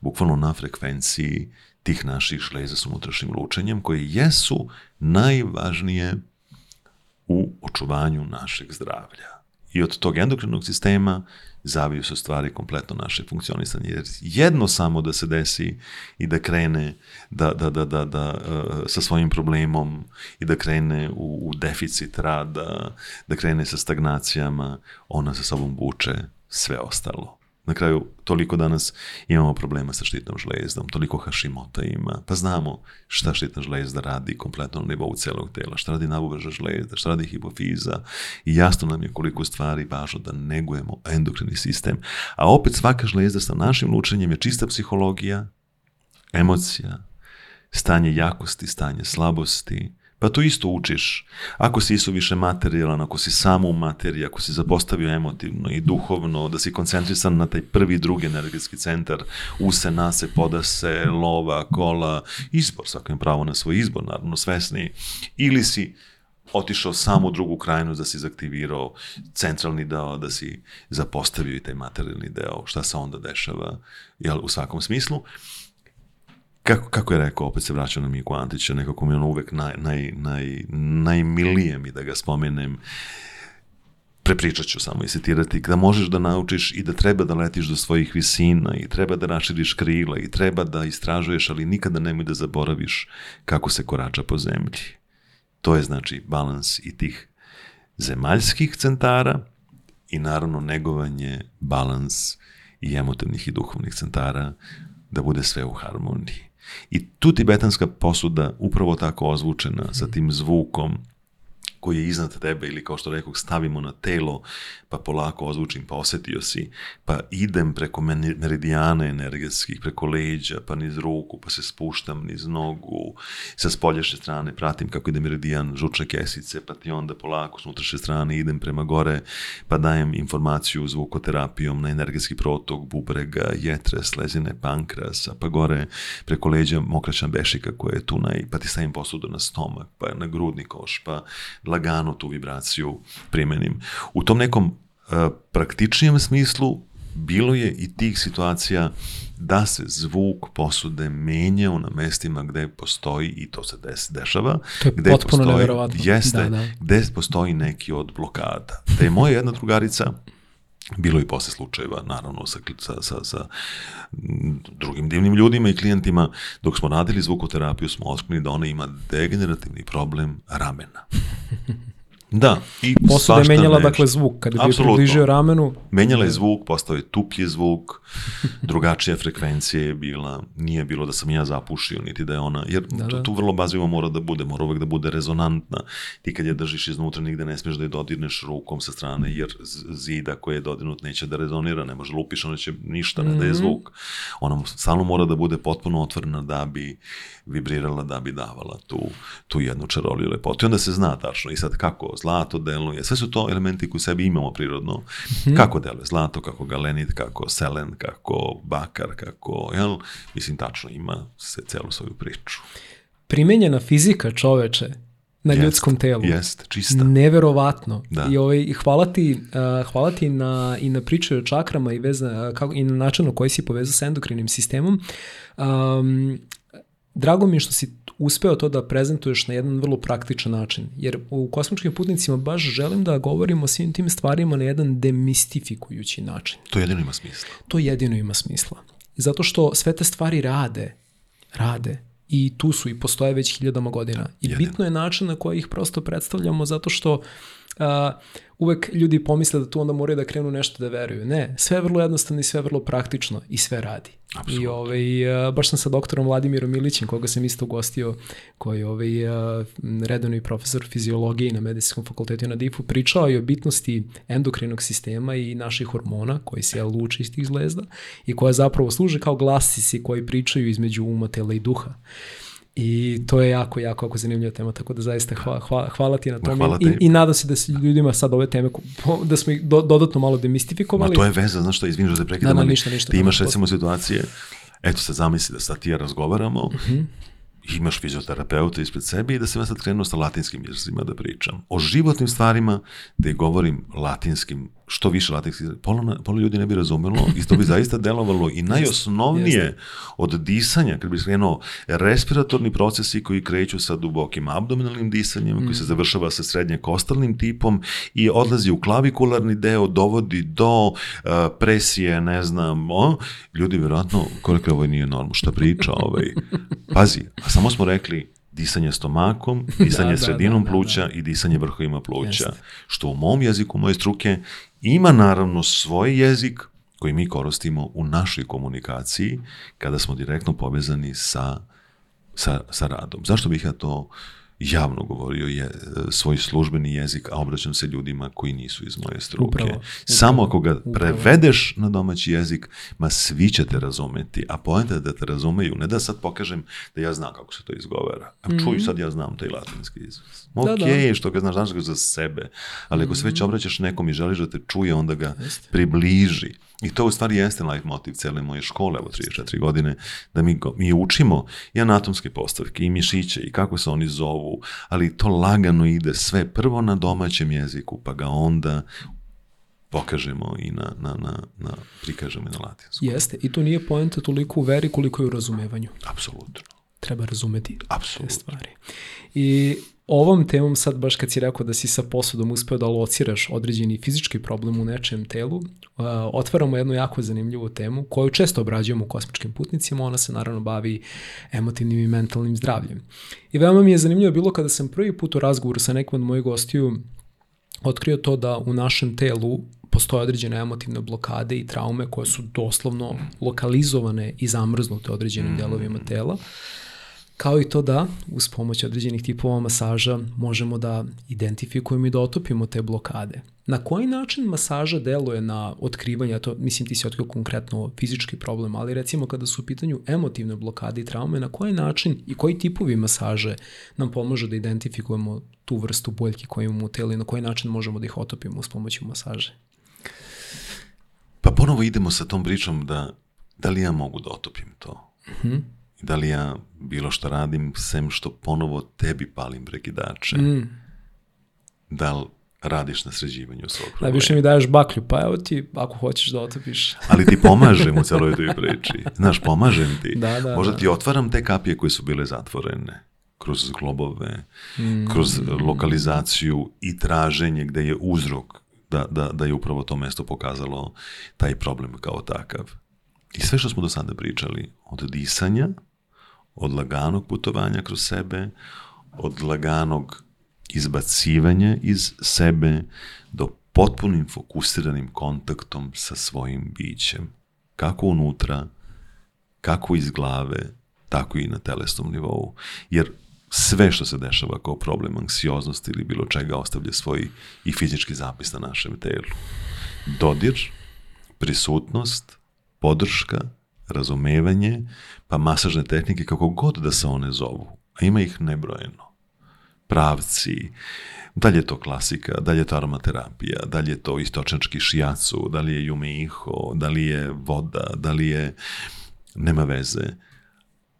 bukvalno na frekvenciji tih naših šleza sa unutrašnjim lučenjem koje jesu najvažnije u očuvanju našeg zdravlja. I od tog endokrinog sistema zaviju se stvari kompletno naše funkcionisanje. Jer jedno samo da se desi i da krene da, da, da, da, da, eh, sa svojim problemom i da krene u, u deficit rada, da krene sa stagnacijama, ona sa sobom buče sve ostalo. Na kraju, toliko danas imamo problema sa štitnom žlezdom, toliko hašimota ima, pa znamo šta štitna žlezda radi kompletno na nivou celog tela, šta radi nabubeža žlezda, šta radi hipofiza i jasno nam je koliko stvari važno da negujemo endokrini sistem. A opet svaka žlezda sa našim lučenjem je čista psihologija, emocija, stanje jakosti, stanje slabosti, Pa to isto učiš. Ako si isu više materijalan, ako si samo u materiji, ako si zapostavio emotivno i duhovno, da si koncentrisan na taj prvi, drugi energetski centar, use, nase, podase, lova, kola, izbor, svako ima pravo na svoj izbor, naravno svesni. Ili si otišao samo u drugu krajinu da si zaktivirao centralni deo, da si zapostavio i taj materijalni deo, šta se onda dešava jel, u svakom smislu. Uh, kako, kako je rekao, opet se vraćam na Miku Antića, nekako mi on uvek naj, naj, naj, najmilije mi da ga spomenem, prepričat ću samo i citirati, da možeš da naučiš i da treba da letiš do svojih visina i treba da raširiš krila i treba da istražuješ, ali nikada nemoj da zaboraviš kako se korača po zemlji. To je znači balans i tih zemaljskih centara i naravno negovanje, balans i emotivnih i duhovnih centara da bude sve u harmoniji. I tu tibetanska posuda upravo tako ozvučena sa mhm. tim zvukom koji je iznad tebe ili kao što rekog stavimo na telo, pa polako ozvučim, pa osetio si, pa idem preko meridijana energetskih, preko leđa, pa niz ruku, pa se spuštam niz nogu, sa spoljašnje strane pratim kako ide meridijan žučne kesice, pa ti onda polako s unutrašnje strane idem prema gore, pa dajem informaciju zvukoterapijom na energetski protok, bubrega, jetre, slezine, pankrasa, pa gore preko leđa mokraćan bešika koja je tu naj, pa ti stavim posudu na stomak, pa na grudni koš, pa lagano tu vibraciju primenim. U tom nekom e, praktičnijem smislu bilo je i tih situacija da se zvuk posude menjao na mestima gde postoji i to se des, dešava. To je gde potpuno postoji, neverovatno. Jeste, da, da. gde postoji neki od blokada. Da je moja jedna drugarica Bilo i posle slučajeva, naravno, sa, sa, sa, sa drugim divnim ljudima i klijentima. Dok smo radili zvukoterapiju, smo otkrili da ona ima degenerativni problem ramena. Da. I Posuda je menjala nešto. dakle zvuk, kad bi je približio ramenu. Menjala je zvuk, postao je tuplji zvuk, drugačija frekvencija je bila, nije bilo da sam ja zapušio, niti da je ona, jer da, tu, da. tu vrlo bazivo mora da bude, mora uvek da bude rezonantna. Ti kad je držiš iznutra, nigde ne smeš da je dodirneš rukom sa strane, jer zida koja je dodirnut neće da rezonira, ne može da lupiš, ona će ništa, mm -hmm. da je mhm. zvuk. Ona stalno mora da bude potpuno otvorena da bi vibrirala, da bi davala tu, tu jednu čaroliju lepotu. I onda se zna tačno i sad kako zlato deluje, sve su to elementi koji sebi imamo prirodno. Mm-hmm. Kako deluje zlato, kako galenit, kako selen, kako bakar, kako, jel? Mislim, tačno ima se celu svoju priču. Primenjena fizika čoveče na jest, ljudskom telu. Jest, čista. Neverovatno. Da. I ovaj, hvala ti, uh, hvala ti na, i na priče o čakrama i, vezna, kako, i na načinu koji si povezao sa endokrinim sistemom. Um, drago mi je što si uspeo to da prezentuješ na jedan vrlo praktičan način. Jer u kosmičkim putnicima baš želim da govorimo o svim tim stvarima na jedan demistifikujući način. To jedino ima smisla. To jedino ima smisla. Zato što sve te stvari rade, rade i tu su i postoje već hiljadama godina. I Jedin. bitno je način na koji ih prosto predstavljamo zato što uh, uvek ljudi pomisle da tu onda moraju da krenu nešto da veruju. Ne, sve je vrlo jednostavno i sve je vrlo praktično i sve radi. Absolutno. I ovaj, e, baš sam sa doktorom Vladimirom Ilićem, koga sam isto ugostio, koji je ovaj, e, redovni profesor fiziologije na medicinskom fakultetu na DIF-u, pričao i o bitnosti endokrinog sistema i naših hormona koji se luče iz tih zlezda i koja zapravo služe kao glasici koji pričaju između uma, tela i duha. I to je jako, jako, jako zanimljiva tema, tako da zaista hvala, hva, hvala ti na tome. I, I, nadam se da se ljudima sad ove teme, da smo ih do, dodatno malo demistifikovali. Ma to je veza, znaš što, izvim što da te prekidam, da, da, ništa, ništa, ti imaš to... Da, da, recimo situacije, eto se zamisli da sad ti ja razgovaramo, uh mhm. -huh imaš fizioterapeuta ispred sebe i da se ja sad krenuo sa latinskim jezicima da pričam. O životnim stvarima, da govorim latinskim što više lateksnih, polo, polo ljudi ne bi razumelo i to bi zaista delovalo i najosnovnije od disanja, kad bi skrenuo respiratorni procesi koji kreću sa dubokim abdominalnim disanjem, koji se mm. završava sa srednje kostalnim tipom i odlazi u klavikularni deo, dovodi do uh, presije, ne znam, o, ljudi verovatno, koliko ovo nije normalno, šta priča ovaj, pazi, a samo smo rekli, disanje stomakom, da, disanje da, sredinom da, da, da. pluća da, da. i disanje vrhovima pluća, Jeste. što u mom jeziku moje struke ima naravno svoj jezik koji mi koristimo u našoj komunikaciji kada smo direktno povezani sa, sa, sa radom. Zašto bih ja to javno govorio je svoj službeni jezik, a obraćam se ljudima koji nisu iz moje struke. Upravo, upravo, Samo ako ga prevedeš na domaći jezik, ma svi će te razumeti, a poenta je da te razumeju, ne da sad pokažem da ja znam kako se to izgovara. A čuj, mhm. sad ja znam taj latinski izraz ok, da, da. što ga znaš, znaš ga za sebe, ali ako se već mhm. obraćaš nekom i želiš da te čuje, onda ga jeste. približi. I to u stvari jeste life motiv cele moje škole, evo 34 godine, da mi, go, mi učimo i anatomske postavke, i mišiće, i kako se oni zovu, ali to lagano ide sve prvo na domaćem jeziku, pa ga onda pokažemo i na, na, na, na prikažemo i na latinskom. Jeste, i to nije poenta toliko u veri koliko je u razumevanju. Apsolutno. Treba razumeti Apsolutno. te stvari. I ovom temom sad baš kad si rekao da si sa posudom uspeo da lociraš određeni fizički problem u nečem telu, uh, otvaramo jednu jako zanimljivu temu koju često obrađujemo u kosmičkim putnicima, ona se naravno bavi emotivnim i mentalnim zdravljem. I veoma mi je zanimljivo bilo kada sam prvi put u razgovoru sa nekim od mojih gostiju otkrio to da u našem telu postoje određene emotivne blokade i traume koje su doslovno lokalizovane i zamrznute određenim mm. delovima tela. Uh, kao i to da uz pomoć određenih tipova masaža možemo da identifikujemo i da otopimo te blokade. Na koji način masaža deluje na otkrivanje, to mislim ti si otkrio konkretno fizički problem, ali recimo kada su u pitanju emotivne blokade i traume, na koji način i koji tipovi masaže nam pomažu da identifikujemo tu vrstu boljki koju imamo u telu i na koji način možemo da ih otopimo uz pomoću masaže? Pa ponovo idemo sa tom pričom da da li ja mogu da otopim to? Mhm. Mm -hmm da li ja bilo šta radim, sem što ponovo tebi palim prekidače. Mm. Da li radiš na sređivanju svog problema. Najviše mi daješ baklju, pa evo ti, ako hoćeš da otopiš. Ali ti pomažem u celoj toj priči. Znaš, pomažem ti. Da, da, Možda da. ti otvaram te kapije koje su bile zatvorene kroz globove, mm. kroz lokalizaciju i traženje gde je uzrok da, da, da je upravo to mesto pokazalo taj problem kao takav. I sve što smo do sada pričali, od disanja, od laganog putovanja kroz sebe, od laganog izbacivanja iz sebe do potpunim fokusiranim kontaktom sa svojim bićem. Kako unutra, kako iz glave, tako i na telesnom nivou. Jer sve što se dešava kao problem anksioznosti ili bilo čega ostavlja svoj i fizički zapis na našem telu. Dodir, prisutnost, podrška, razumevanje, pa masažne tehnike kako god da se one zovu, a ima ih nebrojeno. Pravci, dalje je to klasika, dalje je to aromaterapija, dalje je to istočnički šijacu, da li je jumeiho, da li je voda, da li je... Nema veze,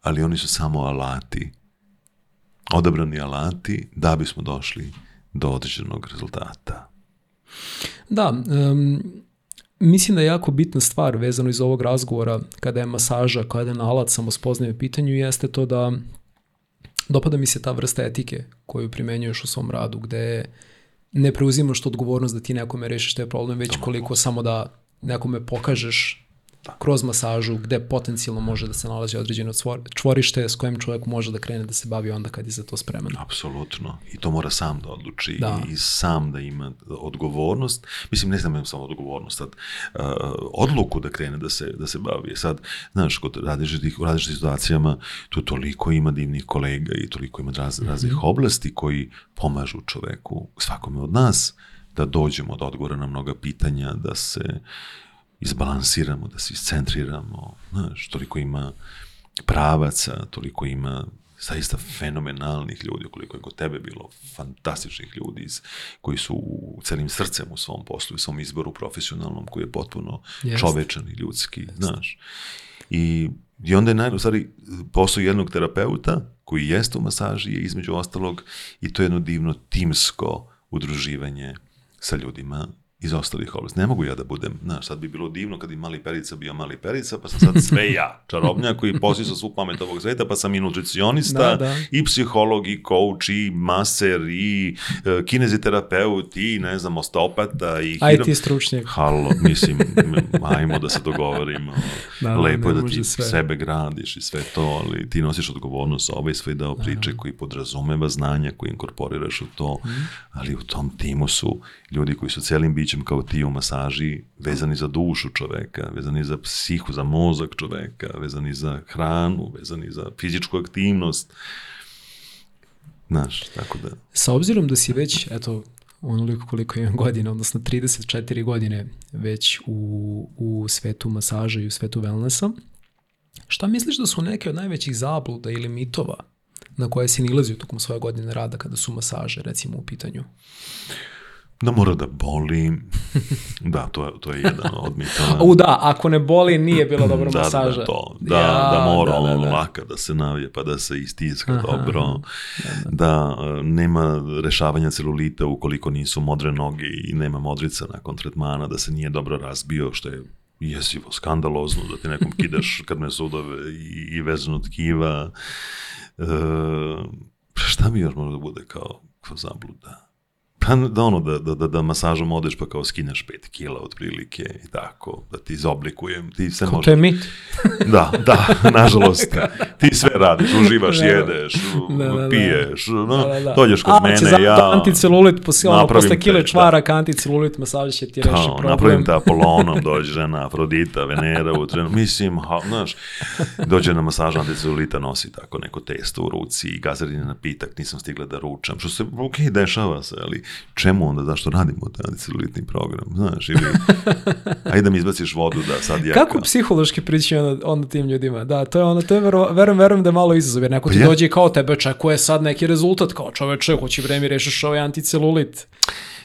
ali oni su samo alati. Odabrani alati da bismo došli do određenog rezultata. Da, um, mislim da je jako bitna stvar vezano iz ovog razgovora kada je masaža, kada je nalad samospoznaje u pitanju, jeste to da dopada mi se ta vrsta etike koju primenjuješ u svom radu, gde ne preuzimaš tu odgovornost da ti nekome rešiš te problem, već koliko samo da nekome pokažeš kroz masažu gde potencijalno može da se nalazi određeno čvorište s kojim čovjek može da krene da se bavi onda kad je za to spreman. Apsolutno. I to mora sam da odluči da. i sam da ima odgovornost. Mislim, ne znam imam samo odgovornost, sad, uh, odluku da krene da se, da se bavi. E sad, znaš, kod različitih, u različitim situacijama tu toliko ima divnih kolega i toliko ima raz, mhm. raznih mm -hmm. oblasti koji pomažu čoveku, svakome od nas, da dođemo do odgovora na mnoga pitanja, da se izbalansiramo, da se iscentriramo, znaš, toliko ima pravaca, toliko ima zaista fenomenalnih ljudi, koliko je kod tebe bilo fantastičnih ljudi iz, koji su u celim srcem u svom poslu i svom izboru profesionalnom koji je potpuno Jest. čovečan i ljudski, Jest. znaš. I, I onda je najno, stvari, posao jednog terapeuta koji jeste u masaži je između ostalog i to je jedno divno timsko udruživanje sa ljudima iz ostalih oblasti. Ne mogu ja da budem, znaš, sad bi bilo divno kad bi mali perica bio mali perica, pa sam sad sve ja, čarobnjak koji posjeća svu pamet ovog sveta, pa sam i nutricionista, da, da. i psiholog, i coach, i maser, i e, kineziterapeut, i ne znam, osteopata, i... Hiro... IT stručnjak. Halo, mislim, ajmo da se dogovorimo. Da, da, Lepo je da ti sve. sebe gradiš i sve to, ali ti nosiš odgovornost za ovaj svoj deo da, priče da. koji podrazumeva znanja, koji inkorporiraš u to, mm. ali u tom timu su ljudi koji su celim bićem Nikolićem kao ti u masaži, vezani za dušu čoveka, vezani za psihu, za mozak čoveka, vezani za hranu, vezani za fizičku aktivnost. Znaš, tako da... Sa obzirom da si već, eto, onoliko koliko imam godina, odnosno 34 godine već u, u svetu masaža i u svetu wellnessa, šta misliš da su neke od najvećih zabluda ili mitova na koje si nilazio tokom svoje godine rada kada su masaže, recimo, u pitanju? Uh, da mora da boli. Da, to je, to je jedan od mitova. U da, ako ne boli, nije bilo dobro da, da, da, masaža. Da, to. Da, da ja, da mora da, da, da. laka da se navije, pa da se istiska Aha. dobro. Da, da. da, nema rešavanja celulita ukoliko nisu modre noge i nema modrica nakon tretmana, da se nije dobro razbio, što je jezivo, skandalozno, da ti nekom kidaš krvne sudove i, i vezano tkiva. E, šta mi još može da bude kao, kao zabluda? Pa da ono, da, da, da, da masažom odeš pa kao skineš 5 kila otprilike i tako, da ti izoblikujem. Ti sve kao možda... to je mit. da, da, nažalost. Da. Ti sve radiš, uživaš, da, jedeš, da, da, da, piješ, da, da, da. dođeš kod A, mene, za, ja... Anticelulit, posle, ono, posle kile čvaraka, da. anticelulit, masaž će ti reši kao, problem. Napravim te Apolonom, dođe žena Afrodita, Venera u trenu, mislim, ha, znaš, dođe na masaž anticelulita, nosi tako neko testo u ruci, gazardine napitak, nisam stigla da ručam, što se, okej, okay, dešava se, ali čemu onda, zašto radimo taj anticelulitni program, znaš, ili ajde da mi izbaciš vodu da sad ja... Kako psihološki prići onda, onda tim ljudima, da, to je ono, to je vero, verujem, verujem da je malo izazov, jer neko pa ti pa dođe kao tebe očekuje sad neki rezultat, kao čoveče, hoće vreme rešiš ovaj anticelulit.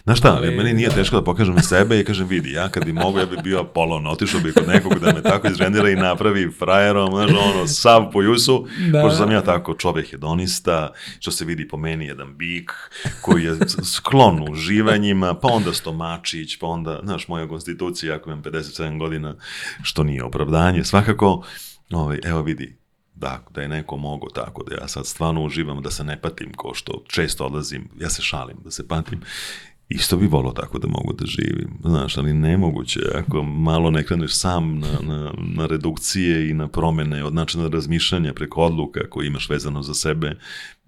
Znaš šta, ali, meni nije da. teško da pokažem sebe i kažem vidi, ja kad bi mogu ja bi bio polon, otišao bih kod nekog da me tako izrendira i napravi frajerom, znaš ono, sav po jusu, da. pošto sam ja tako čovjek hedonista, što se vidi po meni jedan bik koji je sklon uživanjima, pa onda stomačić, pa onda, znaš, moja konstitucija, ako imam 57 godina, što nije opravdanje, svakako, ovaj, evo vidi, da, da je neko mogo tako, da ja sad stvarno uživam, da se ne patim ko što često odlazim, ja se šalim, da se patim isto bi volao tako da mogu da živim, znaš, ali nemoguće, ako malo ne kreneš sam na, na, na redukcije i na promene od načina razmišljanja preko odluka koje imaš vezano za sebe,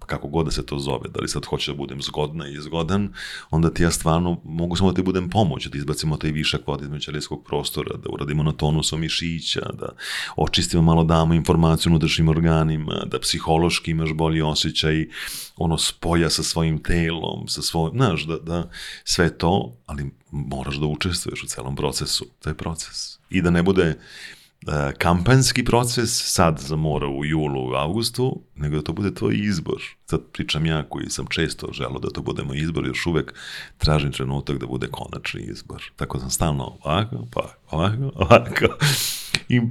Pa kako god da se to zove, da li sad hoću da budem zgodna i zgodan, onda ti ja stvarno mogu samo da ti budem pomoć, da izbacimo taj višak vode iz mećalijskog prostora, da uradimo na tonusu mišića, da očistimo malo damo informaciju unutrašnjim organima, da psihološki imaš bolji osjećaj, ono spoja sa svojim telom, sa svojim, znaš, da, da sve to, ali moraš da učestvuješ u celom procesu, to je proces. I da ne bude, E, kampanjski proces sad za mora u julu, u augustu, nego da to bude tvoj izbor. Sad pričam ja koji sam često želao da to budemo izbor, još uvek tražim trenutak da bude konačni izbor. Tako sam stalno ovako, pa ovako, ovako. I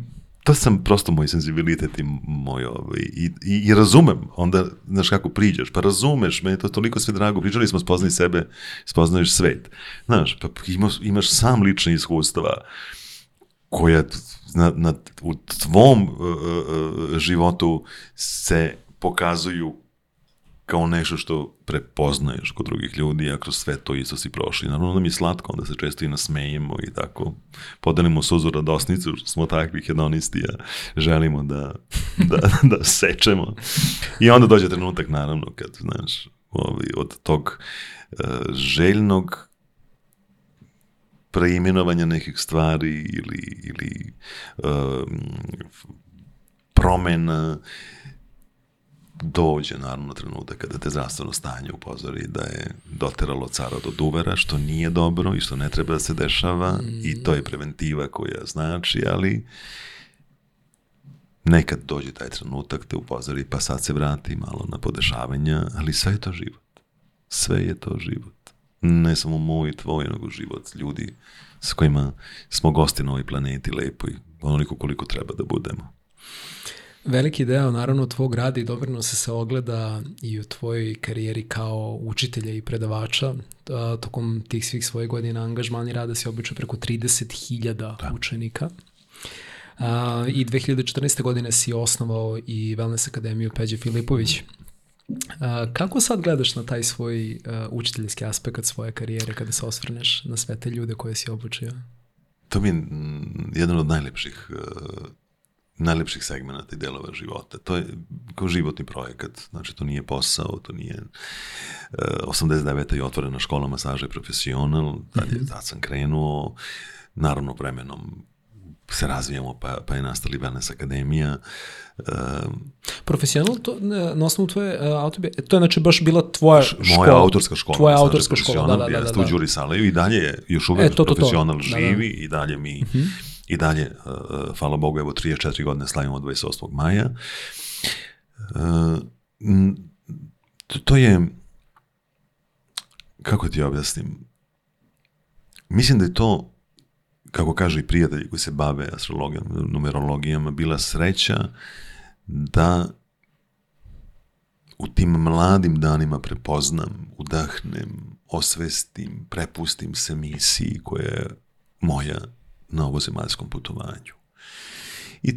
to sam prosto moj senzibilitet i moj ovaj, i, i, i razumem onda, znaš kako priđeš, pa razumeš, meni je to toliko sve drago, pričali smo spoznaj sebe, spoznaješ svet, znaš, pa imaš, imaš sam lične iskustva, uh, koja na, na, u tvom uh, životu se pokazuju kao nešto što prepoznaješ kod drugih ljudi, a kroz sve to isto si prošli. Naravno da mi je slatko, onda se često i nasmejimo i tako podelimo suzu radosnicu, što smo takvih hedonisti, a želimo da, da, da sečemo. I onda dođe trenutak, naravno, kad, znaš, ovaj, od tog uh, željnog preimenovanja nekih stvari ili, ili um, promena dođe naravno trenutak kada te zdravstveno stanje upozori da je doteralo cara do duvera, što nije dobro i što ne treba da se dešava mm. i to je preventiva koja znači, ali nekad dođe taj trenutak, te da upozori pa sad se vrati malo na podešavanja, ali sve je to život. Sve je to život ne samo moj, tvoj, nego život ljudi s kojima smo gosti na ovoj planeti lepoj, onoliko koliko treba da budemo. Veliki deo, naravno, tvog rada i doprinosa se ogleda i u tvojoj karijeri kao učitelja i predavača. Tokom tih svih svoje godina angažmani rada se obično preko 30.000 da. učenika. A, I 2014. godine si osnovao i Wellness Akademiju Peđe Filipović. Kako sad gledaš na taj svoj e, učiteljski aspekt svoje karijere kada se osvrneš na sve te ljude koje si obučio? To mi je jedan od najlepših e, najlepših segmenta i delova života. To je kao životni projekat, znači to nije posao, to nije... Uh, e, 89. je otvorena škola masaže profesional, tad, je, mhm. tad sam krenuo, naravno vremenom se razvijamo, pa, pa je nastali Libanes akademija. Um, Profesional, to, na osnovu tvoje uh, e, autobije, to je znači baš bila tvoja škola. Moja autorska škola. Tvoja znači, autorska škola, da, da, da. da, da. Đuri Saleju i dalje je, još uvek e, to, to, profesional to, to. živi da, da. i dalje mi, uh mhm. -huh. i dalje, uh, hvala Bogu, evo 34 godine slavimo 28. maja. Uh, to, to je, kako ti objasnim, mislim da je to kako kaže i prijatelji koji se bave astrologijom, numerologijama, bila sreća da u tim mladim danima prepoznam, udahnem, osvestim, prepustim se misiji koja je moja na ovozemaljskom putovanju. I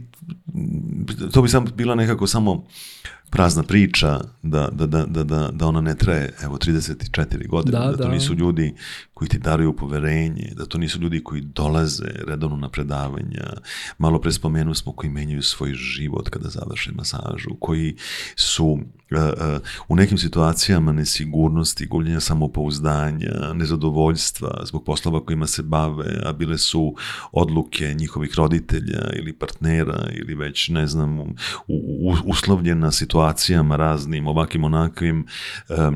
to bi sam bila nekako samo prazna priča, da, da, da, da, da, da ona ne traje evo, 34 godine, da, da, to da. nisu ljudi koji ti daruju poverenje, da to nisu ljudi koji dolaze redovno na predavanja, malo pre spomenu smo koji menjaju svoj život kada završe masažu, koji su uh, uh, u nekim situacijama nesigurnosti, gubljenja samopouzdanja, nezadovoljstva zbog poslova kojima se bave, a bile su odluke njihovih roditelja ili partnera ili već, ne znam, u, u, uslovljena situacija situacijama raznim, ovakim onakvim,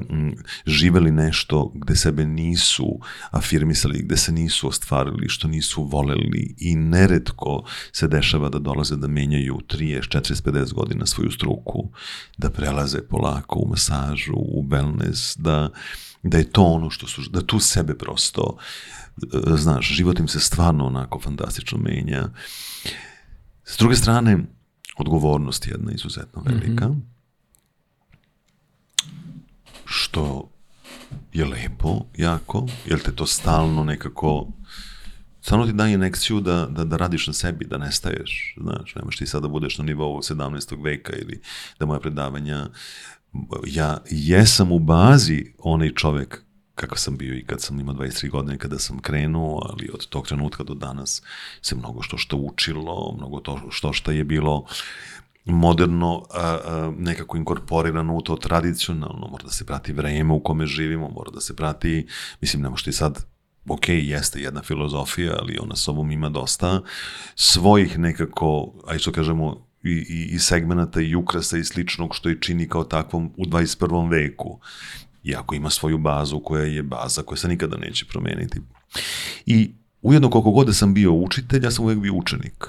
um, živeli nešto gde sebe nisu afirmisali, gde se nisu ostvarili, što nisu voleli i neretko se dešava da dolaze da menjaju 30, 40, 50 godina svoju struku, da prelaze polako u masažu, u wellness, da da je to ono što su, da tu sebe prosto, e, znaš, život im se stvarno onako fantastično menja. S druge strane, odgovornost je jedna izuzetno velika. Mm -hmm što je lepo, jako, jer te to stalno nekako stvarno ti daje inekciju da, da, da radiš na sebi, da nestaješ, znaš, nemaš ti sada da budeš na nivou 17. veka ili da moja predavanja, ja jesam u bazi onaj čovek kakav sam bio i kad sam imao 23 godine kada sam krenuo, ali od tog trenutka do danas se mnogo što što učilo, mnogo to što što je bilo moderno, a, a, nekako inkorporirano u to tradicionalno, mora da se prati vreme u kome živimo, mora da se prati, mislim, nemo što i sad ok, jeste jedna filozofija, ali ona s ovom ima dosta svojih nekako, aj što kažemo, i, i, i segmenta i ukrasa i sličnog što je čini kao takvom u 21. veku. Iako ima svoju bazu koja je baza koja se nikada neće promeniti. I ujedno koliko god da sam bio učitelj, ja sam uvek bio učenik.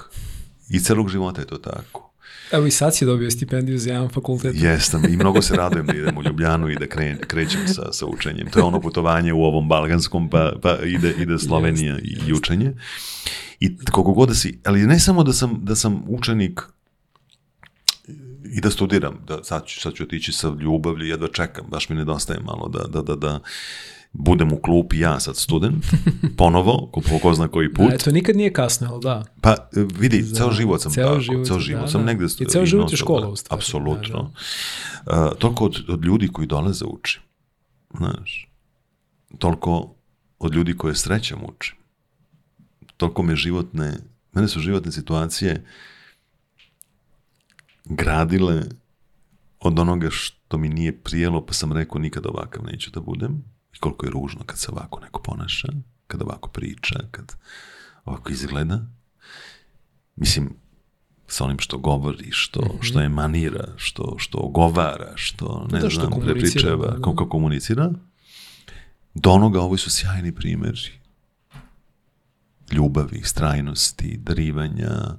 I celog života je to tako. Evo i sad si dobio stipendiju za jedan fakultet. Jesam i mnogo se radujem da idem u Ljubljanu i da kre, krećem sa, sa učenjem. To je ono putovanje u ovom balkanskom, pa, pa ide, ide Slovenija yes, i, yes. učenje. I koliko god da si, ali ne samo da sam, da sam učenik i da studiram, da sad ću, sad ću otići sa ljubavlju, jedva čekam, baš mi nedostaje malo da, da, da, da budem u klupi ja sad student, ponovo, po ko zna koji put. Da, to nikad nije kasnilo, da. Pa e, vidi, Za, ceo život sam ceo tako, život, ceo život da, sam da, negde student. I ceo život je škola u da, stvari. Apsolutno. Da, da. Uh, toliko od, od ljudi koji dolaze učim, znaš, toliko od ljudi koje srećem učim, toliko me životne, mene su životne situacije gradile od onoga što mi nije prijelo, pa sam rekao nikad ovakav neću da budem, I koliko je ružno kad se ovako neko ponaša, kad ovako priča, kad ovako izgleda. Mislim, sa onim što govori, što, mm -hmm. što emanira, što, što ogovara, što ne da, znam, pričeva, kako da, da. komunicira. Do onoga ovo su sjajni primjeri. Ljubavi, strajnosti, darivanja,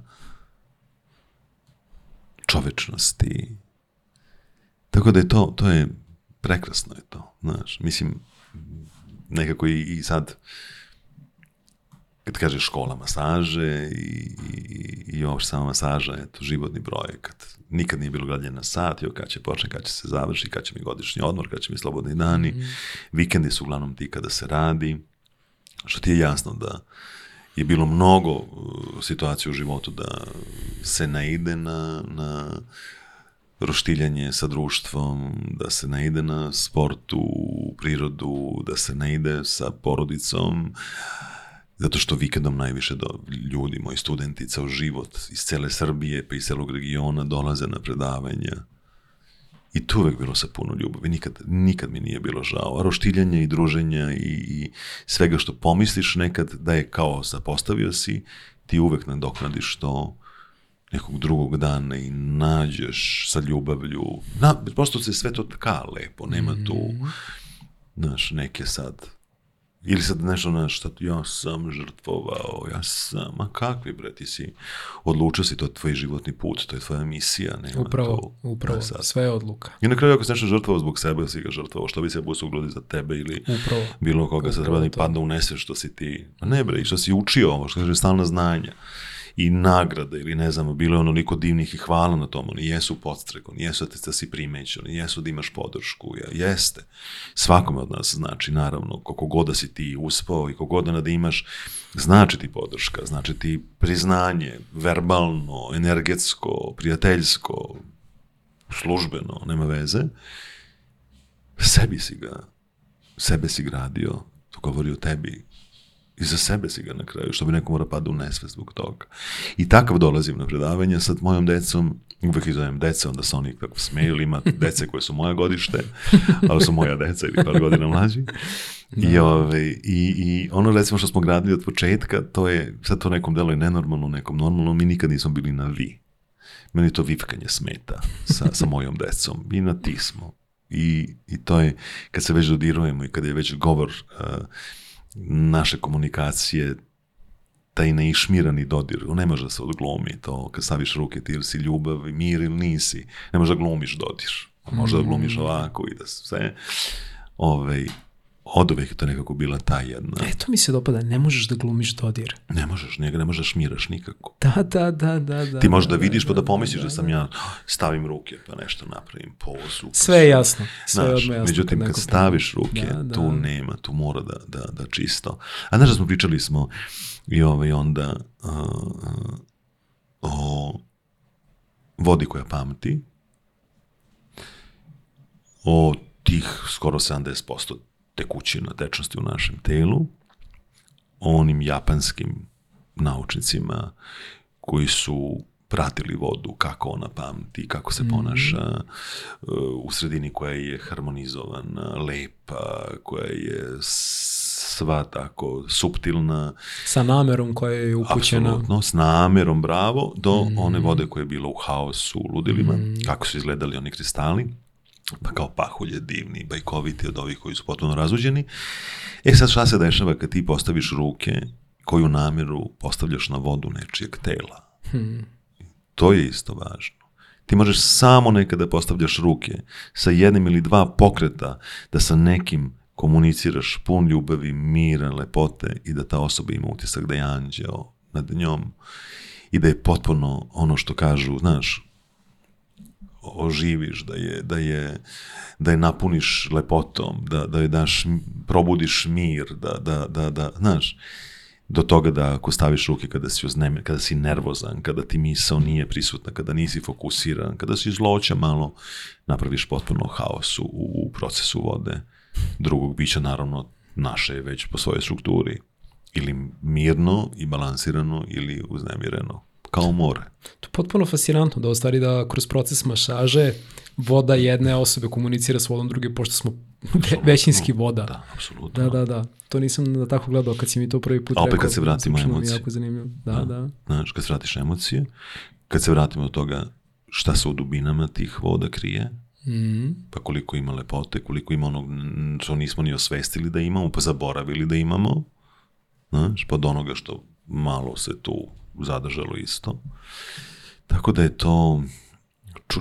čovečnosti. Tako da je to, to je, prekrasno je to, znaš. Mislim, nekako i, i sad kad kaže škola masaže i, i, i ovo sama masaža, to životni projekat. Nikad nije bilo gledanje na sat, jo, kad će počne, kad će se završi, kad će mi godišnji odmor, kad će mi slobodni dani. Mm. Vikendi su uglavnom ti kada se radi, što ti je jasno da je bilo mnogo uh, situacija u životu da se naide na, na roštiljanje sa društvom, da se ne ide na sportu, u prirodu, da se ne ide sa porodicom, zato što vikendom najviše do, ljudi, moji studenti, ceo život iz cele Srbije pa iz celog regiona dolaze na predavanja. I to uvek bilo sa puno ljubavi, nikad, nikad mi nije bilo žao. A roštiljanje i druženja i, i svega što pomisliš nekad da je kao zapostavio si, ti uvek nadoknadiš to nekog drugog dana i nađeš sa ljubavlju. Na, prosto se sve to tka lepo, nema tu mhm. znaš, neke sad Ili sad nešto, na šta, ja sam žrtvovao, ja sam, a kakvi, bre, ti si, odlučio si, to tvoj životni put, to je tvoja misija, nema upravo, to. E upravo, upravo, sve je odluka. I na kraju, ako si nešto žrtvovao zbog sebe, si ga žrtvovao, što bi se bus ugledi za tebe ili upravo, bilo koga, upravo sad treba da mi padne u nese što si ti. A pa ne, bre, i što si učio, ovo, što kaže, stalna znanja i nagrada ili ne znam, bilo je onoliko divnih i hvala na tom, oni jesu podstrek, oni jesu da te si primećen, jesu da imaš podršku, jeste. Svakome od nas znači, naravno, koliko god da si ti uspao i koliko god da imaš, znači ti podrška, znači ti priznanje, verbalno, energetsko, prijateljsko, službeno, nema veze, sebi si ga, sebe si gradio, to govori o tebi, I za sebe si ga na kraju, što bi neko mora pada u nesvest zbog toga. I takav dolazim na predavanje sa mojom decom, uvek ih zovem deca, onda se oni kako smeju, ima dece koje su moja godište, ali su moja deca ili par godina mlađi. I, da. ove, ovaj, i, i ono recimo što smo gradili od početka, to je, sad to nekom delo je nenormalno, nekom normalno, mi nikad nismo bili na vi. Meni to vivkanje smeta sa, sa mojom decom. I na ti smo. I, I to je, kad se već dodirujemo i kad je već govor uh, naše komunikacije, taj neišmirani dodir, ne može da se odglumi, to kad staviš ruke ti ili si ljubav mir ili nisi, ne može da glumiš dodir, može da glumiš mm. ovako i da sve, ove, ovaj, od uvek je to nekako bila ta jedna. E, to mi se dopada, ne možeš da glumiš dodir. Ne možeš, njega ne možeš da šmiraš nikako. Da, da, da, da. da Ti možeš da, da, da vidiš pa da, pa da pomisliš da, da, da sam ja stavim ruke pa nešto napravim pozu. Pa sve je jasno. Sve znaš, jasno međutim, pa kad, kad staviš ruke, da, da. tu nema, tu mora da, da, da čisto. A znaš da smo pričali smo i ovaj onda uh, o vodi koja pamti, o tih skoro 70% tekućina tečnosti u našem telu, onim japanskim naučnicima koji su pratili vodu, kako ona pamti, kako se mhm. ponaša eh, u sredini koja je harmonizovana, lepa, koja je sva tako subtilna. Sa namerom koja je upućena. Apsolutno, s namerom, bravo, do mm. one mhm. vode koja je bila u haosu, u ludilima, mm. kako su izgledali oni kristali pa kao pahulje divni, bajkoviti od ovih koji su potpuno razuđeni. E sad šta se dešava kad ti postaviš ruke koju nameru postavljaš na vodu nečijeg tela? Hmm. To je isto važno. Ti možeš samo nekada postavljaš ruke sa jednim ili dva pokreta da sa nekim komuniciraš pun ljubavi, mira, lepote i da ta osoba ima utisak da je anđeo nad njom i da je potpuno ono što kažu, znaš, oživiš, da je, da je, da je napuniš lepotom, da, da je daš, probudiš mir, da, da, da, da, znaš, do toga da ako staviš ruke kada si uznemen, kada si nervozan, kada ti misao nije prisutna, kada nisi fokusiran, kada si zloća malo, napraviš potpuno haos u, u procesu vode drugog bića, naravno, naše je već po svojoj strukturi ili mirno i balansirano ili uznemireno kao more. To je potpuno fascinantno da ostari da kroz proces masaže voda jedne osobe komunicira s vodom druge, pošto smo absolutno. većinski voda. Da, apsolutno. Da, da, da. To nisam da tako gledao kad si mi to prvi put A opet rekao. kad se vratimo na emocije. Jako zanimljivo. Da, da, da. kad se vratiš emocije, kad se vratimo od toga šta se u dubinama tih voda krije, Mm. Pa koliko ima lepote, koliko ima onog što nismo ni osvestili da imamo, pa zaboravili da imamo, znaš, pa od onoga što malo se tu zadržalo isto. Tako da je to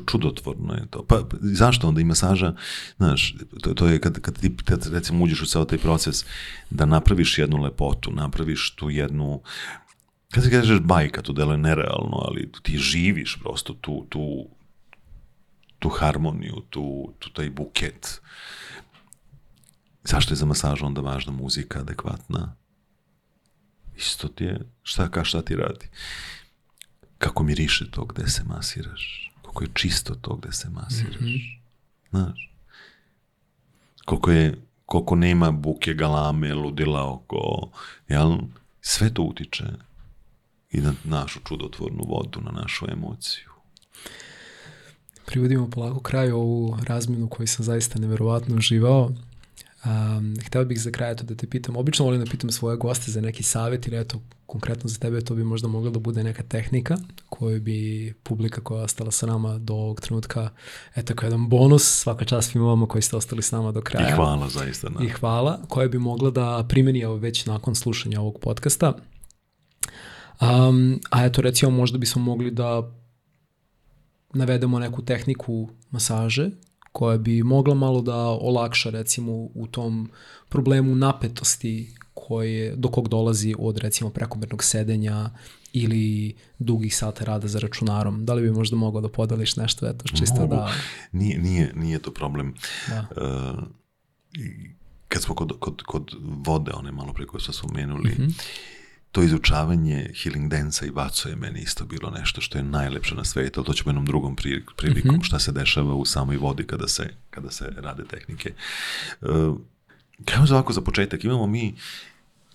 čudotvorno je to. Pa zašto onda i masaža, znaš, to, to je kad, kad ti kad, recimo uđeš u ceo taj proces da napraviš jednu lepotu, napraviš tu jednu, kad se kažeš bajka, to deluje nerealno, ali ti živiš prosto tu, tu, tu harmoniju, tu, tu taj buket. Zašto je za masažu onda važna muzika adekvatna? isto ti je, šta, ka, šta ti radi? Kako mi riše to gde se masiraš? kako je čisto to gde se masiraš? Mm -hmm. Znaš? Koliko je, koliko nema buke, galame, ludila oko, jel? Sve to utiče i na našu čudotvornu vodu, na našu emociju. Privodimo polako kraju ovu razminu koju sam zaista neverovatno uživao. Um, hteo bih za kraj to da te pitam, obično volim da pitam svoje goste za neki savjet ili eto konkretno za tebe to bi možda mogla da bude neka tehnika koju bi publika koja je ostala sa nama do ovog trenutka, eto kao jedan bonus, svaka čast svima vama koji ste ostali s nama do kraja. I hvala zaista. Na. Da. I hvala, koja bi mogla da primeni evo već nakon slušanja ovog podcasta. Um, a eto recimo možda bismo mogli da navedemo neku tehniku masaže koja bi mogla malo da olakša recimo u tom problemu napetosti koje, do kog dolazi od recimo prekomernog sedenja ili dugih sata rada za računarom. Da li bi možda mogao da podeliš nešto, eto, čisto da- Mogu. da... Nije, nije, nije to problem. Da. Uh, kad smo kod, kod, kod vode, one malo pre koje smo spomenuli, mm -hmm to izučavanje healing dance i baco je meni isto bilo nešto što je najlepše na svetu, ali to ćemo jednom drugom prilikom, mm -hmm. šta se dešava u samoj vodi kada se, kada se rade tehnike. Uh, Kajmo za ovako za početak, imamo mi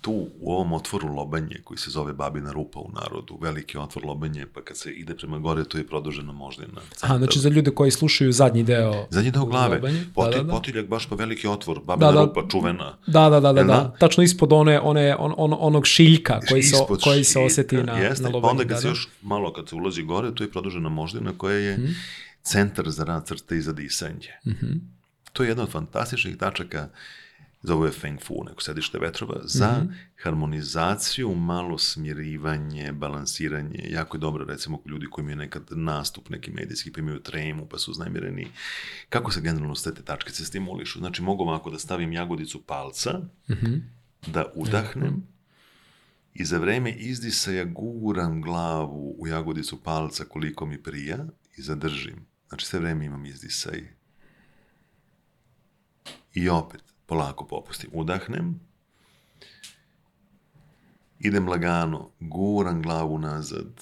tu u ovom otvoru Lobanje, koji se zove Babina rupa u narodu, veliki otvor Lobanje, pa kad se ide prema gore, to je produžena moždina. Centar. A, znači za ljude koji slušaju zadnji deo Zadnji deo glave. Lobanje. Poti, da, da, da. Potiljak baš pa veliki otvor, Babina da, da. rupa, čuvena. Da, da, da, da, da. Tačno ispod one, one, on, on, onog šiljka koji se, ispod koji se oseti na, jeste, na Lobanju. Pa onda kad da, se još malo, kad se ulazi gore, to je produžena moždina koja je mm. centar za rad crte i za disanje. Mm -hmm. To je jedna od fantastičnih tačaka uh, za ove Feng Fu, neko sedište vetrova, za mm -hmm. harmonizaciju, malo smirivanje, balansiranje. Jako je dobro, recimo, ljudi koji imaju nekad nastup neki medijski, pa imaju tremu, pa su znamireni. Kako se generalno ste te se stimulišu? Znači, mogu ovako da stavim jagodicu palca, mm -hmm. da udahnem, mm -hmm i za vreme izdisaja guram glavu u jagodicu palca koliko mi prija i zadržim. Znači, sve vreme imam izdisaj. I opet, polako popustim, udahnem, idem lagano, guram glavu nazad,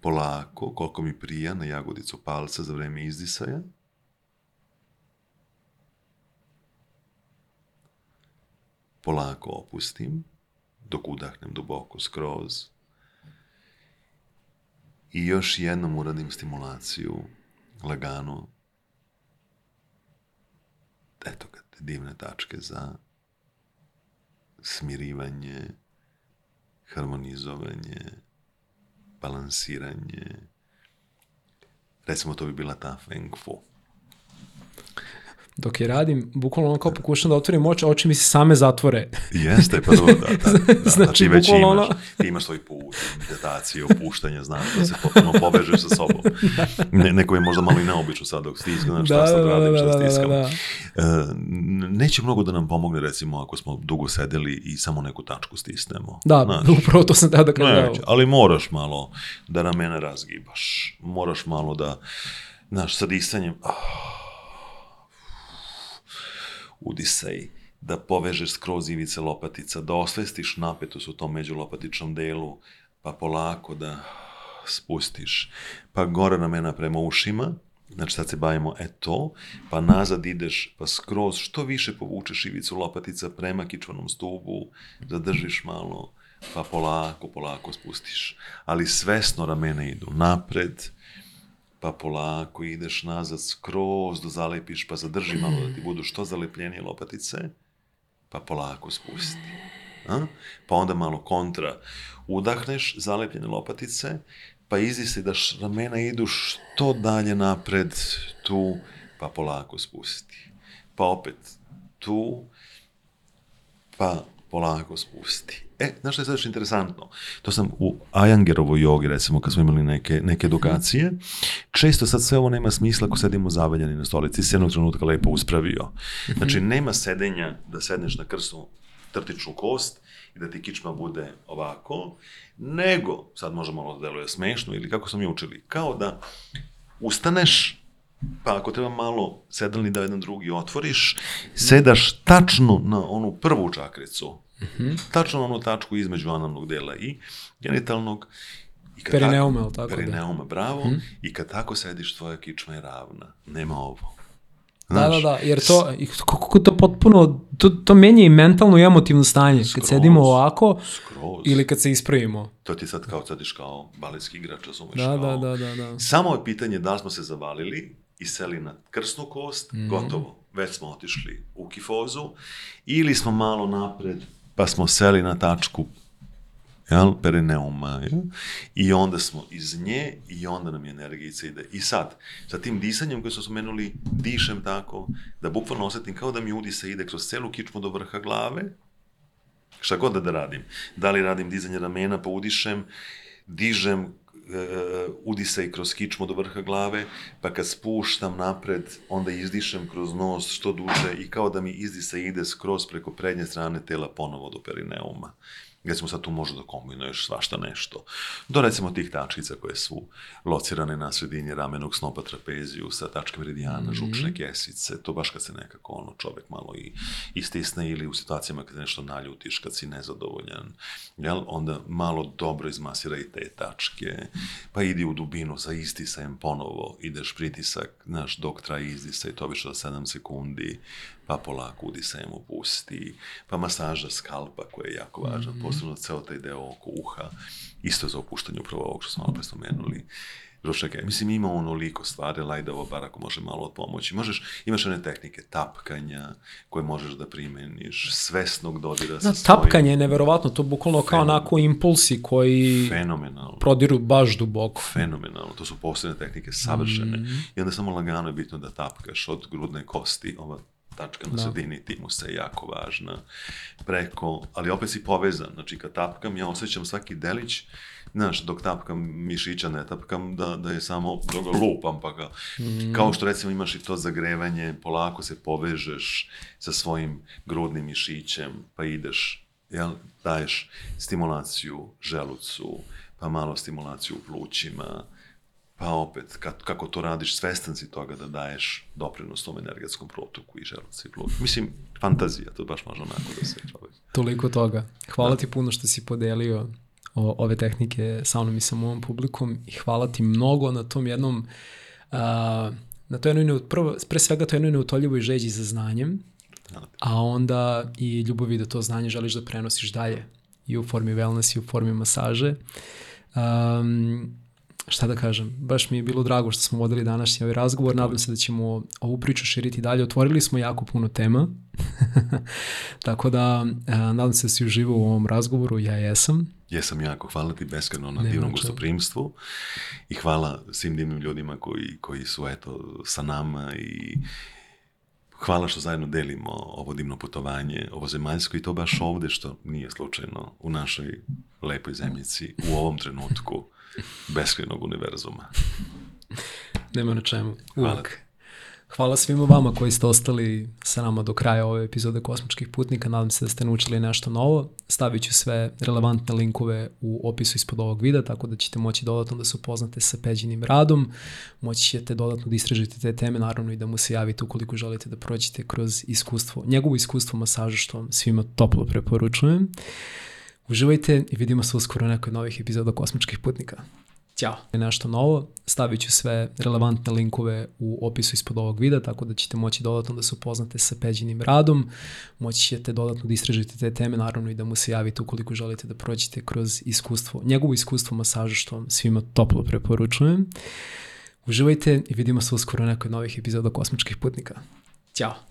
polako, koliko mi prija na jagodicu palca za vreme izdisaja. Polako opustim, dok udahnem duboko skroz. I još jednom uradim stimulaciju lagano. Eto, divne tačke za smirivanje, harmonizovanje, balansiranje. Recimo to bi bila ta Feng Fu dok je radim, bukvalno ono kao pokušam da otvorim oči, oči mi se same zatvore. Jeste, pa dobro, da, da, da, da, znači, da ti već ono... ti imaš svoj put, meditacije, opuštanje, znaš, da se potpuno povežeš sa sobom. Ne, neko je možda malo i neobično sad dok stiska, znaš, da, da, da, šta sad radim, šta stiskam. Da, da, da. E, neće mnogo da nam pomogne, recimo, ako smo dugo sedeli i samo neku tačku stisnemo. Da, znaš, upravo to sam tada kada ne, neće, Ali moraš malo da ramena razgibaš, moraš malo da, znaš, sa disanjem, oh, ah, udisaj, da povežeš skroz ivice lopatica, da osvestiš napetost u tom međulopatičnom delu, pa polako da spustiš. Pa gore ramena prema ušima, znači sad se bavimo e to, pa nazad ideš, pa skroz što više povučeš ivicu lopatica prema kičvanom stubu, zadržiš da malo, pa polako, polako spustiš. Ali svesno ramene idu napred, pa polako ideš nazad skroz do da zalepiš, pa zadrži malo da ti budu što zalepljenije lopatice, pa polako spusti. A? Pa onda malo kontra. Udahneš zalepljene lopatice, pa izisti da ramena idu što dalje napred tu, pa polako spusti. Pa opet tu, pa polako spusti. E, znaš što je sad što interesantno? To sam u Ajangerovoj jogi, recimo, kad smo imali neke, neke mhm. edukacije. Često sad sve ovo nema smisla ako sedimo zavaljani na stolici. Ti se jednog trenutka lepo uspravio. Mhm. Znači, nema sedenja da sedneš na krsnu trtičnu kost i da ti kičma bude ovako, nego, sad možda malo da deluje smešno, ili kako smo mi učili, kao da ustaneš, pa ako treba malo sedalni da jedan drugi otvoriš, sedaš tačno na onu prvu čakricu, Mm -hmm. Tačno onu tačku između analnog dela i genitalnog. I kad perineuma, tako, tako perineuma, da. bravo. Mm -hmm. I kad tako sediš, tvoja kičma je ravna. Nema ovo. Znaš, da, da, da, jer to, kako to potpuno, to, to menja i mentalno i emotivno stanje, skroz, kad sedimo ovako skroz. ili kad se ispravimo. To ti sad kao sadiš kao baletski igrač, razumeš? Da, da, da, da, da. Samo je pitanje da smo se zavalili i seli na krsnu kost, mm. gotovo, već smo otišli u kifozu, ili smo malo napred, pa smo seli na tačku jel, perineuma, jel? i onda smo iz nje i onda nam je energijica ide. I sad, sa tim disanjem koje smo spomenuli, dišem tako, da bukvalno osetim kao da mi udisa ide kroz celu kičmu do vrha glave, šta god da, da radim. Da li radim dizanje ramena, pa udišem, dižem E, e, udisaj kroz kičmu do vrha glave, pa kad spuštam napred, onda izdišem kroz nos što duže i kao da mi izdisa ide skroz preko prednje strane tela ponovo do perineuma recimo sad tu može da kombinuješ svašta nešto. Do recimo tih tačkica koje su locirane na sredinje ramenog snopa trapeziju sa tačke meridijana, mm -hmm. žučne kesice, to baš kad se nekako ono, čovek malo i, i ili u situacijama kad nešto naljutiš, kad si nezadovoljan, jel? onda malo dobro izmasira i te tačke, pa idi u dubinu sa istisajem ponovo, ideš pritisak, znaš, dok traje izdisaj, to više do 7 sekundi, pa polako udisajem pusti, pa masaža skalpa koja je jako važna, mm-hmm. posebno ceo taj deo oko uha, isto za opuštanje upravo ovog što smo malo spomenuli. Rušaka. Mislim, ima onoliko stvari, lajda ovo bar ako može malo pomoći. Možeš, imaš one tehnike tapkanja koje možeš da primeniš, svesnog dodira da, sa da, svojim... Tapkanje je neverovatno, to bukvalno kao Fenomen... onako impulsi koji Fenomenalno. prodiru baš duboko. Fenomenalno, to su posebne tehnike, savršene. Mm. I onda samo lagano je bitno da tapkaš od grudne kosti, ova tačka na da. sredini timusa je jako važna, preko, ali opet si povezan, znači kad tapkam, ja osjećam svaki delić, znaš, dok tapkam mišića, ne tapkam, da, da je samo, dok da lupam, pa ga, mm. kao što recimo imaš i to zagrevanje, polako se povežeš sa svojim grudnim mišićem, pa ideš, jel, daješ stimulaciju želucu, pa malo stimulaciju u plućima, pa opet, kad, kako to radiš, svestan si toga da daješ doprinos tom energetskom protoku i želuci plugu. Mislim, fantazija, to baš može onako da se čovjek. Toliko toga. Hvala da. ti puno što si podelio o, ove tehnike sa onom i sa mojom publikom i hvala ti mnogo na tom jednom a, na to jednoj, prvo, pre svega to jednoj neutoljivoj žeđi za znanjem, da. a onda i ljubavi da to znanje želiš da prenosiš dalje i u formi wellness i u formi masaže. Um, šta da kažem, baš mi je bilo drago što smo vodili današnji ovaj razgovor, nadam se da ćemo ovu priču širiti dalje, otvorili smo jako puno tema, tako da a, e, nadam se da si uživo u ovom razgovoru, ja jesam. Jesam jako, hvala ti beskreno na divnom gostoprimstvu i hvala svim divnim ljudima koji, koji su eto sa nama i hvala što zajedno delimo ovo divno putovanje, ovo zemaljsko i to baš ovde što nije slučajno u našoj lepoj zemljici u ovom trenutku beskrenog univerzuma. Nema na čemu. Uvijek. Hvala svima vama koji ste ostali sa nama do kraja ove epizode Kosmičkih putnika. Nadam se da ste naučili nešto novo. Stavit ću sve relevantne linkove u opisu ispod ovog videa, tako da ćete moći dodatno da se upoznate sa Peđinim radom. Moći ćete dodatno da istražite te teme, naravno i da mu se javite ukoliko želite da prođete kroz iskustvo, njegovo iskustvo masaža, što vam svima toplo preporučujem. Uh, Uživajte i vidimo se uskoro u nekoj novih epizoda Kosmičkih putnika. Ćao! Nešto novo, stavit ću sve relevantne linkove u opisu ispod ovog videa, tako da ćete moći dodatno da se upoznate sa Peđinim radom, moći ćete dodatno da istražite te teme, naravno i da mu se javite ukoliko želite da prođete kroz iskustvo, njegovo iskustvo masaža, što vam svima toplo preporučujem. Uživajte i vidimo se uskoro u nekoj novih epizoda Kosmičkih putnika. Ćao!